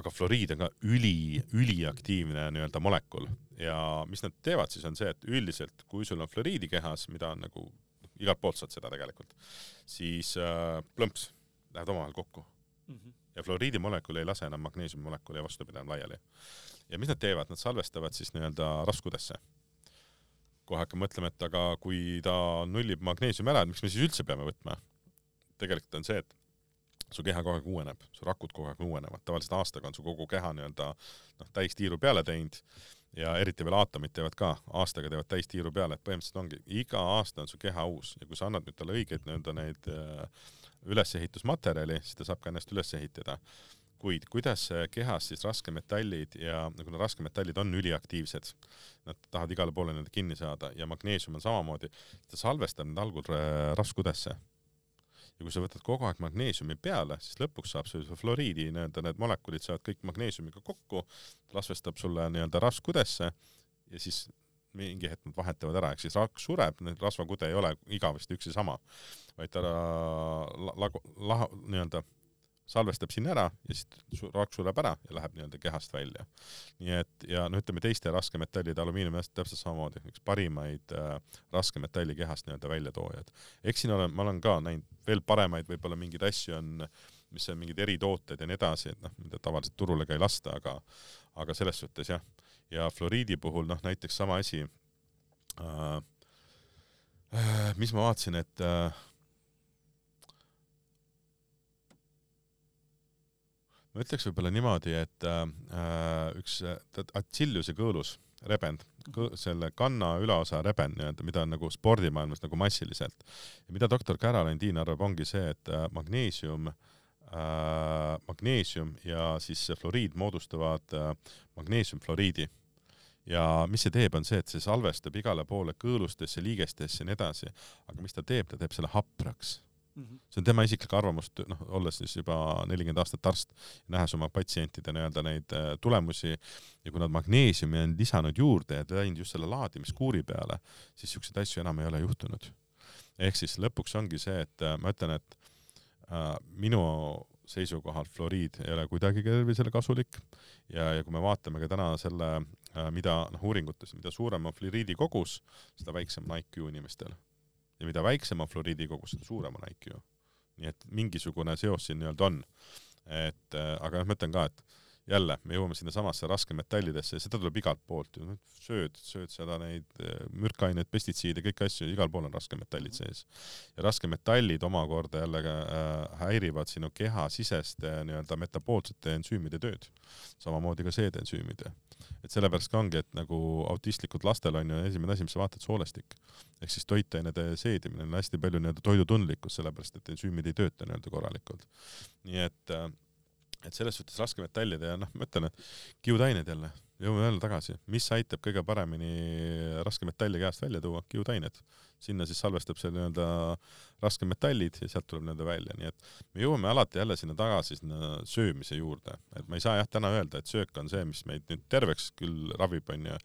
aga fluoriid on ka üli, üliaktiivne nii-öelda molekul ja mis nad teevad siis on see, et üldiselt kui sul on fluoriidi kehas, mida on nagu igalt poolt saad seda tegelikult, siis äh, plõmps, lähevad omavahel kokku mm. -hmm. ja fluoriidi molekul ei lase enam magneesiumi molekuli ja vastupidi enam laiali. ja mis nad teevad, nad salvestavad siis nii-öelda raskudesse kohe hakkan mõtlema, et aga kui ta nullib magneesiumi ära, et miks me siis üldse peame võtma? tegelikult on see, et su keha kogu aeg uueneb, su rakud kogu aeg uuenevad, tavaliselt aastaga on su kogu keha nii-öelda noh, täistiiru peale teinud ja eriti veel aatomid teevad ka, aastaga teevad täistiiru peale, et põhimõtteliselt ongi, iga aasta on su keha uus ja kui sa annad nüüd talle õigeid nii-öelda neid äh, ülesehitusmaterjali, siis ta saab ka ennast üles ehitada kuid kuidas kehas siis raskemetallid ja kuna raskemetallid on üliaktiivsed, nad tahavad igale poole nende kinni saada ja magneesium on samamoodi, ta salvestab need algul raskkudesse. Ja kui sa võtad kogu aeg magneesiumi peale, siis lõpuks saab see fluoriidi nii-öelda need molekulid saavad kõik magneesiumiga kokku, ta lasvestab sulle nii-öelda raskkudesse ja siis mingi hetk nad vahetavad ära, ehk siis raks sureb, rasvakude ei ole igavesti üks ja sama, vaid ta la, la, la, nii-öelda salvestab sinna ära ja siis raks sureb ära ja läheb nii-öelda kehast välja. nii et ja no ütleme teiste raskemetallide, alumiinium täpselt samamoodi, üks parimaid äh, raskemetalli kehast nii-öelda väljatoojad. eks siin olen, ma olen ka näinud veel paremaid, võib-olla mingeid asju on, mis on mingid eritooted ja nii edasi, et noh, mida tavaliselt turule ka ei lasta, aga aga selles suhtes jah. ja fluoriidi puhul noh, näiteks sama asi äh,. Äh, mis ma vaatasin, et äh, ma ütleks võib-olla niimoodi, et äh, üks Achilleuse kõõlus, rebend, selle kanna ülaosa rebend nii-öelda, mida on nagu spordimaailmas nagu massiliselt. Ja mida doktor Caroline Dean arvab, ongi see, et äh, magneesium äh,, magneesium ja siis fluoriid moodustavad äh, magneesiumfluoriidi. Ja mis see teeb, on see, et see salvestab igale poole kõõlustesse, liigestesse ja nii edasi, aga mis ta teeb, ta teeb selle hapraks Mm -hmm. see on tema isiklik arvamus, noh, olles siis juba nelikümmend aastat arst, nähes oma patsientide nii-öelda neid äh, tulemusi ja kui nad magneesiumi on lisanud juurde ja teinud just selle laadimiskuuri peale, siis siukseid asju enam ei ole juhtunud. ehk siis lõpuks ongi see, et äh, ma ütlen, et äh, minu seisukohalt fluoriid ei ole kuidagi tervisele kasulik ja, ja kui me vaatame ka täna selle, äh, mida noh, uuringutes, mida suurem on fluoriidi kogus, seda väiksem on IQ inimestel ja mida väiksem on fluoriidi kogus, seda suurem on IQ. nii et mingisugune seos siin nii-öelda on. et äh, aga noh, ma ütlen ka, et jälle me jõuame sinnasamasse raskemetallidesse ja seda tuleb igalt poolt ju, sööd, sööd seda neid äh, mürkaineid, pestitsiide, kõiki asju, igal pool on raskemetallid sees. ja raskemetallid omakorda jälle äh, häirivad sinu kehasiseste nii-öelda metaboolsete ensüümide tööd, samamoodi ka seedensüümide et sellepärast ka ongi, et nagu autistlikud lastel on ju esimene asi, mis sa vaatad, soolestik. ehk siis toitainede seedimine on hästi palju nii-öelda toidutundlikkus, sellepärast et ensüümid ei tööta nii-öelda korralikult. nii et, äh, et selles suhtes raskemetallide ja noh, ma ütlen, et kiudained jälle, jõuame jälle tagasi, mis aitab kõige paremini raskemetalli kehast välja tuua, kiudained. Sinna siis salvestab see nii-öelda raskemetallid ja sealt tuleb nii-öelda välja, nii et me jõuame alati jälle sinna tagasi sinna söömise juurde, et ma ei saa jah täna öelda, et söök on see, mis meid nüüd terveks küll ravib, onju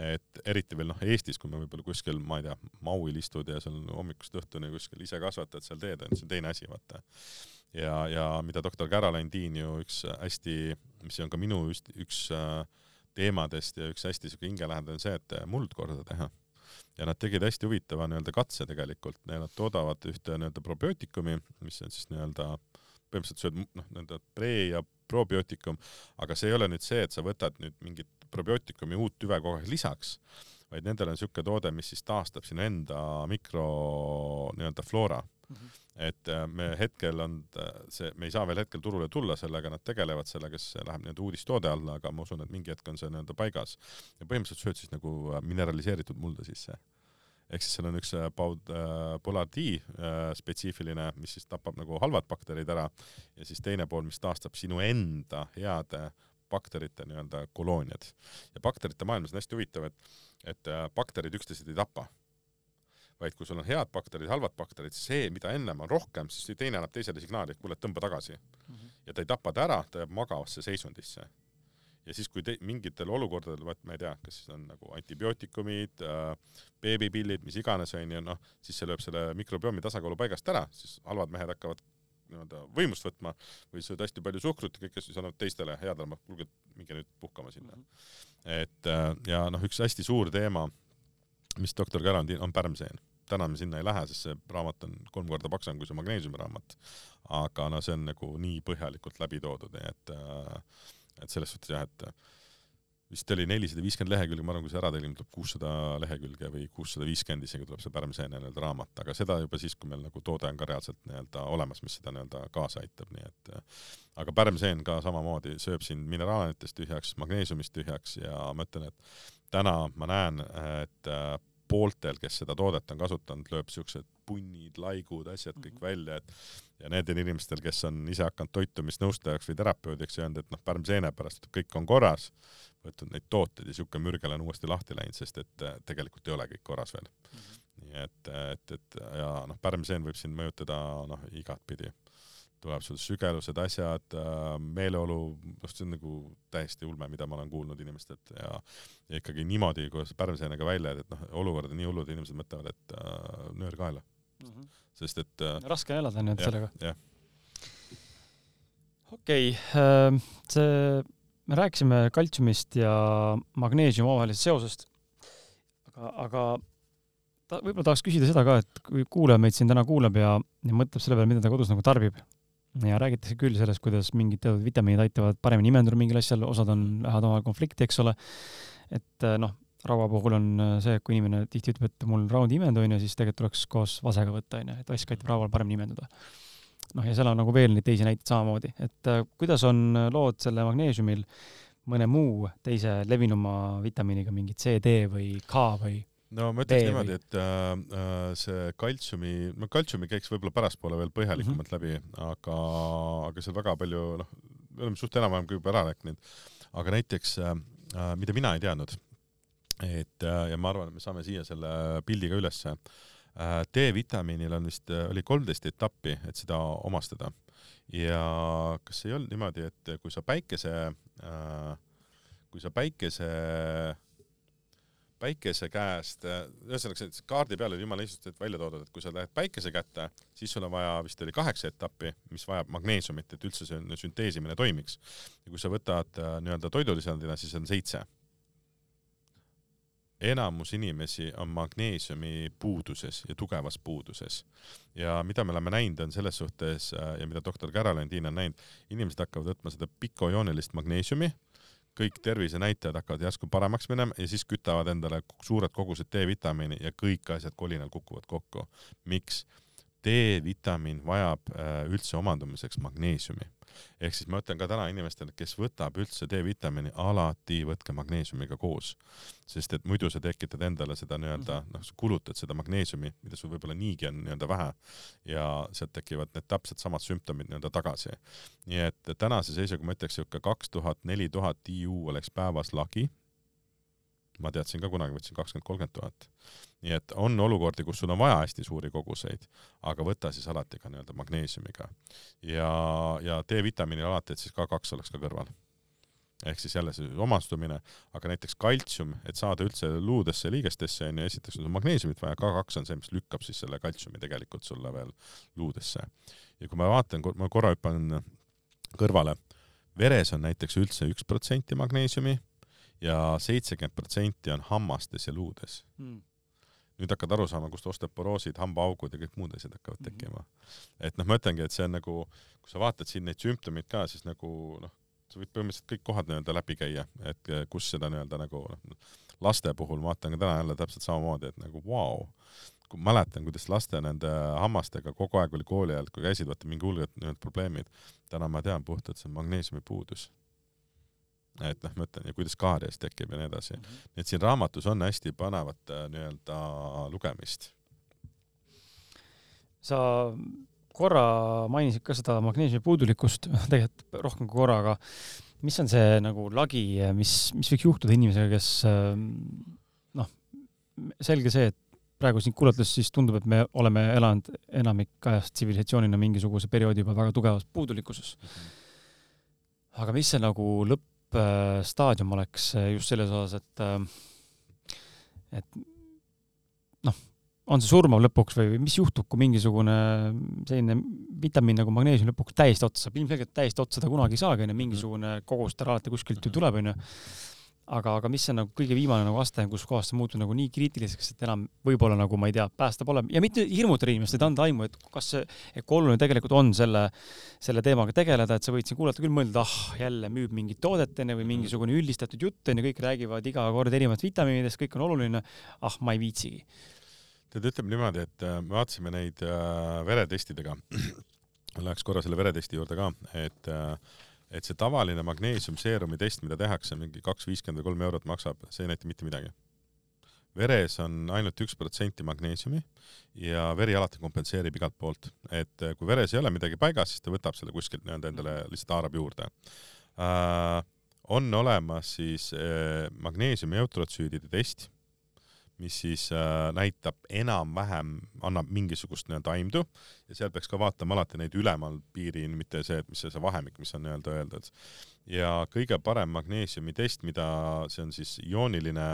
et eriti veel noh, Eestis, kui me võib-olla kuskil, ma ei tea, Mauil istud ja seal hommikust õhtuni kuskil ise kasvatad seal teed, on see teine asi, vaata. Ja, ja mida doktor Caroline Dean ju üks hästi, mis on ka minu üks, üks äh, teemadest ja üks hästi siuke hingelähedane on see, et muld korda teha. Ja nad tegid hästi huvitava nii-öelda katse tegelikult, nad toodavad ühte nii-öelda probiootikumi, mis on siis nii-öelda põhimõtteliselt sööd noh, nii-öelda pre- ja probiootikum, aga see ei ole nüüd see, et sa võtad nüüd mingit probiootikumi uut tüve kogu aeg lisaks, vaid nendel on niisugune toode, mis siis taastab sinu enda mikro nii-öelda floora et äh, me hetkel on äh, see, me ei saa veel hetkel turule tulla sellega, nad tegelevad sellega, siis see läheb nii-öelda uudistoode alla, aga ma usun, et mingi hetk on see nii-öelda paigas. ja põhimõtteliselt sööd siis nagu äh, mineraliseeritud mulda sisse. ehk siis seal on üks paud- äh,, Polar-D äh, spetsiifiline, mis siis tapab nagu halvad bakterid ära ja siis teine pool, mis taastab sinu enda heade bakterite nii-öelda kolooniad. ja bakterite maailmas on hästi huvitav, et, et bakterid üksteist ei tapa vaid kui sul on head bakterid, halvad bakterid, see, mida ennem on rohkem, siis teine annab teisele signaali, et kuule, tõmba tagasi mm. -hmm. ja ta ei tapa ta ära, ta jääb magavasse seisundisse. ja siis, kui te, mingitel olukordadel, vaat ma ei tea, kas siis on nagu antibiootikumid äh,, beebipillid, mis iganes onju, noh, siis see lööb selle mikrobiomi tasakaalu paigast ära, siis halvad mehed hakkavad nii-öelda võimust võtma või sööd hästi palju suhkrut ja kõike siis annavad teistele headele, kuulge, minge nüüd puhkama sinna mm. -hmm. et äh, ja noh, üks hästi suur teema, mis doktor Garandiin on pärmseen. Täna me sinna ei lähe, sest see raamat on kolm korda paksem kui see magneesiumi raamat. aga no see on nagu nii põhjalikult läbi toodud, nii et äh, et selles suhtes jah, et vist oli nelisada viiskümmend lehekülge, ma arvan, kui see ära tellime, tuleb kuussada lehekülge või kuussada viiskümmend isegi tuleb see Pärmseene nii-öelda raamat, aga seda juba siis, kui meil nagu toode on ka reaalselt nii-öelda olemas, mis seda nii-öelda kaasa aitab, nii et aga Pärmseen ka samamoodi sööb sind mineraalainetest tühjaks, magneesiumist tühjaks ja ma ütlen, et täna ma näen, et pooltel, kes seda toodet on kasutanud, lööb siuksed punnid, laigud, asjad kõik mhm. välja, et ja nendel inimestel, kes on ise hakanud toitumisnõustajaks või terapeudiks ja öelnud, et noh, pärmseene pärast kõik on korras, võtnud neid tooteid ja siuke mürgel on uuesti lahti läinud, sest et äh, tegelikult ei ole kõik korras veel mm. -hmm. nii et, et, et ja noh, pärmseen võib sind mõjutada noh, igatpidi. Tuleb sul sügelused, asjad, äh, meeleolu, noh, see on nagu täiesti ulme, mida ma olen kuulnud inimestelt ja, ja ikkagi niimoodi, kuidas pärmseenega välja, et noh, olukord on nii hullud, inimesed mõtlevad, et äh, nöör kaela mm. -hmm. sest et äh, raske elada nii-öelda sellega. okei okay, äh,, see me rääkisime kaltsiumist ja magneesiumi omavahelisest seosest, aga, aga ta, võib-olla tahaks küsida seda ka, et kui kuulaja meid siin täna kuulab ja, ja mõtleb selle peale, mida ta kodus nagu tarbib ja räägitakse küll sellest, kuidas mingid teatud vitamiinid aitavad paremini imenduda mingil asjal, osad on, lähevad omavahel konflikti, eks ole. et noh, raua puhul on see, et kui inimene tihti ütleb, et mul raud ei imendu, onju, siis tegelikult tuleks koos vasega võtta, onju, et vask aitab raual paremini imenduda noh, ja seal on nagu veel neid teisi näiteid samamoodi, et äh, kuidas on lood selle magneesiumil mõne muu teise levinuma vitamiiniga, mingi C, D või K või no ma ütleks niimoodi, et äh, äh, see kaltsiumi, no kaltsiumi käiks võib-olla pärastpoole veel põhjalikumalt mm -hmm. läbi, aga, aga seal väga palju, noh, me oleme suht enam-vähem ka juba ära rääkinud, aga näiteks äh, äh, mida mina ei teadnud, et äh, ja ma arvan, et me saame siia selle pildi ka ülesse äh,, Äh, D-vitamiinil on vist, äh, oli kolmteist etappi, et seda omastada. ja kas ei olnud niimoodi, et kui sa päikese, äh, kui sa päikese, päikese käest, ühesõnaga see kaardi peal oli jumala lihtsalt välja toodud, et kui sa lähed päikese kätte, siis sul on vaja, vist oli kaheksa etappi, mis vajab magneesiumit, et üldse see sünteesimine toimiks. ja kui sa võtad nii-öelda toidulisandina, siis on seitse enamus inimesi on magneesiumi puuduses ja tugevas puuduses. ja mida me oleme näinud, on selles suhtes äh, ja mida doktor Caroline Dean on näinud, inimesed hakkavad võtma seda pikojoonilist magneesiumi, kõik tervisenäitajad hakkavad järsku paremaks minema ja siis kütavad endale suured kogused D-vitamiini ja kõik asjad kolinal kukuvad kokku. miks? D-vitamiin vajab äh, üldse omandumiseks magneesiumi ehk siis ma ütlen ka täna inimestele, kes võtab üldse D-vitamiini, alati võtke magneesiumiga koos, sest et muidu sa tekitad endale seda nii-öelda mhm. noh, sa kulutad seda magneesiumi, mida sul võib-olla niigi on nii-öelda vähe ja sealt tekivad need täpselt samad sümptomid nii-öelda tagasi. nii et tänase seisuga ma ütleks siuke kaks tuhat, neli tuhat IU oleks päevas lagi ma teadsin ka kunagi, võtsin kakskümmend, kolmkümmend tuhat. nii et on olukordi, kus sul on vaja hästi suuri koguseid, aga võta siis alati ka nii-öelda magneesiumiga. ja, ja D-vitamiinil alati, et siis ka kaks oleks ka kõrval. ehk siis jälle see omastumine, aga näiteks kaltsium, et saada üldse luudesse ja liigestesse onju, esiteks on sul magneesiumit vaja, K2 on see, mis lükkab siis selle kaltsiumi tegelikult sulle veel luudesse. ja kui ma vaatan, ma korra hüppan kõrvale, veres on näiteks üldse üks protsenti magneesiumi ja seitsekümmend protsenti on hammastes ja luudes mm. nüüd hakkad aru saama, kust osteoporoosid, hambaaugud ja kõik muud asjad hakkavad mm -hmm. tekkima. et noh, ma ütlengi, et see on nagu, kui sa vaatad siin neid sümptomeid ka, siis nagu noh, sa võid põhimõtteliselt kõik kohad nii-öelda läbi käia, et kus seda nii-öelda nagu noh, laste puhul ma vaatan ka täna jälle täpselt samamoodi, et nagu vau wow., kui mäletan, kuidas laste nende hammastega kogu aeg oli kooli ajal, kui käisid, vaata mingi hulgad need probleemid. täna ma tean puhtalt, see on magneesiumi puudus et noh, ma ütlen, ja kuidas kaaries tekib ja nii edasi mm. -hmm. nii et siin raamatus on hästi põnevat äh, nii-öelda lugemist. sa korra mainisid ka seda magneesiumi puudulikkust, tegelikult rohkem kui korra, aga mis on see nagu lagi, mis, mis võiks juhtuda inimesega, kes ähm, noh, selge see, et praegu sind kuulates siis tundub, et me oleme elanud enamik ajast tsivilisatsioonina mingisuguse perioodi juba väga tugevas puudulikkuses mm. -hmm. aga mis see nagu lõpp lõppstaadium oleks just selles osas, et, et noh, on see surmav lõpuks või mis juhtub, kui mingisugune selline vitamiin nagu magneesium lõpuks täiesti otsa saab, ilmselgelt täiesti otsa ta kunagi ei saagi, onju, mingisugune kogus tal alati kuskilt ju tuleb, onju aga, aga mis on nagu kõige viimane nagu aste, kus kohas see muutub nagu nii kriitiliseks, et enam võib-olla nagu ma ei tea, päästa pole ja mitte hirmutada inimest, et anda aimu, et kas see, kui oluline tegelikult on selle, selle teemaga tegeleda, et sa võid siin kuulata küll mõelda, ah jälle müüb mingit toodet onju või mingisugune üldistatud jutt onju, kõik räägivad iga kord erinevatest vitamiinidest, kõik on oluline. ah, ma ei viitsigi. tead, ütleme niimoodi, et äh, me vaatasime neid äh, veretestidega Läheks korra selle veretesti juurde ka, et äh, et see tavaline magneesiumseerumi test, mida tehakse, mingi kaks viiskümmend või kolm eurot maksab, see ei näita mitte midagi. veres on ainult üks protsenti magneesiumi ja veri alati kompenseerib igalt poolt, et kui veres ei ole midagi paigas, siis ta võtab selle kuskilt nii-öelda endale lihtsalt haarab juurde äh,. on olemas siis äh, magneesiumi eutrotsüüdide test mis siis äh, näitab enam-vähem, annab mingisugust nii-öelda aimdu ja seal peaks ka vaatama alati neid ülemal piirini, mitte see, et mis see, see vahemik, mis on nii-öelda öeldud. ja kõige parem magneesiumi test, mida, see on siis iooniline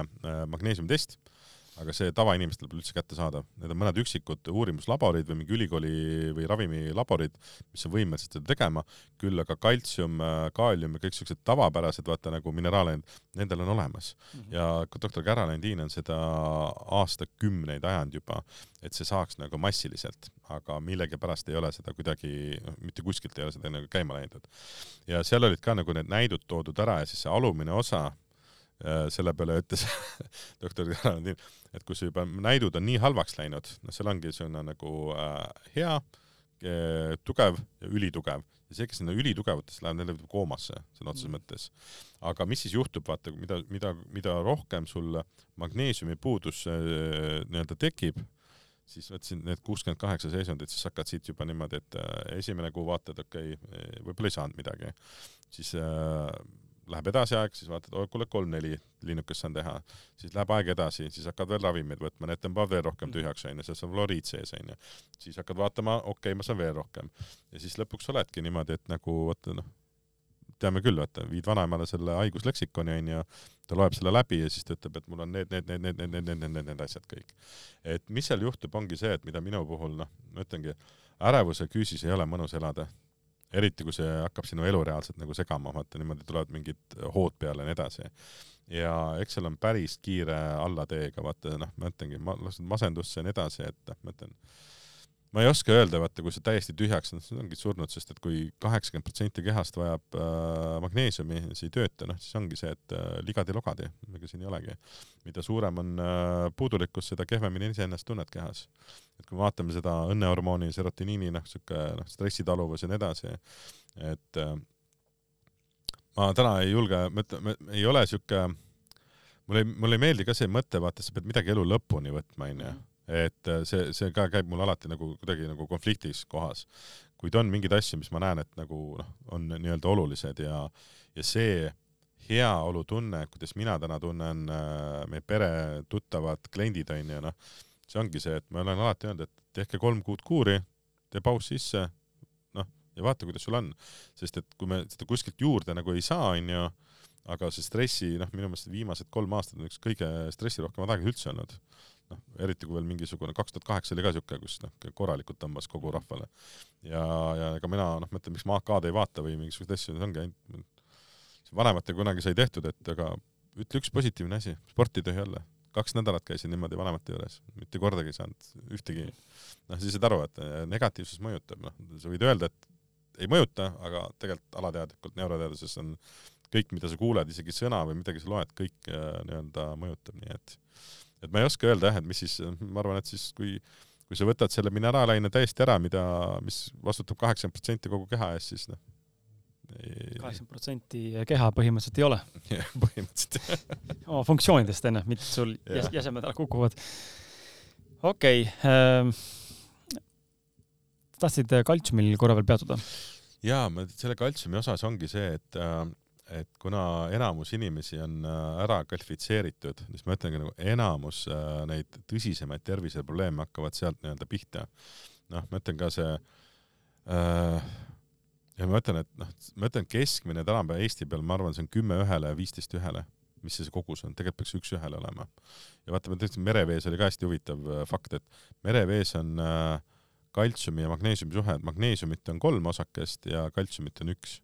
magneesiumi test äh,, aga see tavainimestel pole üldse kättesaadav. Need on mõned üksikud uurimuslaborid või mingi ülikooli või ravimilaborid, mis on võimelised seda tegema, küll aga kaltsium, kaalium ja kõik siuksed tavapärased, vaata nagu mineraalained, nendel on olemas mm. -hmm. ja doktor Caroline on seda aastakümneid ajanud juba, et see saaks nagu massiliselt, aga millegipärast ei ole seda kuidagi, noh, mitte kuskilt ei ole seda nagu käima läinud. ja seal olid ka nagu need näidud toodud ära ja siis see alumine osa, äh, selle peale ütles doktor Caroline et kui see juba näidud on nii halvaks läinud, noh, seal ongi selline nagu äh, hea äh,, tugev ja ülitugev ja see, kes sinna ülitugevatesse läheb, need lähevad koomasse sõna otseses mm. mõttes. aga mis siis juhtub, vaata, mida, mida, mida rohkem sul magneesiumi puudus äh, nii-öelda tekib, siis võtsin need kuuskümmend kaheksa seisundit, siis hakkad siit juba niimoodi, et äh, esimene kuu vaatad, okei okay,, võib-olla ei saanud midagi, siis äh, läheb edasi aeg, siis vaatad, oh kuule, kolm-neli linnukest saan teha, siis läheb aeg edasi, siis hakkad veel ravimeid võtma, need tõmbavad veel rohkem tühjaks, onju, sest on fluoriid sees, onju. siis hakkad vaatama, okei okay,, ma saan veel rohkem. ja siis lõpuks oledki niimoodi, et nagu vaata noh, teame küll, vaata, viid vanaemale selle haigusleksikoni, onju, ta loeb selle läbi ja siis ta ütleb, et mul on need, need, need, need, need, need, need, need, need asjad kõik. et mis seal juhtub, ongi see, et mida minu puhul, noh, ma ütlengi, ärevuse küüsis ei ole mõnus elada eriti kui see hakkab sinu elu reaalselt nagu segama, vaata niimoodi tulevad mingid hood peale ja nii edasi. ja eks seal on päris kiire allateega, vaata noh, ma ütlengi, ma lasen masendusse ja nii edasi, et noh, ma ütlen, ma ei oska öelda, vaata, kui see täiesti tühjaks on, siis ongi surnud, sest et kui kaheksakümmend protsenti kehast vajab äh, magneesiumi, siis ei tööta, noh, siis ongi see, et äh, ligadi-logadi, ega siin ei olegi. mida suurem on äh, puudulikkus, seda kehvemini iseennast tunned kehas. et kui me vaatame seda õnnehormooni, serotoniini, noh, sihuke noh, stressitaluvus ja nii edasi, et äh, ma täna ei julge, ma ütlen, ei ole sihuke, mulle ei, mulle ei meeldi ka see mõte, vaata, sa pead midagi elu lõpuni võtma, onju et äh, see, see ka käib mul alati nagu kuidagi nagu konfliktis kohas. kuid on mingeid asju, mis ma näen, et nagu noh, on nii-öelda olulised ja, ja see heaolutunne, kuidas mina täna tunnen äh, meie pere, tuttavad, kliendid onju, noh, see ongi see, et ma olen alati öelnud, et tehke kolm kuud kuuri, tee paus sisse, noh, ja vaata, kuidas sul on. sest et kui me seda kuskilt juurde nagu ei saa, onju, aga see stressi, noh, minu meelest viimased kolm aastat on üks kõige stressirohkemad aegad üldse olnud noh, eriti kui veel mingisugune kaks tuhat kaheksa oli ka siuke, kus noh, korralikult tõmbas kogu rahvale. ja, ja ega mina noh, mõtlen, miks ma AK-d ei vaata või mingisuguseid asju, see ongi ainult, vanematega kunagi sai tehtud, et aga ütle üks positiivne asi, sporti ei tohi olla. kaks nädalat käisin niimoodi vanemate juures, mitte kordagi ei saanud ühtegi, noh, siis saad aru, et negatiivsus mõjutab, noh, sa võid öelda, et ei mõjuta, aga tegelikult alateadlikult neuroteaduses on kõik, mida sa kuuled, isegi sõna või midagi sa loed, kõik äh, nii-öelda mõjutab, nii et et ma ei oska öelda jah, et mis siis, ma arvan, et siis kui, kui sa võtad selle mineraalaine täiesti ära, mida, mis vastutab kaheksakümmend protsenti kogu keha eest, siis noh. kaheksakümmend protsenti keha põhimõtteliselt ei ole. jah, põhimõtteliselt oma funktsioonidest onju, mitte sul jäs jäsemed ära kukuvad. okei okay, ähm,. tahtsid kaltsiumil korra veel peatuda? jaa, ma selle kaltsiumi osas ongi see, et äh, et kuna enamus inimesi on äh, ära kvalifitseeritud, siis ma ütlengi nagu enamus äh, neid tõsisemaid terviseprobleeme hakkavad sealt nii-öelda pihta. noh, ma ütlen ka see äh, ja ma ütlen, et noh, ma ütlen keskmine tänapäeva Eesti peal, ma arvan, see on kümme ühele ja viisteist ühele, mis see kogus on, tegelikult peaks üks ühele olema. ja vaata, ma tõesti merevees oli ka hästi huvitav äh, fakt, et merevees on äh, kaltsiumi ja magneesiumi suhe, et magneesiumit on kolm osakest ja kaltsiumit on üks.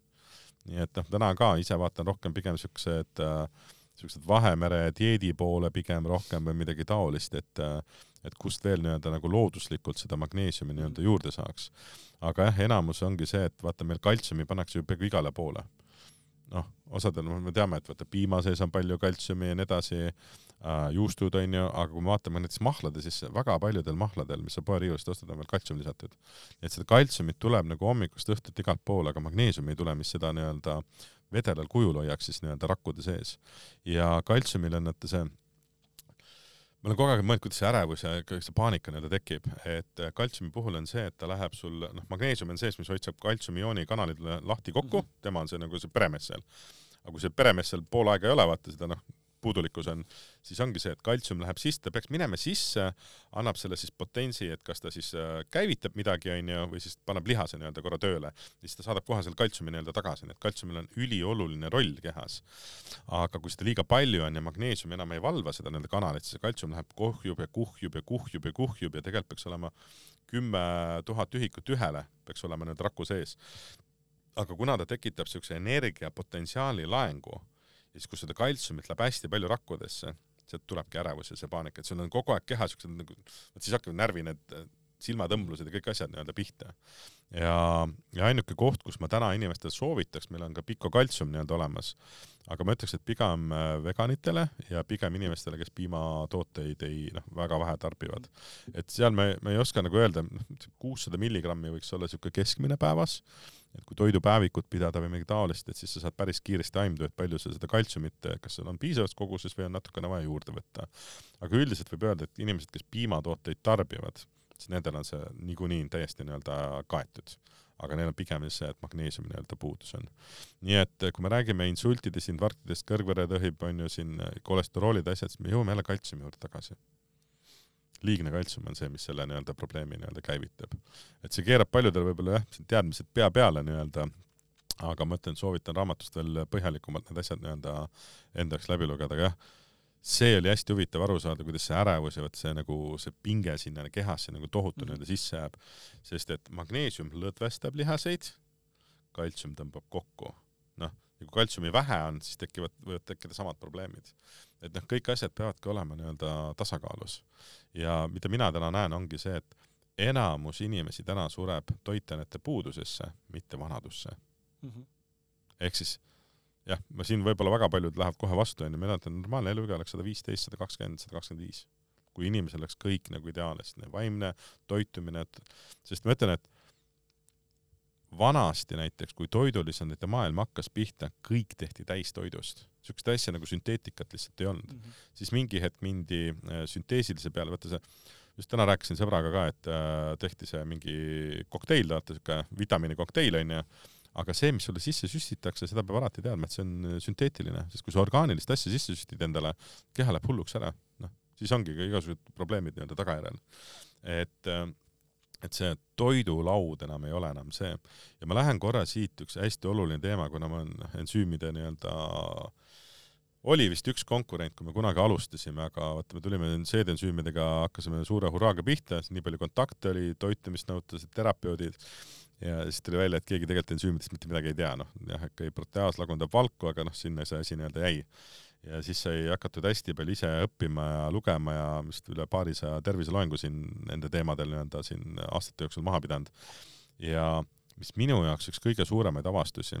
Nii et noh, täna ka ise vaatan rohkem pigem siuksed äh, siuksed Vahemere dieedi poole pigem rohkem või midagi taolist, et äh, et kust veel nii-öelda nagu looduslikult seda magneesiumi nii-öelda juurde saaks. aga jah, enamus ongi see, et vaata, meil kaltsiumi pannakse ju peaaegu igale poole. noh, osadel, me teame, et vaata piima sees on palju kaltsiumi ja nii edasi juustud onju, aga kui me vaatame näiteks mahlade sisse, väga paljudel mahladel, mis sa poeriiulist ostad, on veel kaltsium lisatud. et seda kaltsiumit tuleb nagu hommikust õhtut igalt poole, aga magneesiumi ei tule, mis seda nii-öelda vedelal kujul hoiaks siis nii-öelda rakkude sees. ja kaltsiumil on vaata see ma olen kogu aeg mõelnud, kuidas see ärevus ja see paanika nii-öelda tekib, et kaltsiumi puhul on see, et ta läheb sul, noh, magneesium on sees, mis hoiab kaltsiumiooni kanalid lahti kokku mm, -hmm. tema on see nagu see peremees seal. aga kui see peremees seal pool aega ei ole, vaata seda noh, puudulikkus on, siis ongi see, et kaltsium läheb sisse, ta peaks minema sisse, annab selle siis potentsi, et kas ta siis äh, käivitab midagi, onju, või siis paneb lihase nii-öelda korra tööle, siis ta saadab kohe selle kaltsiumi nii-öelda tagasi, nii et kaltsiumil on ülioluline roll kehas. aga kui seda liiga palju on ja magneesium enam ei valva seda nii-öelda kanalit, siis see kaltsium läheb kohjub ja kuhjub ja kuhjub ja kuhjub ja tegelikult peaks olema kümme tuhat ühikut ühele, peaks olema nüüd raku sees. aga kuna ta tekitab siukse energiapotentsiaali laengu ja siis, kui seda kaltsiumit läheb hästi palju rakkudesse, sealt tulebki ärevus ja see paanika, et sul on kogu aeg keha siuksed nagu, vot siis hakkavad närvi need silmatõmblused ja kõik asjad nii-öelda pihta. ja, ja ainuke koht, kus ma täna inimestele soovitaks, meil on ka pikokaltsium nii-öelda olemas, aga ma ütleks, et pigem äh, veganitele ja pigem inimestele, kes piimatooteid ei, noh, väga vähe tarbivad. et seal me, me ei oska nagu öelda, noh, kuussada milligrammi võiks olla niisugune keskmine päevas et kui toidupäevikut pidada või midagi taolist, et siis sa saad päris kiiresti aimdu, et palju sa seda kaltsiumit, kas seal on piisavas koguses või on natukene vaja juurde võtta. aga üldiselt võib öelda, et inimesed, kes piimatooteid tarbivad, siis nendel on see niikuinii täiesti nii-öelda kaetud aga neil on pigem see, et magneesiumi nii-öelda puudus on. nii et kui me räägime insultidest, infarktidest, kõrgveretõhib, on ju siin kolesteroolid, asjad, siis me jõuame jälle kaltsiumi juurde tagasi liigne kaltsium on see, mis selle nii-öelda probleemi nii-öelda käivitab. et see keerab paljudel võib-olla jah, teadmised pea peale nii-öelda, aga ma ütlen, soovitan raamatust veel põhjalikumalt need asjad nii-öelda enda jaoks läbi lugeda, aga jah, see oli hästi huvitav aru saada, kuidas see ärevus ja vot see nagu see pinge sinna kehasse nagu tohutu mm -hmm. nii-öelda sisse jääb, sest et magneesium lõdvestab lihaseid, kaltsium tõmbab kokku, noh, ja kui kaltsiumi vähe on, siis tekivad, võivad tekkida samad probleemid et noh, kõik asjad peavadki olema nii-öelda tasakaalus. ja mida mina täna näen, ongi see, et enamus inimesi täna sureb toitainete puudusesse, mitte vanadusse mm. -hmm. ehk siis jah, ma siin võib-olla väga paljud lähevad kohe vastu, onju, mina ütlen, normaalne eluiga oleks sada viisteist, sada kakskümmend, sada kakskümmend viis. kui inimesel oleks kõik nagu ideaalne, vaimne toitumine, et sest ma ütlen, et vanasti näiteks, kui toidulisandite maailm hakkas pihta, kõik tehti täistoidust. niisugust asja nagu sünteetikat lihtsalt ei olnud mm. -hmm. siis mingi hetk mindi äh, sünteesilise peale, vaata see, just täna rääkisin sõbraga ka, et äh, tehti see mingi kokteil, vaata siuke vitamiinikokteil onju, aga see, mis sulle sisse süstitakse, seda peab alati teadma, et see on äh, sünteetiline, sest kui sa orgaanilist asja sisse süstid endale, keha läheb hulluks ära, noh, siis ongi ka igasugused probleemid nii-öelda tagajärjel. et äh, et see toidulaud enam ei ole enam see. ja ma lähen korra siit, üks hästi oluline teema, kuna ma olen ensüümide nii-öelda oli vist üks konkurent, kui me kunagi alustasime, aga vaata, me tulime seedensüümidega, hakkasime suure hurraaga pihta, nii palju kontakte oli, toitumist nõutasid terapeudid ja siis tuli välja, et keegi tegelikult ensüümidest mitte midagi ei tea, noh jah, ikka proteaas lagundab valku, aga noh, sinna see asi nii-öelda jäi ja siis sai hakatud hästi palju ise õppima ja lugema ja vist üle paarisaja terviseloengu siin nende teemadel nii-öelda siin aastate jooksul maha pidanud. ja mis minu jaoks üks kõige suuremaid avastusi,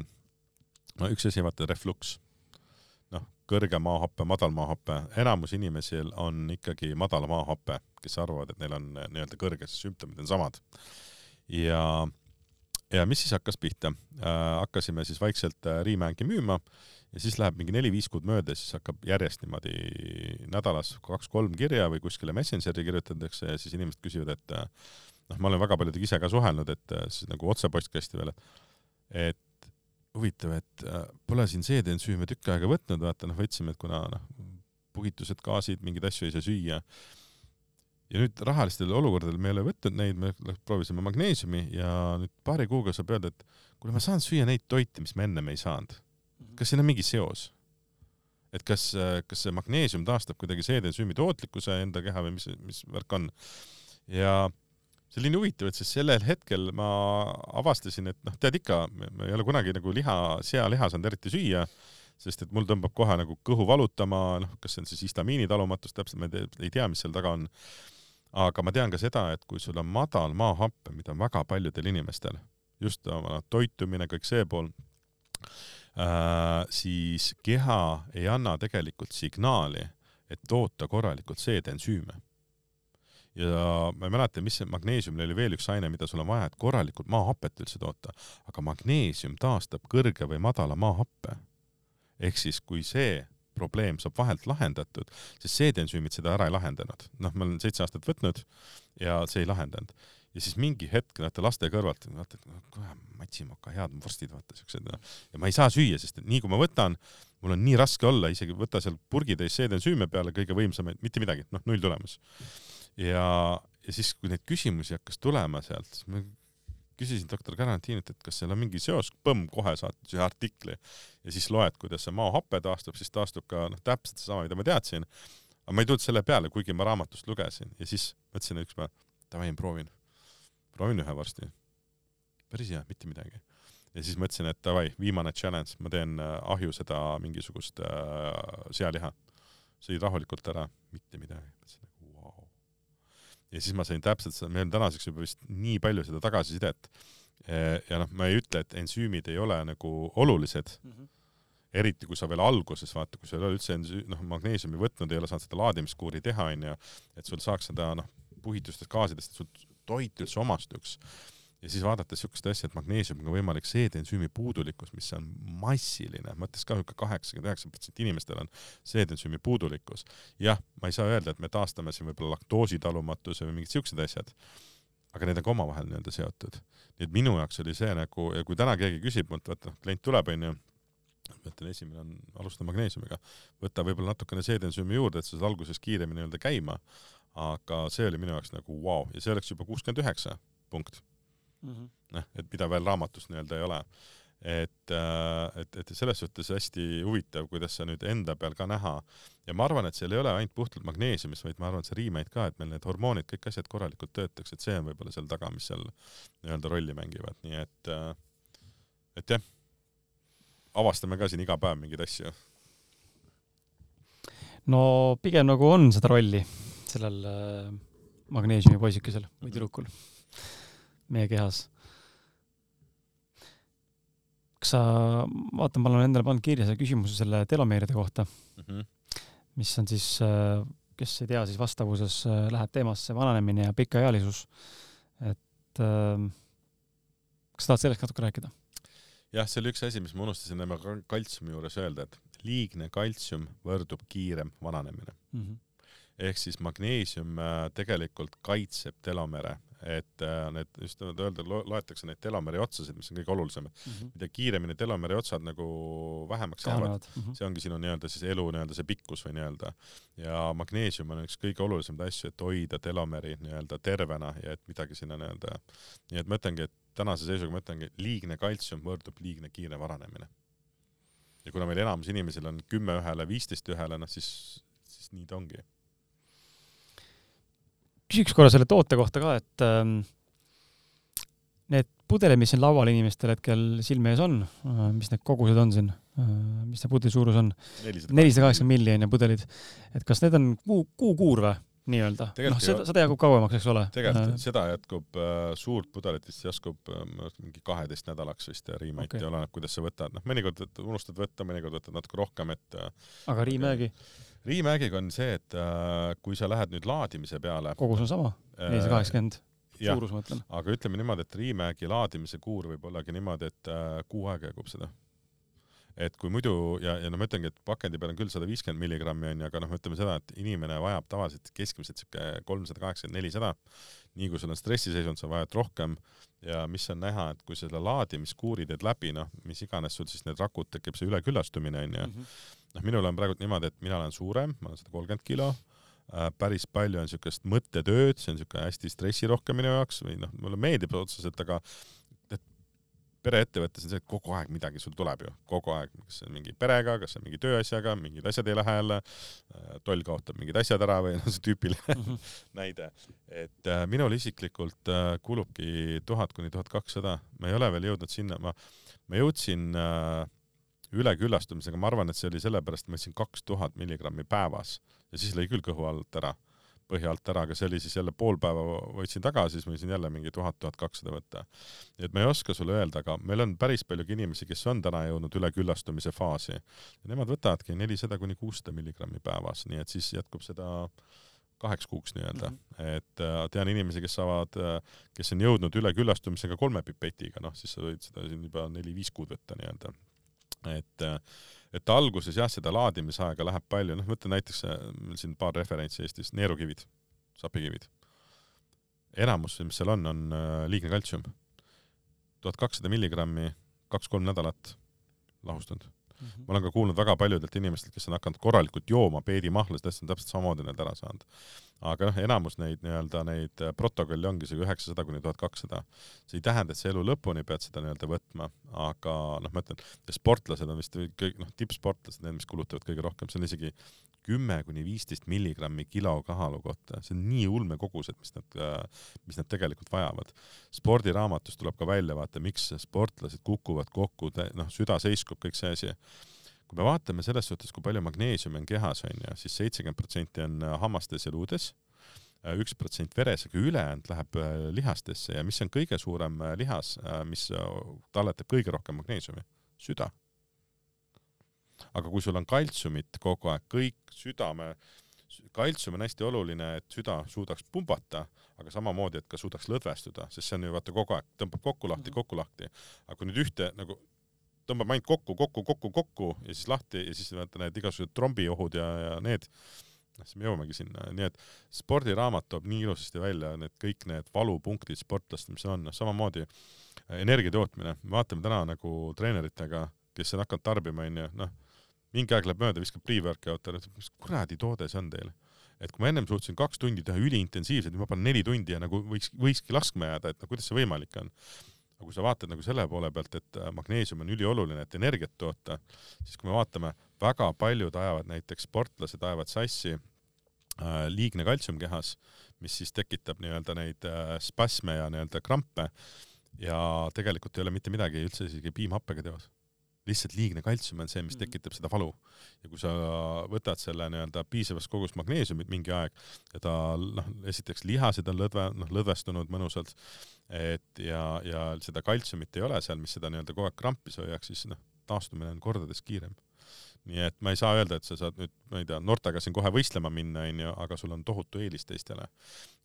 no üks asi, vaata refluks, noh, kõrge maahappe, madal maahappe, enamus inimesel on ikkagi madal maahappe, kes arvavad, et neil on nii-öelda kõrge, sest sümptomid on samad. ja, ja mis siis hakkas pihta äh,? hakkasime siis vaikselt äh, Riimäängi müüma äh, ja siis läheb mingi neli-viis kuud mööda, siis hakkab järjest niimoodi nädalas kaks-kolm kirja või kuskile Messengeri kirjutatakse ja siis inimesed küsivad, et noh, ma olen väga paljudega ise ka suhelnud, et siis nagu otse postkasti veel, et huvitav, et äh, pole siin seedensüüme tükk aega võtnud, vaata noh, võtsime, et kuna noh, puhitused, gaasid, mingeid asju ei saa süüa. ja nüüd rahalistel olukordadel me ei ole võtnud neid, me proovisime magneesiumi ja nüüd paari kuuga saab öelda, et kuule, ma saan süüa neid toite, mis ma ennem ei saanud. Kas siin on mingi seos? et kas, kas see magneesium taastab kuidagi seedensüümi tootlikkuse enda keha või mis, mis värk on? ja see oli nii huvitav, et siis sellel hetkel ma avastasin, et noh, tead ikka, ma ei ole kunagi nagu liha, sealiha saanud eriti süüa sest et mul tõmbab kohe nagu kõhu valutama, noh, kas see on siis histamiini talumatus, täpselt ma ei tea, mis seal taga on. aga ma tean ka seda, et kui sul on madal maahappe, mida on väga paljudel inimestel, just oma toitumine, kõik see pool äh,, siis keha ei anna tegelikult signaali, et toota korralikult seedensüüme ja ma ei mäleta, mis see magneesiumil oli veel üks aine, mida sul on vaja, et korralikult maahapet üldse toota, aga magneesium taastab kõrge või madala maahappe. Ehk siis, kui see probleem saab vahelt lahendatud, siis seedensüümid seda ära ei lahendanud. noh, ma olen seitse aastat võtnud ja see ei lahendanud. ja siis mingi hetk, vaata laste kõrvalt, vaata, et kuule, matsimoka, head vorstid, vaata siuksed, noh. ja ma ei saa süüa, sest et nii kui ma võtan, mul on nii raske olla, isegi võtta seal purgitäis seedensüüme peale, kõige võimsamaid, mitte midagi, noh, null tulemus. ja, ja siis, kui neid küsimusi hakkas tulema sealt, siis ma küsisin doktor Garantiinilt, et kas seal on mingi seos, põmm, kohe saatis ühe artikli ja siis loed, kuidas see maahape taastub, siis taastub ka noh, täpselt seesama, mida ma teadsin. aga ma ei tulnud selle peale, kuigi ma raamatust lugesin ja siis mõtlesin ükspäev, davai, proovin, proovin ühe varsti. päris hea, mitte midagi. ja siis mõtlesin, et davai, viimane challenge, ma teen äh, ahju seda mingisugust äh, sealiha. sõid rahulikult ära, mitte midagi. mõtlesin, ja siis ma sain täpselt seda, meil on tänaseks juba vist nii palju seda tagasisidet. ja noh, ma ei ütle, et ensüümid ei ole nagu olulised mm. -hmm. eriti kui sa veel alguses vaata, kui sa ei ole üldse noh, magneesiumi võtnud, ei ole saanud seda laadimiskuuri teha, onju, et sul saaks seda noh, puhitustest gaasidest, et sul toit üldse omastuks ja siis vaadates niisugust asja, et magneesiumiga on võimalik seedensüümi puudulikkus, mis on massiline, mõttes ka niisugune kaheksakümmend üheksa protsenti inimestel on seedensüümi puudulikkus. jah, ma ei saa öelda, et me taastame siin võib-olla laktoositalumatuse või mingid siuksed asjad, aga need on ka omavahel nii-öelda seotud. nii et minu jaoks oli see nagu, ja kui täna keegi küsib mult, vaata noh, klient tuleb, onju, ma ütlen, esimene on alustada magneesiumiga, võta võib-olla natukene seedensüümi juurde, et sa saad alguses kiiremini nii-öelda käima, aga see oli minu jaoks nagu vau wow. ja see oleks juba kuuskümmend üheksa punkt. Noh, et mida veel raamatus nii-öelda ei ole. et, äh, et, et selles suhtes hästi huvitav, kuidas see nüüd enda peal ka näha. Ja ma arvan, et seal ei ole ainult puhtalt magneesiumis, vaid ma arvan, et see riimeid ka, et meil need hormoonid, kõik asjad korralikult töötaks, et see on võib-olla seal taga, mis seal nii-öelda rolli mängivad, nii et, äh, et jah, avastame ka siin iga päev mingeid asju. No pigem nagu on seda rolli sellel äh, magneesiumi poisikesel või tüdrukul meie kehas. kas sa, vaata, ma olen endale pannud kirja selle küsimuse selle telomeeride kohta mm, -hmm. mis on siis, äh, kes ei tea, siis vastavuses äh, läheb teemasse vananemine ja pikaealisus. et äh, kas sa tahad sellest natuke rääkida? jah, see oli üks asi, mis ma unustasin enne kaltsiumi juures öelda, et liigne kaltsium võrdub kiirem vananemine mm. -hmm ehk siis magneesium tegelikult kaitseb telomere et äh, need just nimelt öelda, loetakse neid telomeri otsasid, mis on kõige olulisemad mm. -hmm. mida kiiremini telomeri otsad nagu vähemaks jäävad, mm -hmm. see ongi sinu nii-öelda siis elu nii-öelda see pikkus või nii-öelda. ja magneesium on üks kõige olulisemaid asju, et hoida telomeri nii-öelda tervena ja et midagi sinna nii-öelda, nii et ma ütlengi, et tänase seisuga ma ütlengi, liigne kaltsium võrdub liigne kiire vananemine. ja kuna meil enamus inimesel on kümme ühele, viisteist ühele, noh siis, siis nii ta ongi küsiks korra selle toote kohta ka, et ähm, need pudelid, mis siin laual inimestel hetkel silme ees on äh,, mis need kogused on siin äh,, mis see pudeli suurus on? nelisada kaheksakümmend milli on ju pudelid. et kas need on kuu, kuukuur või? nii-öelda. noh, seda, seda jagub kauemaks, eks ole. tegelikult äh. seda jätkub äh,, suurt pudelit vist jätkub äh, mingi kaheteist nädalaks vist ja riimaiti okay. oleneb, kuidas sa võtad, noh, mõnikord unustad võtta, mõnikord võtad natuke rohkem, et aga riimäegi äh,? Riimägiga on see, et äh, kui sa lähed nüüd laadimise peale. kogus on sama, nelisada kaheksakümmend suurus ma ütlen. aga ütleme niimoodi, et Riimägi laadimise kuur võib ollagi niimoodi, et äh, kuu aega jagub seda. et kui muidu ja, ja no ma ütlengi, et pakendi peal on küll sada viiskümmend milligrammi onju, aga noh, ütleme seda, et inimene vajab tavaliselt keskmiselt siuke kolmsada kaheksakümmend, nelisada. nii kui sul on stressiseisund, sa vajad rohkem ja mis on näha, et kui selle laadimiskuuri teed läbi, noh, mis iganes sul siis need rakud tekib, see üleküllastumine onju mm -hmm noh, minul on praegu niimoodi, et mina olen suurem, ma olen sada kolmkümmend kilo äh, päris palju on niisugust mõttetööd, see on niisugune hästi stressirohke minu jaoks või noh, mulle meeldib otseselt, aga pereettevõttes on see, et kogu aeg midagi sul tuleb ju, kogu aeg, kas see on mingi perega, kas see on mingi tööasjaga, mingid asjad ei lähe jälle, äh, toll kaotab mingid asjad ära või noh, see tüüpiline mm -hmm. näide. et äh, minul isiklikult äh, kulubki tuhat kuni tuhat kakssada, ma ei ole veel jõudnud sinna, ma, ma jõudsin äh, üleküllastumisega, ma arvan, et see oli sellepärast, et ma võtsin kaks tuhat milligrammi päevas ja siis lõi küll kõhu alt ära põhja alt ära, aga see oli siis jälle pool päeva võtsin tagasi, siis ma võisin jälle mingi tuhat, tuhat kakssada võtta. nii et ma ei oska sulle öelda, aga meil on päris palju inimesi, kes on täna jõudnud üleküllastumise faasi ja nemad võtavadki nelisada kuni kuussada milligrammi päevas, nii et siis jätkub seda kaheks kuuks nii-öelda mm, -hmm. et äh, tean inimesi, kes saavad äh,, kes on jõudnud üleküllastumisega kolme pipetiga, noh siis sa võid seda siin juba neli-viis kuud võtta nii-öelda. Et et alguses jah, seda laadimisaega läheb palju, noh, võta näiteks äh, meil siin paar referentsi Eestis, neerukivid, sapikivid. enamus, mis seal on, on äh, liigne kaltsium. tuhat kakssada milligrammi, kaks-kolm nädalat lahustunud mm. -hmm. ma olen ka kuulnud väga paljudelt inimestelt, kes on hakanud korralikult jooma peedimahlasid, asju on täpselt samamoodi need ära saanud. aga noh, enamus neid nii-öelda neid äh, protokolle ongi see üheksasada kuni tuhat kakssada. see ei tähenda, et sa elu lõpuni pead seda nii-öelda võtma, aga noh, ma ütlen, sportlased on vist kõik noh, tippsportlased, need, mis kulutavad kõige rohkem, see on isegi kümme kuni viisteist milligrammi kilo kahalu kohta, see on nii ulme kogused, mis nad, äh, mis nad tegelikult vajavad. spordiraamatust tuleb ka välja, vaata, miks sportlased kukuvad kokku, noh, süda seiskub, kõik see asi kui me vaatame selles suhtes, kui palju magneesiumi on kehas, on ju, siis seitsekümmend protsenti on äh, hammastes ja luudes, äh, üks protsent veres, aga ülejäänud läheb lihastesse ja mis on kõige suurem lihas, mis talletab kõige rohkem magneesiumi? süda aga kui sul on kaltsiumit kogu aeg, kõik südame, kaltsium on hästi oluline, et süda suudaks pumbata, aga samamoodi, et ka suudaks lõdvestuda, sest see on ju vaata kogu aeg, tõmbab kokku lahti mm, -hmm. kokku lahti. aga kui nüüd ühte nagu tõmbab ainult kokku, kokku, kokku, kokku ja siis lahti ja siis vaata need igasugused trombiohud ja, ja need, noh, siis me jõuamegi sinna, nii et spordiraamat toob nii ilusasti välja need kõik need valupunktid sportlastel, mis on, noh samamoodi energia tootmine, vaatame täna nagu treeneritega, kes on hakanud tarbima, onju, noh mingi aeg läheb mööda, viskab pre-workout'i, ütleb, mis kuradi toode see on teil? et kui ma ennem suutsin kaks tundi teha üliintensiivselt, nüüd ma panen neli tundi ja nagu võiks, võikski laskma jääda, et no kuidas see võimalik on? aga kui sa vaatad nagu selle poole pealt, et äh, magneesium on ülioluline, et energiat toota, siis kui me vaatame, väga paljud ajavad näiteks sportlased ajavad sassi äh, liigne kaltsium kehas, mis siis tekitab nii-öelda neid äh, spasme ja nii-öelda krampe ja tegelikult ei ole mitte midagi üldse isegi piimhappega teos lihtsalt liigne kaltsium on see, mis mhm. tekitab seda valu. ja kui sa võtad selle nii-öelda piisavas kogus magneesiumit mingi aeg ja ta noh, esiteks lihased on lõdve, noh lõdvestunud mõnusalt, et ja, ja seda kaltsiumit ei ole seal, mis seda nii-öelda kogu aeg krampis hoiaks, siis noh, taastumine on kordades kiirem nii et ma ei saa öelda, et sa saad nüüd, ma ei tea, noortega siin kohe võistlema minna, onju, aga sul on tohutu eelis teistele.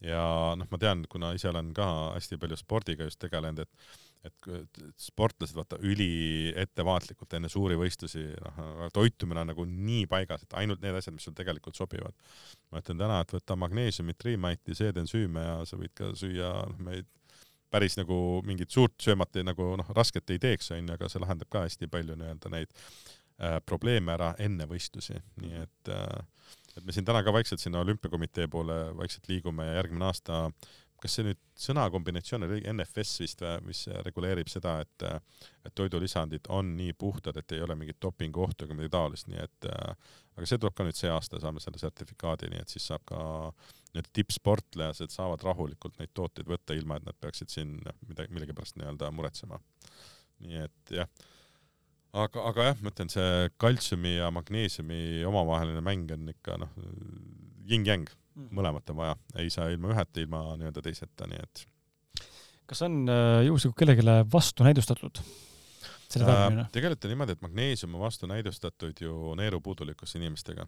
ja noh, ma tean, kuna ise olen ka hästi palju spordiga just tegelenud, et et sportlased vaata üli ettevaatlikult enne suuri võistlusi, noh, toitumine on nagu nii paigas, et ainult need asjad, mis sul tegelikult sobivad. ma ütlen täna, et võta magneesiumit, triimaiti, seedensüüme ja sa võid ka süüa, noh, me ei, päris nagu mingit suurt söömat nagu noh, rasket ei teeks, onju, aga see lahendab ka hästi palju nii-öelda neid äh, probleeme ära enne võistlusi, nii et äh, et me siin täna ka vaikselt sinna olümpiakomitee poole vaikselt liigume ja järgmine aasta kas see nüüd sõnakombinatsioon oli NFS vist või, mis reguleerib seda, et, et toidulisandid on nii puhtad, et ei ole mingit dopinguohtu ega midagi taolist, nii et aga see tuleb ka nüüd see aasta, saame selle sertifikaadi, nii et siis saab ka need tippsportlased saavad rahulikult neid tooteid võtta, ilma et nad peaksid siin midagi, millegipärast nii-öelda muretsema. nii et jah aga, aga jah, ma ütlen, see kaltsiumi ja magneesiumi omavaheline mäng on ikka noh, yin-yang mm., mõlemat on vaja, ei saa ilma üheta, ilma nii-öelda teiseta, nii et. kas on äh, juhuslikult kellelegi vastunäidustatud? selle tarbimine äh,? tegelikult on niimoodi, et magneesium on vastunäidustatud ju neerupuudulikkuse inimestega.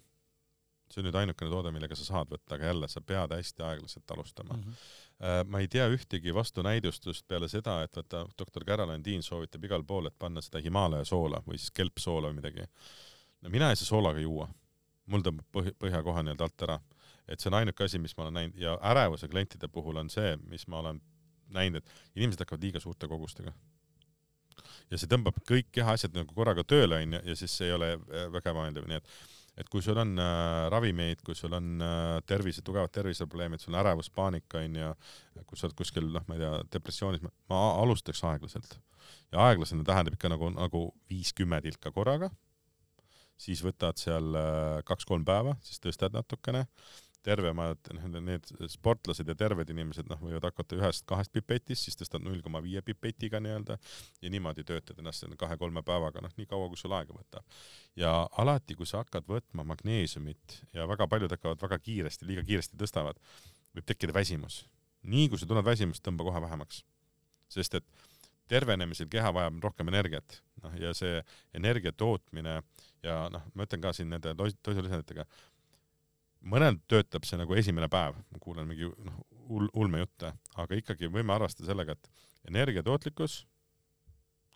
see on nüüd ainukene toode, millega sa saad võtta, aga jälle, sa pead hästi aeglaselt alustama mm. -hmm. Äh, ma ei tea ühtegi vastunäidustust peale seda, et vaata, doktor Caroline soovitab igal pool, et panna seda Himalaia soola või siis kelpsoola või midagi. no mina ei saa soolaga juua. Mul tõmbab põh-, põhjakoha nii-öelda alt ära. Et see on ainuke asi, mis ma olen näinud. Ja ärevuse klientide puhul on see, mis ma olen näinud, et inimesed hakkavad liiga suurte kogustega. ja see tõmbab kõik kehaasjad nagu korraga tööle onju ja siis see ei ole äh, väga mõeldav, nii et et kui sul on äh, ravimeid, kui sul on äh, tervise, tugevad terviseprobleemid, sul on ärevus, paanika onju, kui sa oled kuskil noh, ma ei tea, depressioonis, ma alustaks aeglaselt. Ja aeglasena tähendab ikka nagu, nagu viis-kümme tilka korraga, siis võtad seal äh, kaks-kolm päeva, siis tõstad natukene tervemad, need sportlased ja terved inimesed, noh, võivad hakata ühest-kahest pipetist, siis tõstad null koma viie pipetiga nii-öelda ja niimoodi töötad ennast kahe-kolme päevaga, noh, nii kaua, kui sul aega võtab. ja alati, kui sa hakkad võtma magneesiumit ja väga paljud hakkavad väga kiiresti, liiga kiiresti tõstavad, võib tekkida väsimus. nii kui sa tunned väsimust, tõmba kohe vähemaks. sest et tervenemisel keha vajab rohkem energiat, noh, ja see energia tootmine ja noh, ma ütlen ka siin nende toidulisanditega, mõnel töötab see nagu esimene päev, ma kuulen mingi noh, ulmejutte, aga ikkagi võime arvestada sellega, et energiatootlikkus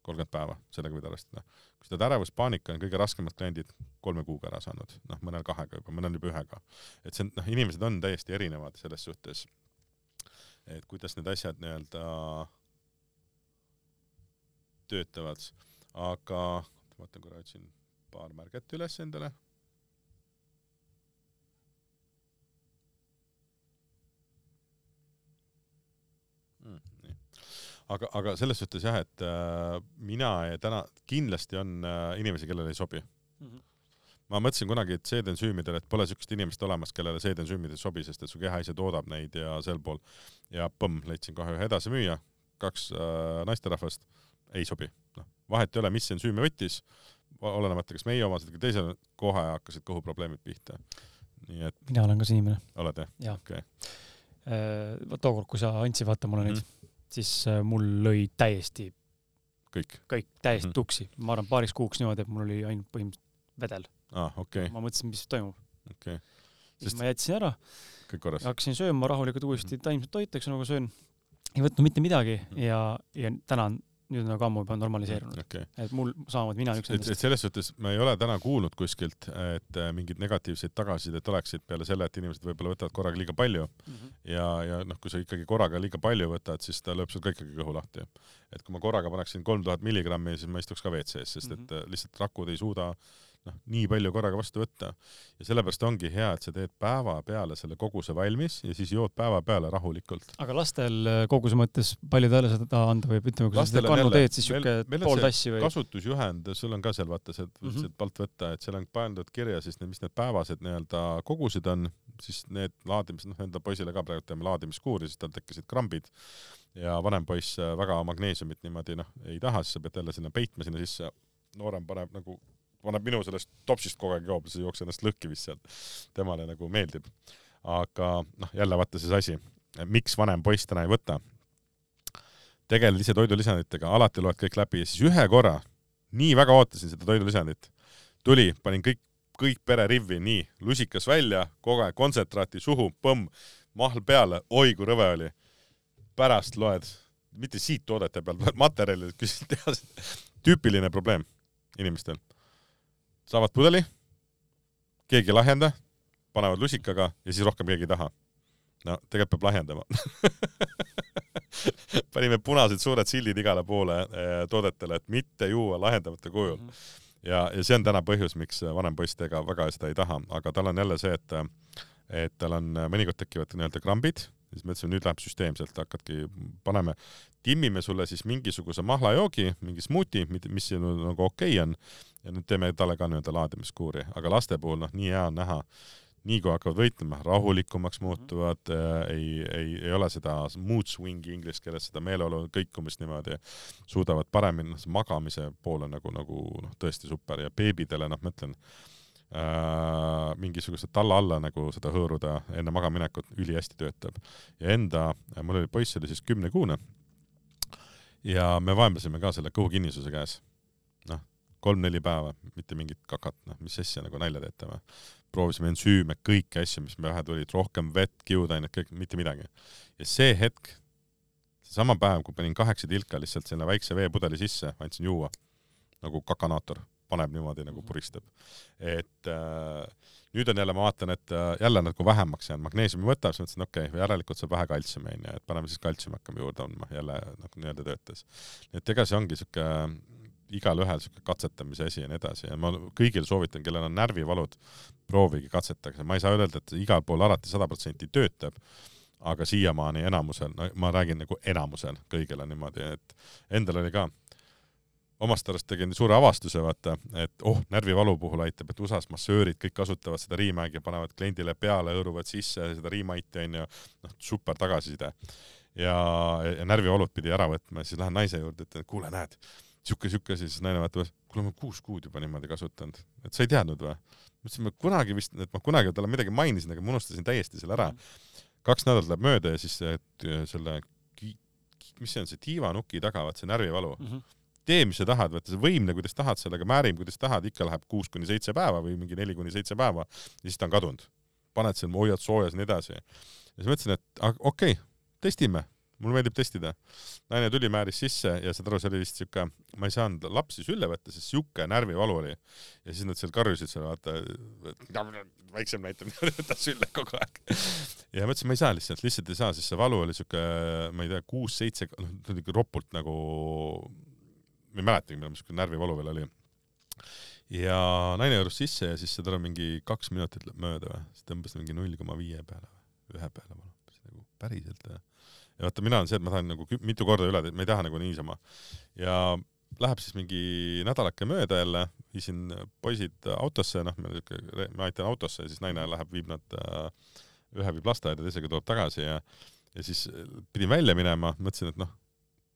kolmkümmend päeva, sellega võid arvestada. kui seda ärevus, paanika on kõige raskemad kliendid kolme kuuga ära saanud, noh, mõnel kahega juba, mõnel juba ühega. et see on, noh, inimesed on täiesti erinevad selles suhtes, et kuidas need asjad nii-öelda töötavad, aga ma võtan korra otsin paar märget üles endale aga, aga selles suhtes jah, et äh, mina täna kindlasti on äh, inimesi, kellele ei sobi mm. -hmm. ma mõtlesin kunagi, et seedensüümidel, et pole siukest inimest olemas, kellele seedensüümid ei sobi, sest et su keha ise toodab neid ja sel pool ja põmm, leidsin kohe ühe edasimüüja, kaks äh, naisterahvast, ei sobi. noh, vahet ei ole, mis ensüümi võttis, olenemata, kas meie omased või teisel, kohe hakkasid kõhuprobleemid pihta. nii et. mina olen ka see inimene. oled jah? okay.. Äh, tookord, kui sa andsid vaata mulle neid mm, siis äh, mul lõi täiesti kõik, kõik täiesti mm tuksi. ma arvan, paariks kuuks niimoodi, et mul oli ainult põhimõtteliselt vedel ah,. Okay. ma mõtlesin, mis toimub okay.. siis Sest... ma jätsin ära. kõik korras. hakkasin sööma rahulikult uuesti taimset toitu, eks nagu söön. ei võtnud mitte midagi mm ja, ja täna on nüüd on nagu ammu juba normaliseerunud okay.. et mul samamoodi, mina üks nendest. et selles suhtes ma ei ole täna kuulnud kuskilt, et äh, mingeid negatiivseid tagasisidet oleksid peale selle, et inimesed võib-olla võtavad korraga liiga palju mm -hmm. ja, ja noh, kui sa ikkagi korraga liiga palju võtad, siis ta lööb sul ka ikkagi kõhu lahti. et kui ma korraga paneksin kolm tuhat milligrammi, siis ma istuks ka WC-s, sest et mm -hmm. lihtsalt rakud ei suuda noh, nii palju korraga vastu võtta. ja sellepärast ongi hea, et sa teed päeva peale selle koguse valmis ja siis jood päeva peale rahulikult. aga lastel äh, koguse mõttes palju talle seda anda võib, ütleme, kui sa seda kannu teed, siis siuke pool tassi või? kasutusjuhend, sul on ka seal vaata see, mm -hmm. palt võtta, et seal on pandud kirja siis need, mis need päevased nii-öelda kogused on, siis need laadimised, noh, enda poisile ka praegu teeme laadimiskuuri, siis tal tekkisid krambid ja vanem poiss väga magneesiumit niimoodi noh, ei taha, siis sa pead jälle sinna peitma sinna sisse. noorem paneb nagu paneb minu sellest topsist kogu aeg joob, siis ei jookse ennast lõhki vist sealt. temale nagu meeldib. aga noh, jälle vaata siis asi, miks vanem poiss täna ei võta. tegele ise toidulisanditega, alati loed kõik läbi ja siis ühe korra, nii väga ootasin seda toidulisandit, tuli, panin kõik, kõik pere rivvi, nii, lusikas välja, kogu aeg kontsentraati suhu, põmm, mahl peale, oi kui rõve oli. pärast loed, mitte siit toodete pealt, loed materjalid, küsid tehased. tüüpiline probleem inimestel saavad pudeli, keegi ei lahjenda, panevad lusikaga ja siis rohkem keegi ei taha. no tegelikult peab lahjendama panime punased suured sildid igale poole eh, toodetele, et mitte juua lahjendamata kujul mm. -hmm. ja, ja see on täna põhjus, miks vanem poiss ega väga seda ei taha, aga tal on jälle see, et et tal on, mõnikord tekivad nii-öelda krambid siis me ütlesime, nüüd läheb süsteemselt, hakkadki, paneme, timmime sulle siis mingisuguse mahlajoogi, mingi smuuti, mis nagu okei okay on ja nüüd teeme talle ka nii-öelda laadimiskuuri, aga laste puhul noh, nii hea on näha, nii kui hakkavad võitlema, rahulikumaks muutuvad äh,, ei, ei, ei ole seda mood swing'i inglise keeles, seda meeleolu kõikumist niimoodi, suudavad paremini, noh, see magamise pool on nagu, nagu noh, tõesti super ja beebidele, noh, ma ütlen äh,, äh, mingisuguse talla alla nagu seda hõõruda enne magamaminekut, ülihästi töötab. ja enda, mul oli poiss oli siis kümnekuune ja me vaemlesime ka selle kõhukinnisuse käes. noh, kolm-neli päeva, mitte mingit kakat, noh, mis asja nagu nalja teete või? proovisime ensüüme, kõiki asju, mis pähe tulid, rohkem vett, kiudainet, kõik, mitte midagi. ja see hetk, seesama päev, kui panin kaheksa tilka lihtsalt sinna väikse veepudeli sisse, andsin juua nagu kakanaator paneb niimoodi nagu mhm. puristab. et äh, nüüd on jälle, ma vaatan, et äh, jälle nagu vähemaks jäänud, magneesiumi võtab, siis mõtlesin, okei okay,, järelikult saab vähe kaltsiumi onju, et paneme siis kaltsiumi hakkame juurde andma, jälle nagu nii-öelda töötas. et ega see ongi siuke igalühel siuke katsetamise asi ja nii edasi. Ja ma kõigil soovitan, kellel on närvivalud, proovige katsetage, ma ei saa öelda, et igal pool alati sada protsenti töötab, aga siiamaani enamusel, no ma räägin nagu enamusel kõigil on niimoodi, et endal oli ka omast arust tegin suure avastuse, vaata, et oh, närvivalu puhul aitab, et USA-s massöörid kõik kasutavad seda riimägi, panevad kliendile peale, hõõruvad sisse seda riimaiti onju, noh super tagasiside. ja, ja närvivalud pidi ära võtma, siis lähen naise juurde, ütlen, kuule, näed, siuke, siuke, siis naine vaatab, kuule, ma kuus kuud juba niimoodi kasutanud, et sa ei teadnud või? ma ütlesin, ma kunagi vist, et ma kunagi talle midagi mainisin, aga ma unustasin täiesti selle ära. kaks nädalat läheb mööda ja siis selle, mis see on, see tiivanuki taga, vaat see närvivalu mm. -hmm tee, mis sa tahad, vaata see võimle, kuidas tahad sellega, määrime, kuidas tahad, ikka läheb kuus kuni seitse päeva või mingi neli kuni seitse päeva ja siis ta on kadunud. paned seal, hoiad soojas ja nii edasi. ja siis mõtlesin, et okei okay,, testime, mulle meeldib testida. naine tuli, määris sisse ja saad aru, see oli vist siuke, ma ei saanud lapsi sülle võtta, sest siuke närvivalu oli. ja siis nad seal karjusid seal, vaata, väiksem näitab, võta sülle kogu aeg. ja mõtlesin, ma ei saa lihtsalt, lihtsalt ei saa, sest see valu oli siuke, ma ei tea, kuus-seitse, noh, ta oli ropult nagu ma ei mäletagi, millal niisugune närvivalu veel oli. ja naine hõõrus sisse ja siis saad aru, mingi kaks minutit läheb mööda või, siis tõmbas mingi null koma viie peale või ühe peale valu, nagu päriselt või. Ja vaata, mina olen see, et ma tahan nagu mitu korda üle, ma ei taha nagu niisama. ja läheb siis mingi nädalake mööda jälle, viisin poisid autosse, noh, ma aitan autosse ja siis naine läheb, viib nad, äh, ühe viib lasteaeda, teisega tuleb tagasi ja ja siis pidin välja minema, mõtlesin, et noh,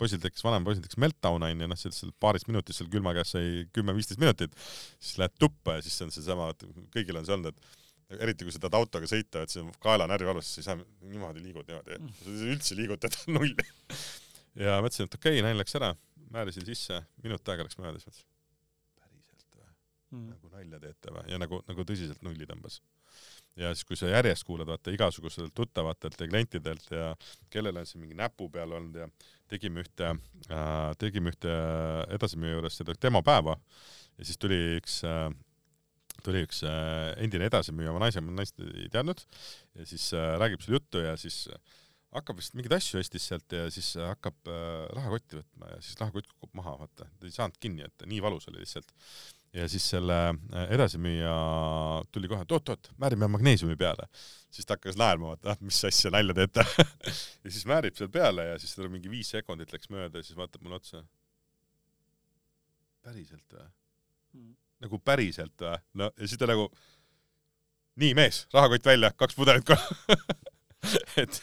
poisil tekkis, vanemal poisil tekkis meltdown onju, noh, seal paaris minutis seal külma käes sai kümme-viisteist minutit, siis lähed tuppa ja siis on seesama, kõigil on see olnud, et eriti kui sa tahad autoga sõita, et see kaela närvivalus, siis sa niimoodi liigud niimoodi, sa ei saa üldse liigutada null. ja mõtlesin, et okei okay,, naine läks ära, määrasin sisse, minut aega läks mööda, siis mõtlesin, päriselt või mm., nagu nalja teete või, ja nagu, nagu tõsiselt nulli tõmbas ja siis, kui sa järjest kuulad vaata igasugustelt tuttavatelt ja klientidelt ja kellel on siin mingi näpu peal olnud ja tegime ühte äh,, tegime ühte edasimüüja juures seda demopäeva ja siis tuli üks äh, tuli üks äh, endine edasimüüja oma naise, ma naist ei teadnud ja siis äh, räägib seal juttu ja siis hakkab vist mingeid asju ostis sealt ja siis hakkab äh, rahakotti võtma ja siis rahakott kukub maha, vaata, ta ei saanud kinni, et nii valus oli lihtsalt ja siis selle äh, edasimüüja tuli kohe, et oot-oot, määrime magneesiumi peale. siis ta hakkas naerma, et ah, mis asja nalja teete ja siis määrib seal peale ja siis tal mingi viis sekundit läks mööda ja siis vaatab mulle otsa. päriselt või mm.? Nagu päriselt või? no ja siis ta nagu, nii mees, rahakott välja, kaks pudelit ka et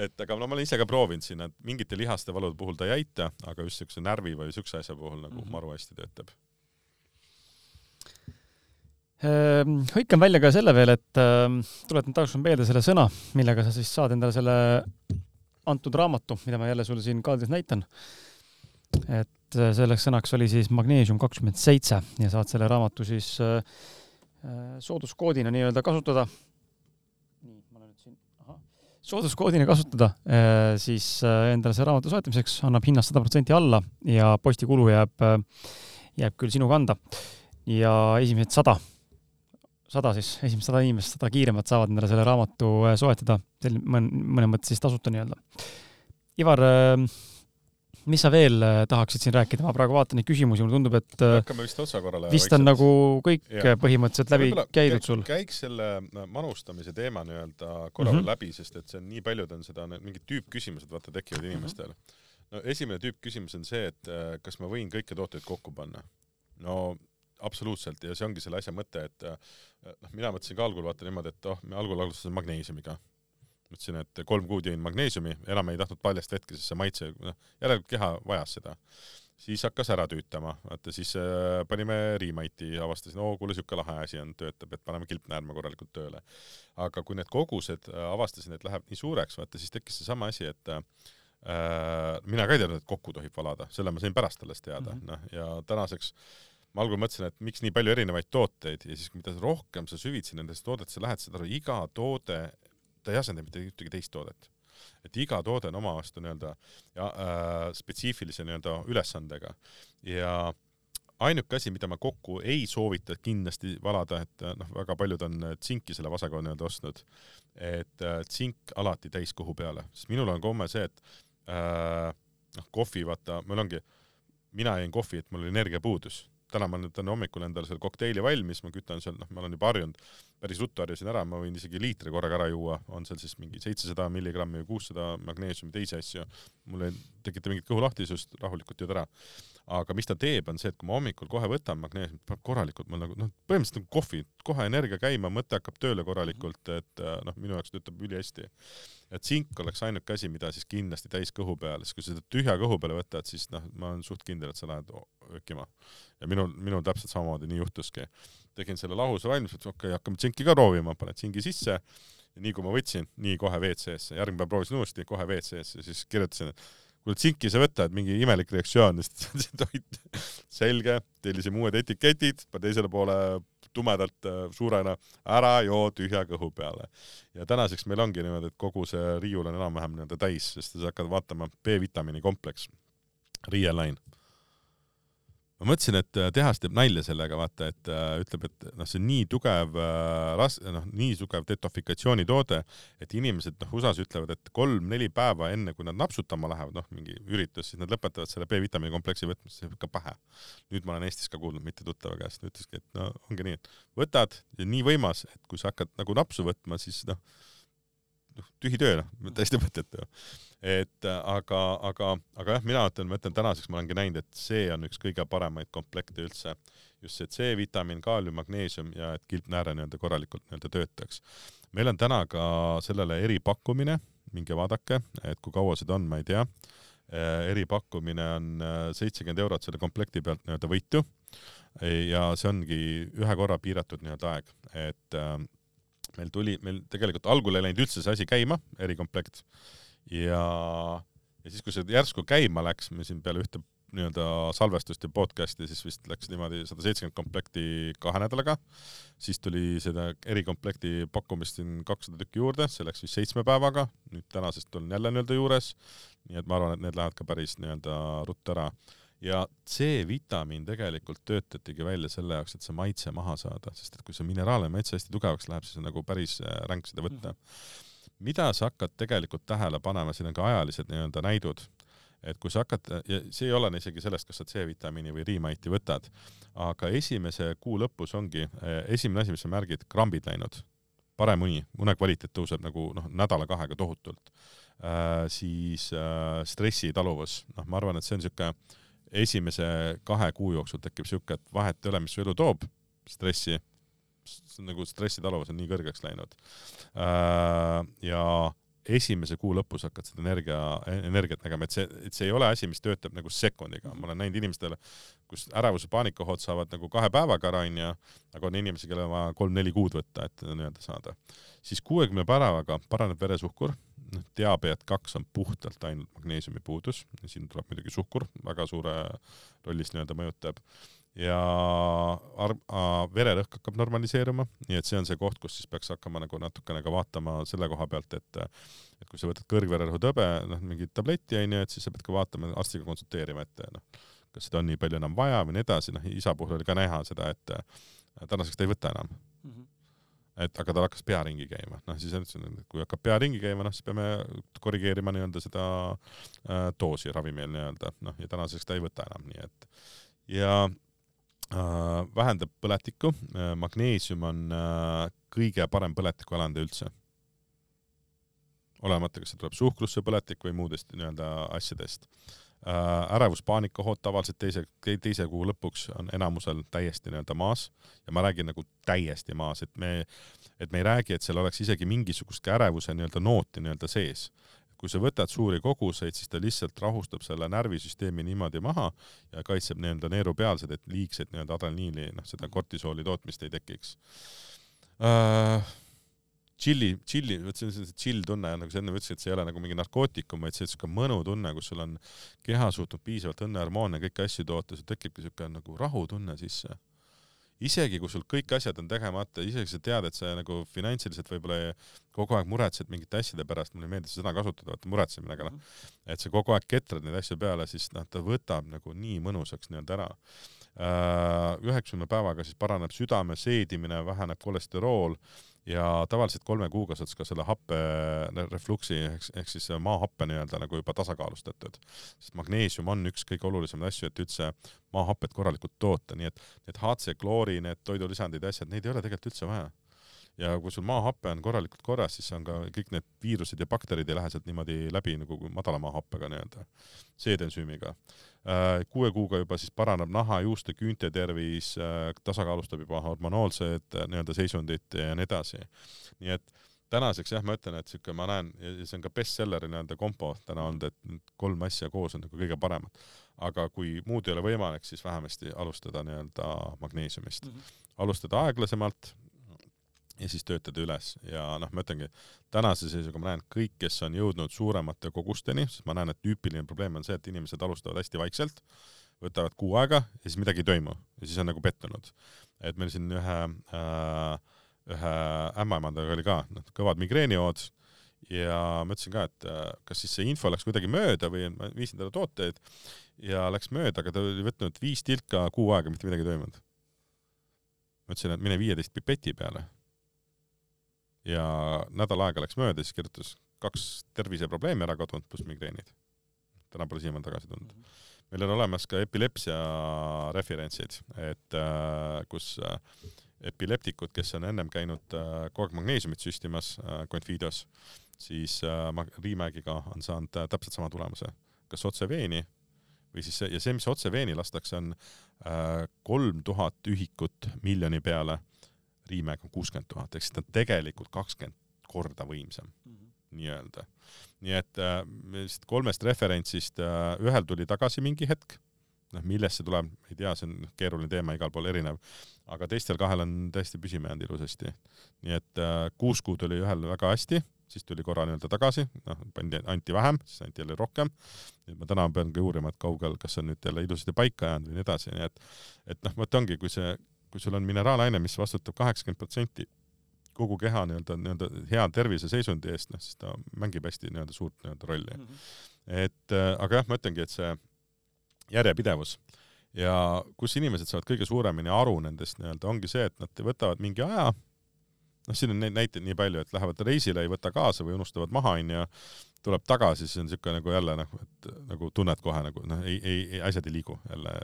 et aga no ma olen ise ka proovinud siin, et mingite lihaste valude puhul ta ei aita, aga just siukse närvi või siukse asja puhul nagu mm -hmm. maru hästi töötab Ehm, hõikan välja ka selle veel, et äh, tuletan taas meelde selle sõna, millega sa siis saad endale selle antud raamatu, mida ma jälle sulle siin kaadris näitan. et äh, selleks sõnaks oli siis magneesium kakskümmend seitse ja saad selle raamatu siis äh, äh sooduskoodina nii-öelda kasutada. nii, ma olen nüüd siin, ahah, sooduskoodina kasutada siis endale selle raamatu soetamiseks annab hinnast sada protsenti alla ja postikulu jääb, jääb küll sinu kanda ja esimesed sada sada siis, esimesed sada inimest, sada kiiremat saavad endale selle raamatu soetada, sel-, mõn-, mõnes mõttes siis tasuta nii-öelda. Ivar, mis sa veel äh, tahaksid siin rääkida, ma praegu vaatan neid küsimusi, mulle tundub, et hakkame vist otsa korrale. vist on nagu kõik ja. põhimõtteliselt läbi käidud sul. käiks selle manustamise teema nii-öelda korra veel mm -hmm. läbi, sest et see on nii paljud on seda, mingid tüüpküsimused vaata tekivad inimestel mm. -hmm. no esimene tüüpküsimus on see, et kas ma võin kõiki tooteid kokku panna. no absoluutselt ja see ongi selle asja mõte, et noh, mina mõtlesin ka algul vaata niimoodi, et oh, me algul alustasin magneesiumiga. Mõtlesin, et kolm kuud jõin magneesiumi, enam ei tahtnud paljast vetki, sest see maitse, noh, järelikult keha vajas seda. siis hakkas ära tüütama, vaata siis äh, panime Riimaiti, avastasin, oo kuule, siuke lahe asi on, töötab, et paneme kilpnäärme korralikult tööle. aga kui need kogused äh,, avastasin, et läheb nii suureks, vaata siis tekkis seesama asi, et äh, mina ka ei teadnud, et kokku tohib valada, selle ma sain pärast alles teada mm, -hmm. noh ja tänaseks ma algul mõtlesin, et miks nii palju erinevaid tooteid ja siis mida rohkem sa süvitsi nendesse toodetesse lähed, saad aru, iga toode, ta ei asenda mitte ühtegi teist toodet. et iga toode on oma vastu nii-öelda ja äh, spetsiifilise nii-öelda ülesandega. Ja ainuke asi, mida ma kokku ei soovita kindlasti valada, et äh, noh, väga paljud on tsinki selle vasaga nii-öelda ostnud, et äh, tsink alati täiskõhu peale, sest minul on komme see, et äh, noh, kohvi vaata, mul ongi mina jõin kohvi, et mul oli energiapuudus täna ma nüüd teen hommikul endale selle kokteili valmis, ma kütan seal, noh, ma olen juba harjunud, päris ruttu harjusin ära, ma võin isegi liitri korraga ära juua, on seal siis mingi seitsesada milligrammi või kuussada magneesiumi, teisi asju. mul ei tekita mingit kõhulahtisust, rahulikult jõud ära aga mis ta teeb, on see, et kui ma hommikul kohe võtan magneesiumit, paneb korralikult mul nagu noh, põhimõtteliselt nagu kohvi, kohe energia käima, mõte hakkab tööle korralikult, et noh, minu jaoks töötab ülihästi. Et tsink oleks ainuke asi, mida siis kindlasti täis kõhu peale, sest kui seda tühja kõhu peale võtad, siis noh, ma olen suht kindel, et sa lähed öökima. ja minul, minul täpselt samamoodi nii juhtuski. tegin selle lahuse valmis, et okei okay,, hakkame tsinki ka proovima, paned tsingi sisse. Ja nii kui ma võtsin, nii kohe WC-sse, järgmine päev proovisin uuesti, kohe WC-sse, siis kirjutasin, et kuule tsinki sa võtad, mingi imelik reaktsioon, sest toit selge, tellisime uued etiketid, teisele poole tumedalt äh, suurena, ära joo tühja kõhu peale. ja tänaseks meil ongi niimoodi, et kogu see riiul on enam-vähem nii-öelda täis, sest sa hakkad vaatama B-vitamiini kompleks, Real Line ma mõtlesin, et äh, tehas teeb nalja sellega, vaata, et äh, ütleb, et noh, see on nii tugev äh, ras-, noh, nii tugev detofikatsioonitoode, et inimesed noh, USA-s ütlevad, et kolm-neli päeva enne, kui nad napsutama lähevad, noh, mingi üritus, siis nad lõpetavad selle B-vitamiini kompleksi võtmist, see jääb ka pähe. nüüd ma olen Eestis ka kuulnud mitte tuttava käest, ütleski, et no ongi nii, et võtad ja nii võimas, et kui sa hakkad nagu napsu võtma, siis noh, noh, tühi töö, noh, täiesti mõttetu et äh, aga, aga, aga jah, mina ütlen, ma ütlen tänaseks ma olengi näinud, et see on üks kõige paremaid komplekte üldse. just see C-vitamiin, kaalium, magneesium ja et kilpnääre nii-öelda korralikult nii-öelda töötaks. meil on täna ka sellele eripakkumine, minge vaadake, et kui kaua seda on, ma ei tea. Äh, eripakkumine on äh, seitsekümmend eurot selle komplekti pealt nii-öelda võitu. ja see ongi ühe korra piiratud nii-öelda aeg, et meil tuli, meil tegelikult algul ei läinud üldse see asi käima, erikomplekt ja, ja siis, kui see järsku käima läks, me siin peale ühte nii-öelda salvestust ja podcast'i, siis vist läks niimoodi sada seitsekümmend komplekti kahe nädalaga, siis tuli seda erikomplekti pakkumist siin kakssada tükki juurde, see läks vist seitsme päevaga, nüüd tänasest olen jälle nii-öelda juures, nii et ma arvan, et need lähevad ka päris nii-öelda ruttu ära. ja C-vitamiin tegelikult töötatigi välja selle jaoks, et see maitse maha saada, sest et kui see mineraalne maitse hästi tugevaks läheb, siis on nagu päris äh, ränk seda võtta mm. -hmm mida sa hakkad tegelikult tähele panema, siin on ka ajalised nii-öelda näidud, et kui sa hakkad, ja see ei ole isegi sellest, kas sa C-vitamiini või Rimaiti võtad, aga esimese kuu lõpus ongi eh, esimene asi, mis sa märgid, krambid läinud, parem uni, une kvaliteet tõuseb nagu noh, nädala-kahega tohutult. Äh,. siis äh, stressitaluvus, noh, ma arvan, et see on niisugune esimese kahe kuu jooksul tekib niisugune, et vahet ei ole, mis su elu toob, stressi nagu stressitaluvus on nii kõrgeks läinud. Äh, ja esimese kuu lõpus hakkad seda energia, energiat nägema, et see, et see ei ole asi, mis töötab nagu sekundiga, ma olen näinud inimestele, kus ärevuse paanikahood saavad nagu kahe päevaga ära onju, aga on inimesi, kellel on vaja kolm-neli kuud võtta, et nii-öelda saada. siis kuuekümne päevaga paraneb veresuhkur, noh, diabeet kaks on puhtalt ainult magneesiumi puudus, siin tuleb muidugi suhkur väga suure rollis nii-öelda mõjutab ja vererõhk hakkab normaliseeruma, nii et see on see koht, kus siis peaks hakkama nagu natukene ka vaatama selle koha pealt, et et kui sa võtad kõrgvererõhutõbe, noh, mingit tabletti onju, et siis sa pead ka vaatama, arstiga konsulteerima, et noh, kas seda on nii palju enam vaja või nii edasi, noh, isa puhul oli ka näha seda, et tänaseks ta ei võta enam. Mm. -hmm et aga tal hakkas pea ringi käima, noh siis ütlesin, et kui hakkab pea ringi käima, noh siis peame korrigeerima nii-öelda seda äh, doosi ravimil nii-öelda, noh ja tänaseks ta ei võta enam, nii et ja vähendab põletikku, äh, magneesium on äh, kõige parem põletikualande üldse. olemata, kas see tuleb suhkrusse põletik või muudest nii-öelda asjadest. ärevus, paanikahood tavaliselt teise, teise kuu lõpuks on enamusel täiesti nii-öelda maas ja ma räägin nagu täiesti maas, et me, et me ei räägi, et seal oleks isegi mingisugust ärevuse nii-öelda nooti nii-öelda sees kui sa võtad suuri koguseid, siis ta lihtsalt rahustab selle närvisüsteemi niimoodi maha ja kaitseb nii-öelda neerupealsed, et liigset nii-öelda adrenaliini, noh, seda kortisooli tootmist ei tekiks uh,. Chilli, chilli, vot see on see chill tunne, nagu sa enne ütlesid, et see ei ole nagu mingi narkootikum, vaid see on siuke mõnutunne, kus sul on keha suutnud piisavalt õnnehormoone, kõiki asju toota, sul tekibki siuke nagu rahutunne sisse isegi kui sul kõik asjad on tegemata, isegi sa tead, et sa nagu finantsiliselt võib-olla kogu aeg muretsed mingite asjade pärast, mulle ei meeldi seda sõna kasutada, vaata muretsemine, aga noh, mhm. et sa kogu aeg ketrad neid asju peale, siis noh, ta võtab nagu nii mõnusaks nii-öelda ära. Äh, üheksakümne päevaga siis paraneb südame seedimine, väheneb kolesterool ja tavaliselt kolme kuuga saad ka selle happe refluksi ehk, ehk siis maahappe nii-öelda nagu juba tasakaalustatud. sest magneesium on üks kõige olulisemaid asju, et üldse maahapet korralikult toota, nii et need HC kloori, need toidulisandid ja asjad, neid ei ole tegelikult üldse vaja ja kui sul maahape on korralikult korras, siis on ka kõik need viirused ja bakterid ei lähe sealt niimoodi läbi nagu madala maahappega nii-öelda, seedensüümiga. Äh, kuue kuuga juba siis paraneb naha, juuste, küünte tervis, äh, tasakaalustab juba hormonaalsed äh, nii-öelda seisundit ja nii edasi. nii et tänaseks jah, ma ütlen, et siuke, ma näen, ja see on ka bestselleri nii-öelda kompo täna olnud, et kolm asja koos on nagu kõige paremad. aga kui muud ei ole võimalik, siis vähemasti alustada nii-öelda magneesiumist mm. -hmm. alustada aeglasemalt, ja siis töötada üles ja noh, ma ütlengi, tänase seisuga ma näen kõik, kes on jõudnud suuremate kogusteni, sest ma näen, et tüüpiline probleem on see, et inimesed alustavad hästi vaikselt, võtavad kuu aega ja siis midagi ei toimu ja siis on nagu pettunud. et meil siin ühe äh,, ühe ämmaemandaga oli ka noh, kõvad migreenihood ja ma ütlesin ka, et äh, kas siis see info läks kuidagi mööda või ma viisin talle tooteid ja läks mööda, aga ta oli võtnud viis tilka kuu aega, mitte midagi ei toimunud. ma ütlesin, et mine viieteist pipeti peale ja nädal aega läks mööda, siis kirjutas kaks terviseprobleemi ära kadunud, pluss migreenid. täna pole siiamaani tagasi tulnud. meil on olemas ka epilepsia referentsid, et äh, kus äh, epileptikud, kes on ennem käinud äh, kogu aeg magneesiumit süstimas äh, Confidos, siis äh, Riimägiga on saanud äh, täpselt sama tulemuse, kas otse veeni või siis see ja see, mis otse veeni lastakse, on kolm äh, tuhat ühikut miljoni peale Riimäeg on kuuskümmend tuhat, ehk siis ta on tegelikult kakskümmend korda võimsam mm -hmm. nii-öelda. nii et äh, lihtsalt kolmest referentsist äh, ühel tuli tagasi mingi hetk, noh, millest see tuleb, ei tea, see on keeruline teema, igal pool erinev, aga teistel kahel on tõesti püsima jäänud ilusasti. nii et äh, kuus kuud oli ühel väga hästi, siis tuli korra nii-öelda tagasi, noh, pandi, anti vähem, siis anti jälle rohkem. nüüd ma täna peangi uurima, et kaugel, kas on nüüd jälle ilusasti paika jäänud või nii edasi, nii et, et noh, vot ongi, kui see kui sul on mineraalaine, mis vastutab kaheksakümmend protsenti kogu keha nii-öelda, nii-öelda hea terviseseisundi eest, noh siis ta mängib hästi nii-öelda suurt nii-öelda rolli mm. -hmm. et äh, aga jah, ma ütlengi, et see järjepidevus ja kus inimesed saavad kõige suuremini aru nendest nii-öelda, ongi see, et nad võtavad mingi aja, noh, siin on neid näiteid nii palju, et lähevad reisile, ei võta kaasa või unustavad maha, onju, tuleb tagasi, siis on niisugune nagu jälle nagu, et nagu tunned kohe nagu noh, ei, ei, ei, asjad ei liigu jälle,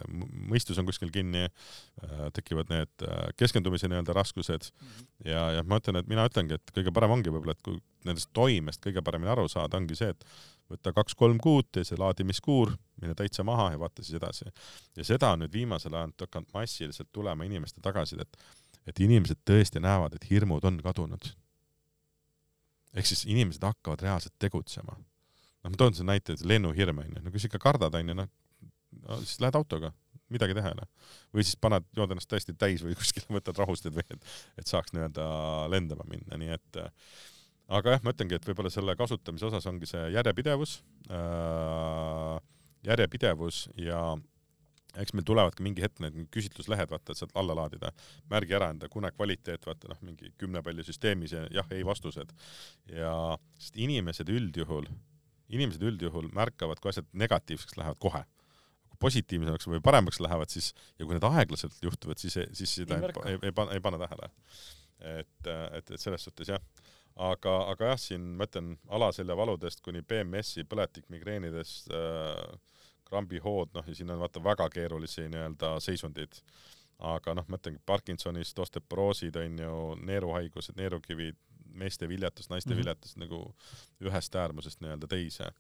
mõistus on kuskil kinni äh,, tekivad need äh, keskendumise nii-öelda raskused mm -hmm. ja, ja ma ütlen, et mina ütlengi, et kõige parem ongi võib-olla, et kui nendest toimest kõige paremini aru saada, ongi see, et võtta kaks-kolm kuud, tee see laadimiskuur, mine täitsa maha ja vaata siis edasi. ja seda on nüüd viimasel ajal hakanud massiliselt tulema inimeste tagasisidet, et inimesed tõesti näevad, et hirmud on kadunud ehk siis inimesed hakkavad reaalselt tegutsema. noh, ma toon selle näite, et lennuhirm onju, no kui sa ikka kardad onju, noh no, siis lähed autoga, midagi teha ei ole. või siis paned, jood ennast täiesti täis või kuskile võtad rahustid või et, et saaks nii-öelda lendama minna, nii et aga jah, ma ütlengi, et võib-olla selle kasutamise osas ongi see järjepidevus äh,, järjepidevus ja äh, eks meil tulevad ka mingi hetk need küsitluslehed, vaata, et sealt alla laadida. märgi ära enda Kune kvaliteet, vaata noh, mingi kümne palli süsteemis ja jah-ei vastused. ja, sest inimesed üldjuhul, inimesed üldjuhul märkavad, kui asjad negatiivseks lähevad kohe. kui positiivsemaks või paremaks lähevad, siis ja kui need aeglaselt juhtuvad, siis, siis seda ei, ei, ei, ei, pane, tähele. et, et, et selles suhtes jah aga, aga jah, siin ma ütlen alaseljavaludest kuni BMS-i põletikmigreenidest äh, krambihood, noh ja siin on vaata väga keerulisi nii-öelda seisundeid. aga noh, ma ütlengi Parkinsonist, osteoporoosid on ju, neeruhaigused, neerukivid, meeste viljatus, naiste mm -hmm. viljatus nagu ühest äärmusest nii-öelda teise.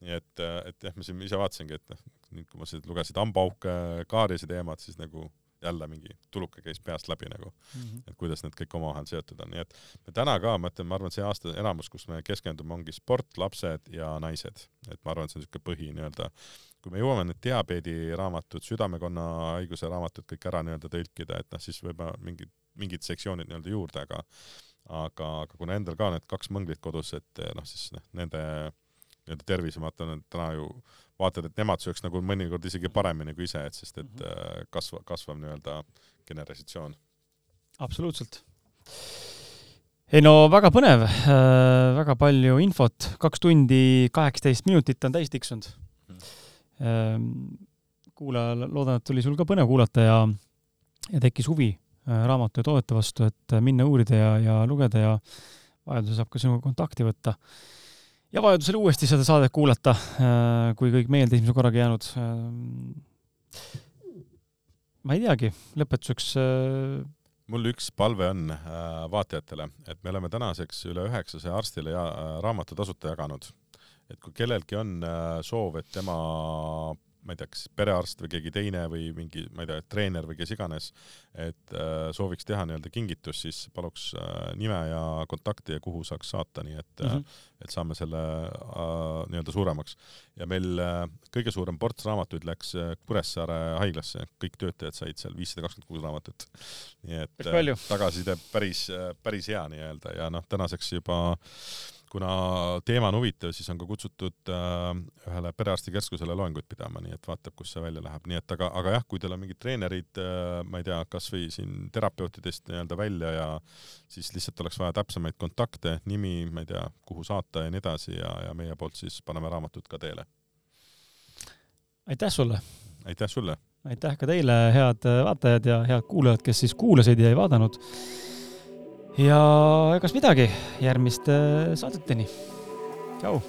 nii et, et jah, ma siin ise vaatasingi, et noh, nüüd kui ma siin lugesin hambauke, kaarise teemat, siis nagu jälle mingi tuluke käis peast läbi nagu mm, -hmm. et kuidas need kõik omavahel seotud on, nii et me täna ka, ma ütlen, ma arvan, see aasta enamus, kus me keskendume, ongi sport, lapsed ja naised, et ma arvan, et see on niisugune põhi nii-öelda kui me jõuame need diabeediraamatud, südamekonna haiguse raamatud kõik ära nii-öelda tõlkida, et noh, siis võib-olla mingid, mingid sektsioonid nii-öelda juurde, aga aga, aga kuna endal ka need kaks mõnglit kodus, et noh, siis noh, nende nii-öelda tervis, ma vaatan, et täna ju vaatad, et nemad sööks nagu mõnikord isegi paremini kui ise, et sest et mhm. kasva, kasvav nii-öelda generatsioon. absoluutselt ei no väga põnev äh,, väga palju infot, kaks tundi kaheksateist minutit on täis tiksunud kuulaja, loodan, et oli sul ka põnev kuulata ja, ja tekkis huvi raamatu ja toodete vastu, et minna uurida ja, ja lugeda ja vajadusel saab ka sinuga kontakti võtta. ja vajadusel uuesti seda saadet kuulata, kui kõik meelde esimese korraga jäänud. ma ei teagi, lõpetuseks mul üks palve on äh, vaatajatele, et me oleme tänaseks üle üheksasaja arstile ja äh, raamatu tasuta jaganud. Et kui kellelgi on äh, soov, et tema ma ei tea, kas perearst või keegi teine või mingi, ma ei tea, treener või kes iganes, et äh, sooviks teha nii-öelda kingitus, siis paluks äh, nime ja kontakti ja kuhu saaks saata, nii et mm, -hmm. et saame selle äh, nii-öelda suuremaks. ja meil äh, kõige suurem ports raamatuid läks äh, Kuressaare haiglasse, kõik töötajad said seal viissada kakskümmend kuus raamatut. nii et äh, tagasiside päris, päris hea nii-öelda ja noh, tänaseks juba kuna teema on huvitav, siis on ka kutsutud äh, ühele perearstikeskusele loenguid pidama, nii et vaatab, kus see välja läheb, nii et aga, aga jah, kui teil on mingid treenerid äh,, ma ei tea, kasvõi siin terapeutidest nii-öelda välja ja siis lihtsalt oleks vaja täpsemaid kontakte, nimi, ma ei tea, kuhu saata ja nii edasi ja, ja meie poolt siis paneme raamatud ka teele. aitäh sulle! aitäh sulle! aitäh ka teile, head vaatajad ja head kuulajad, kes siis kuulasid ja ei vaadanud ja egas midagi, järgmiste saadeteni. tšau.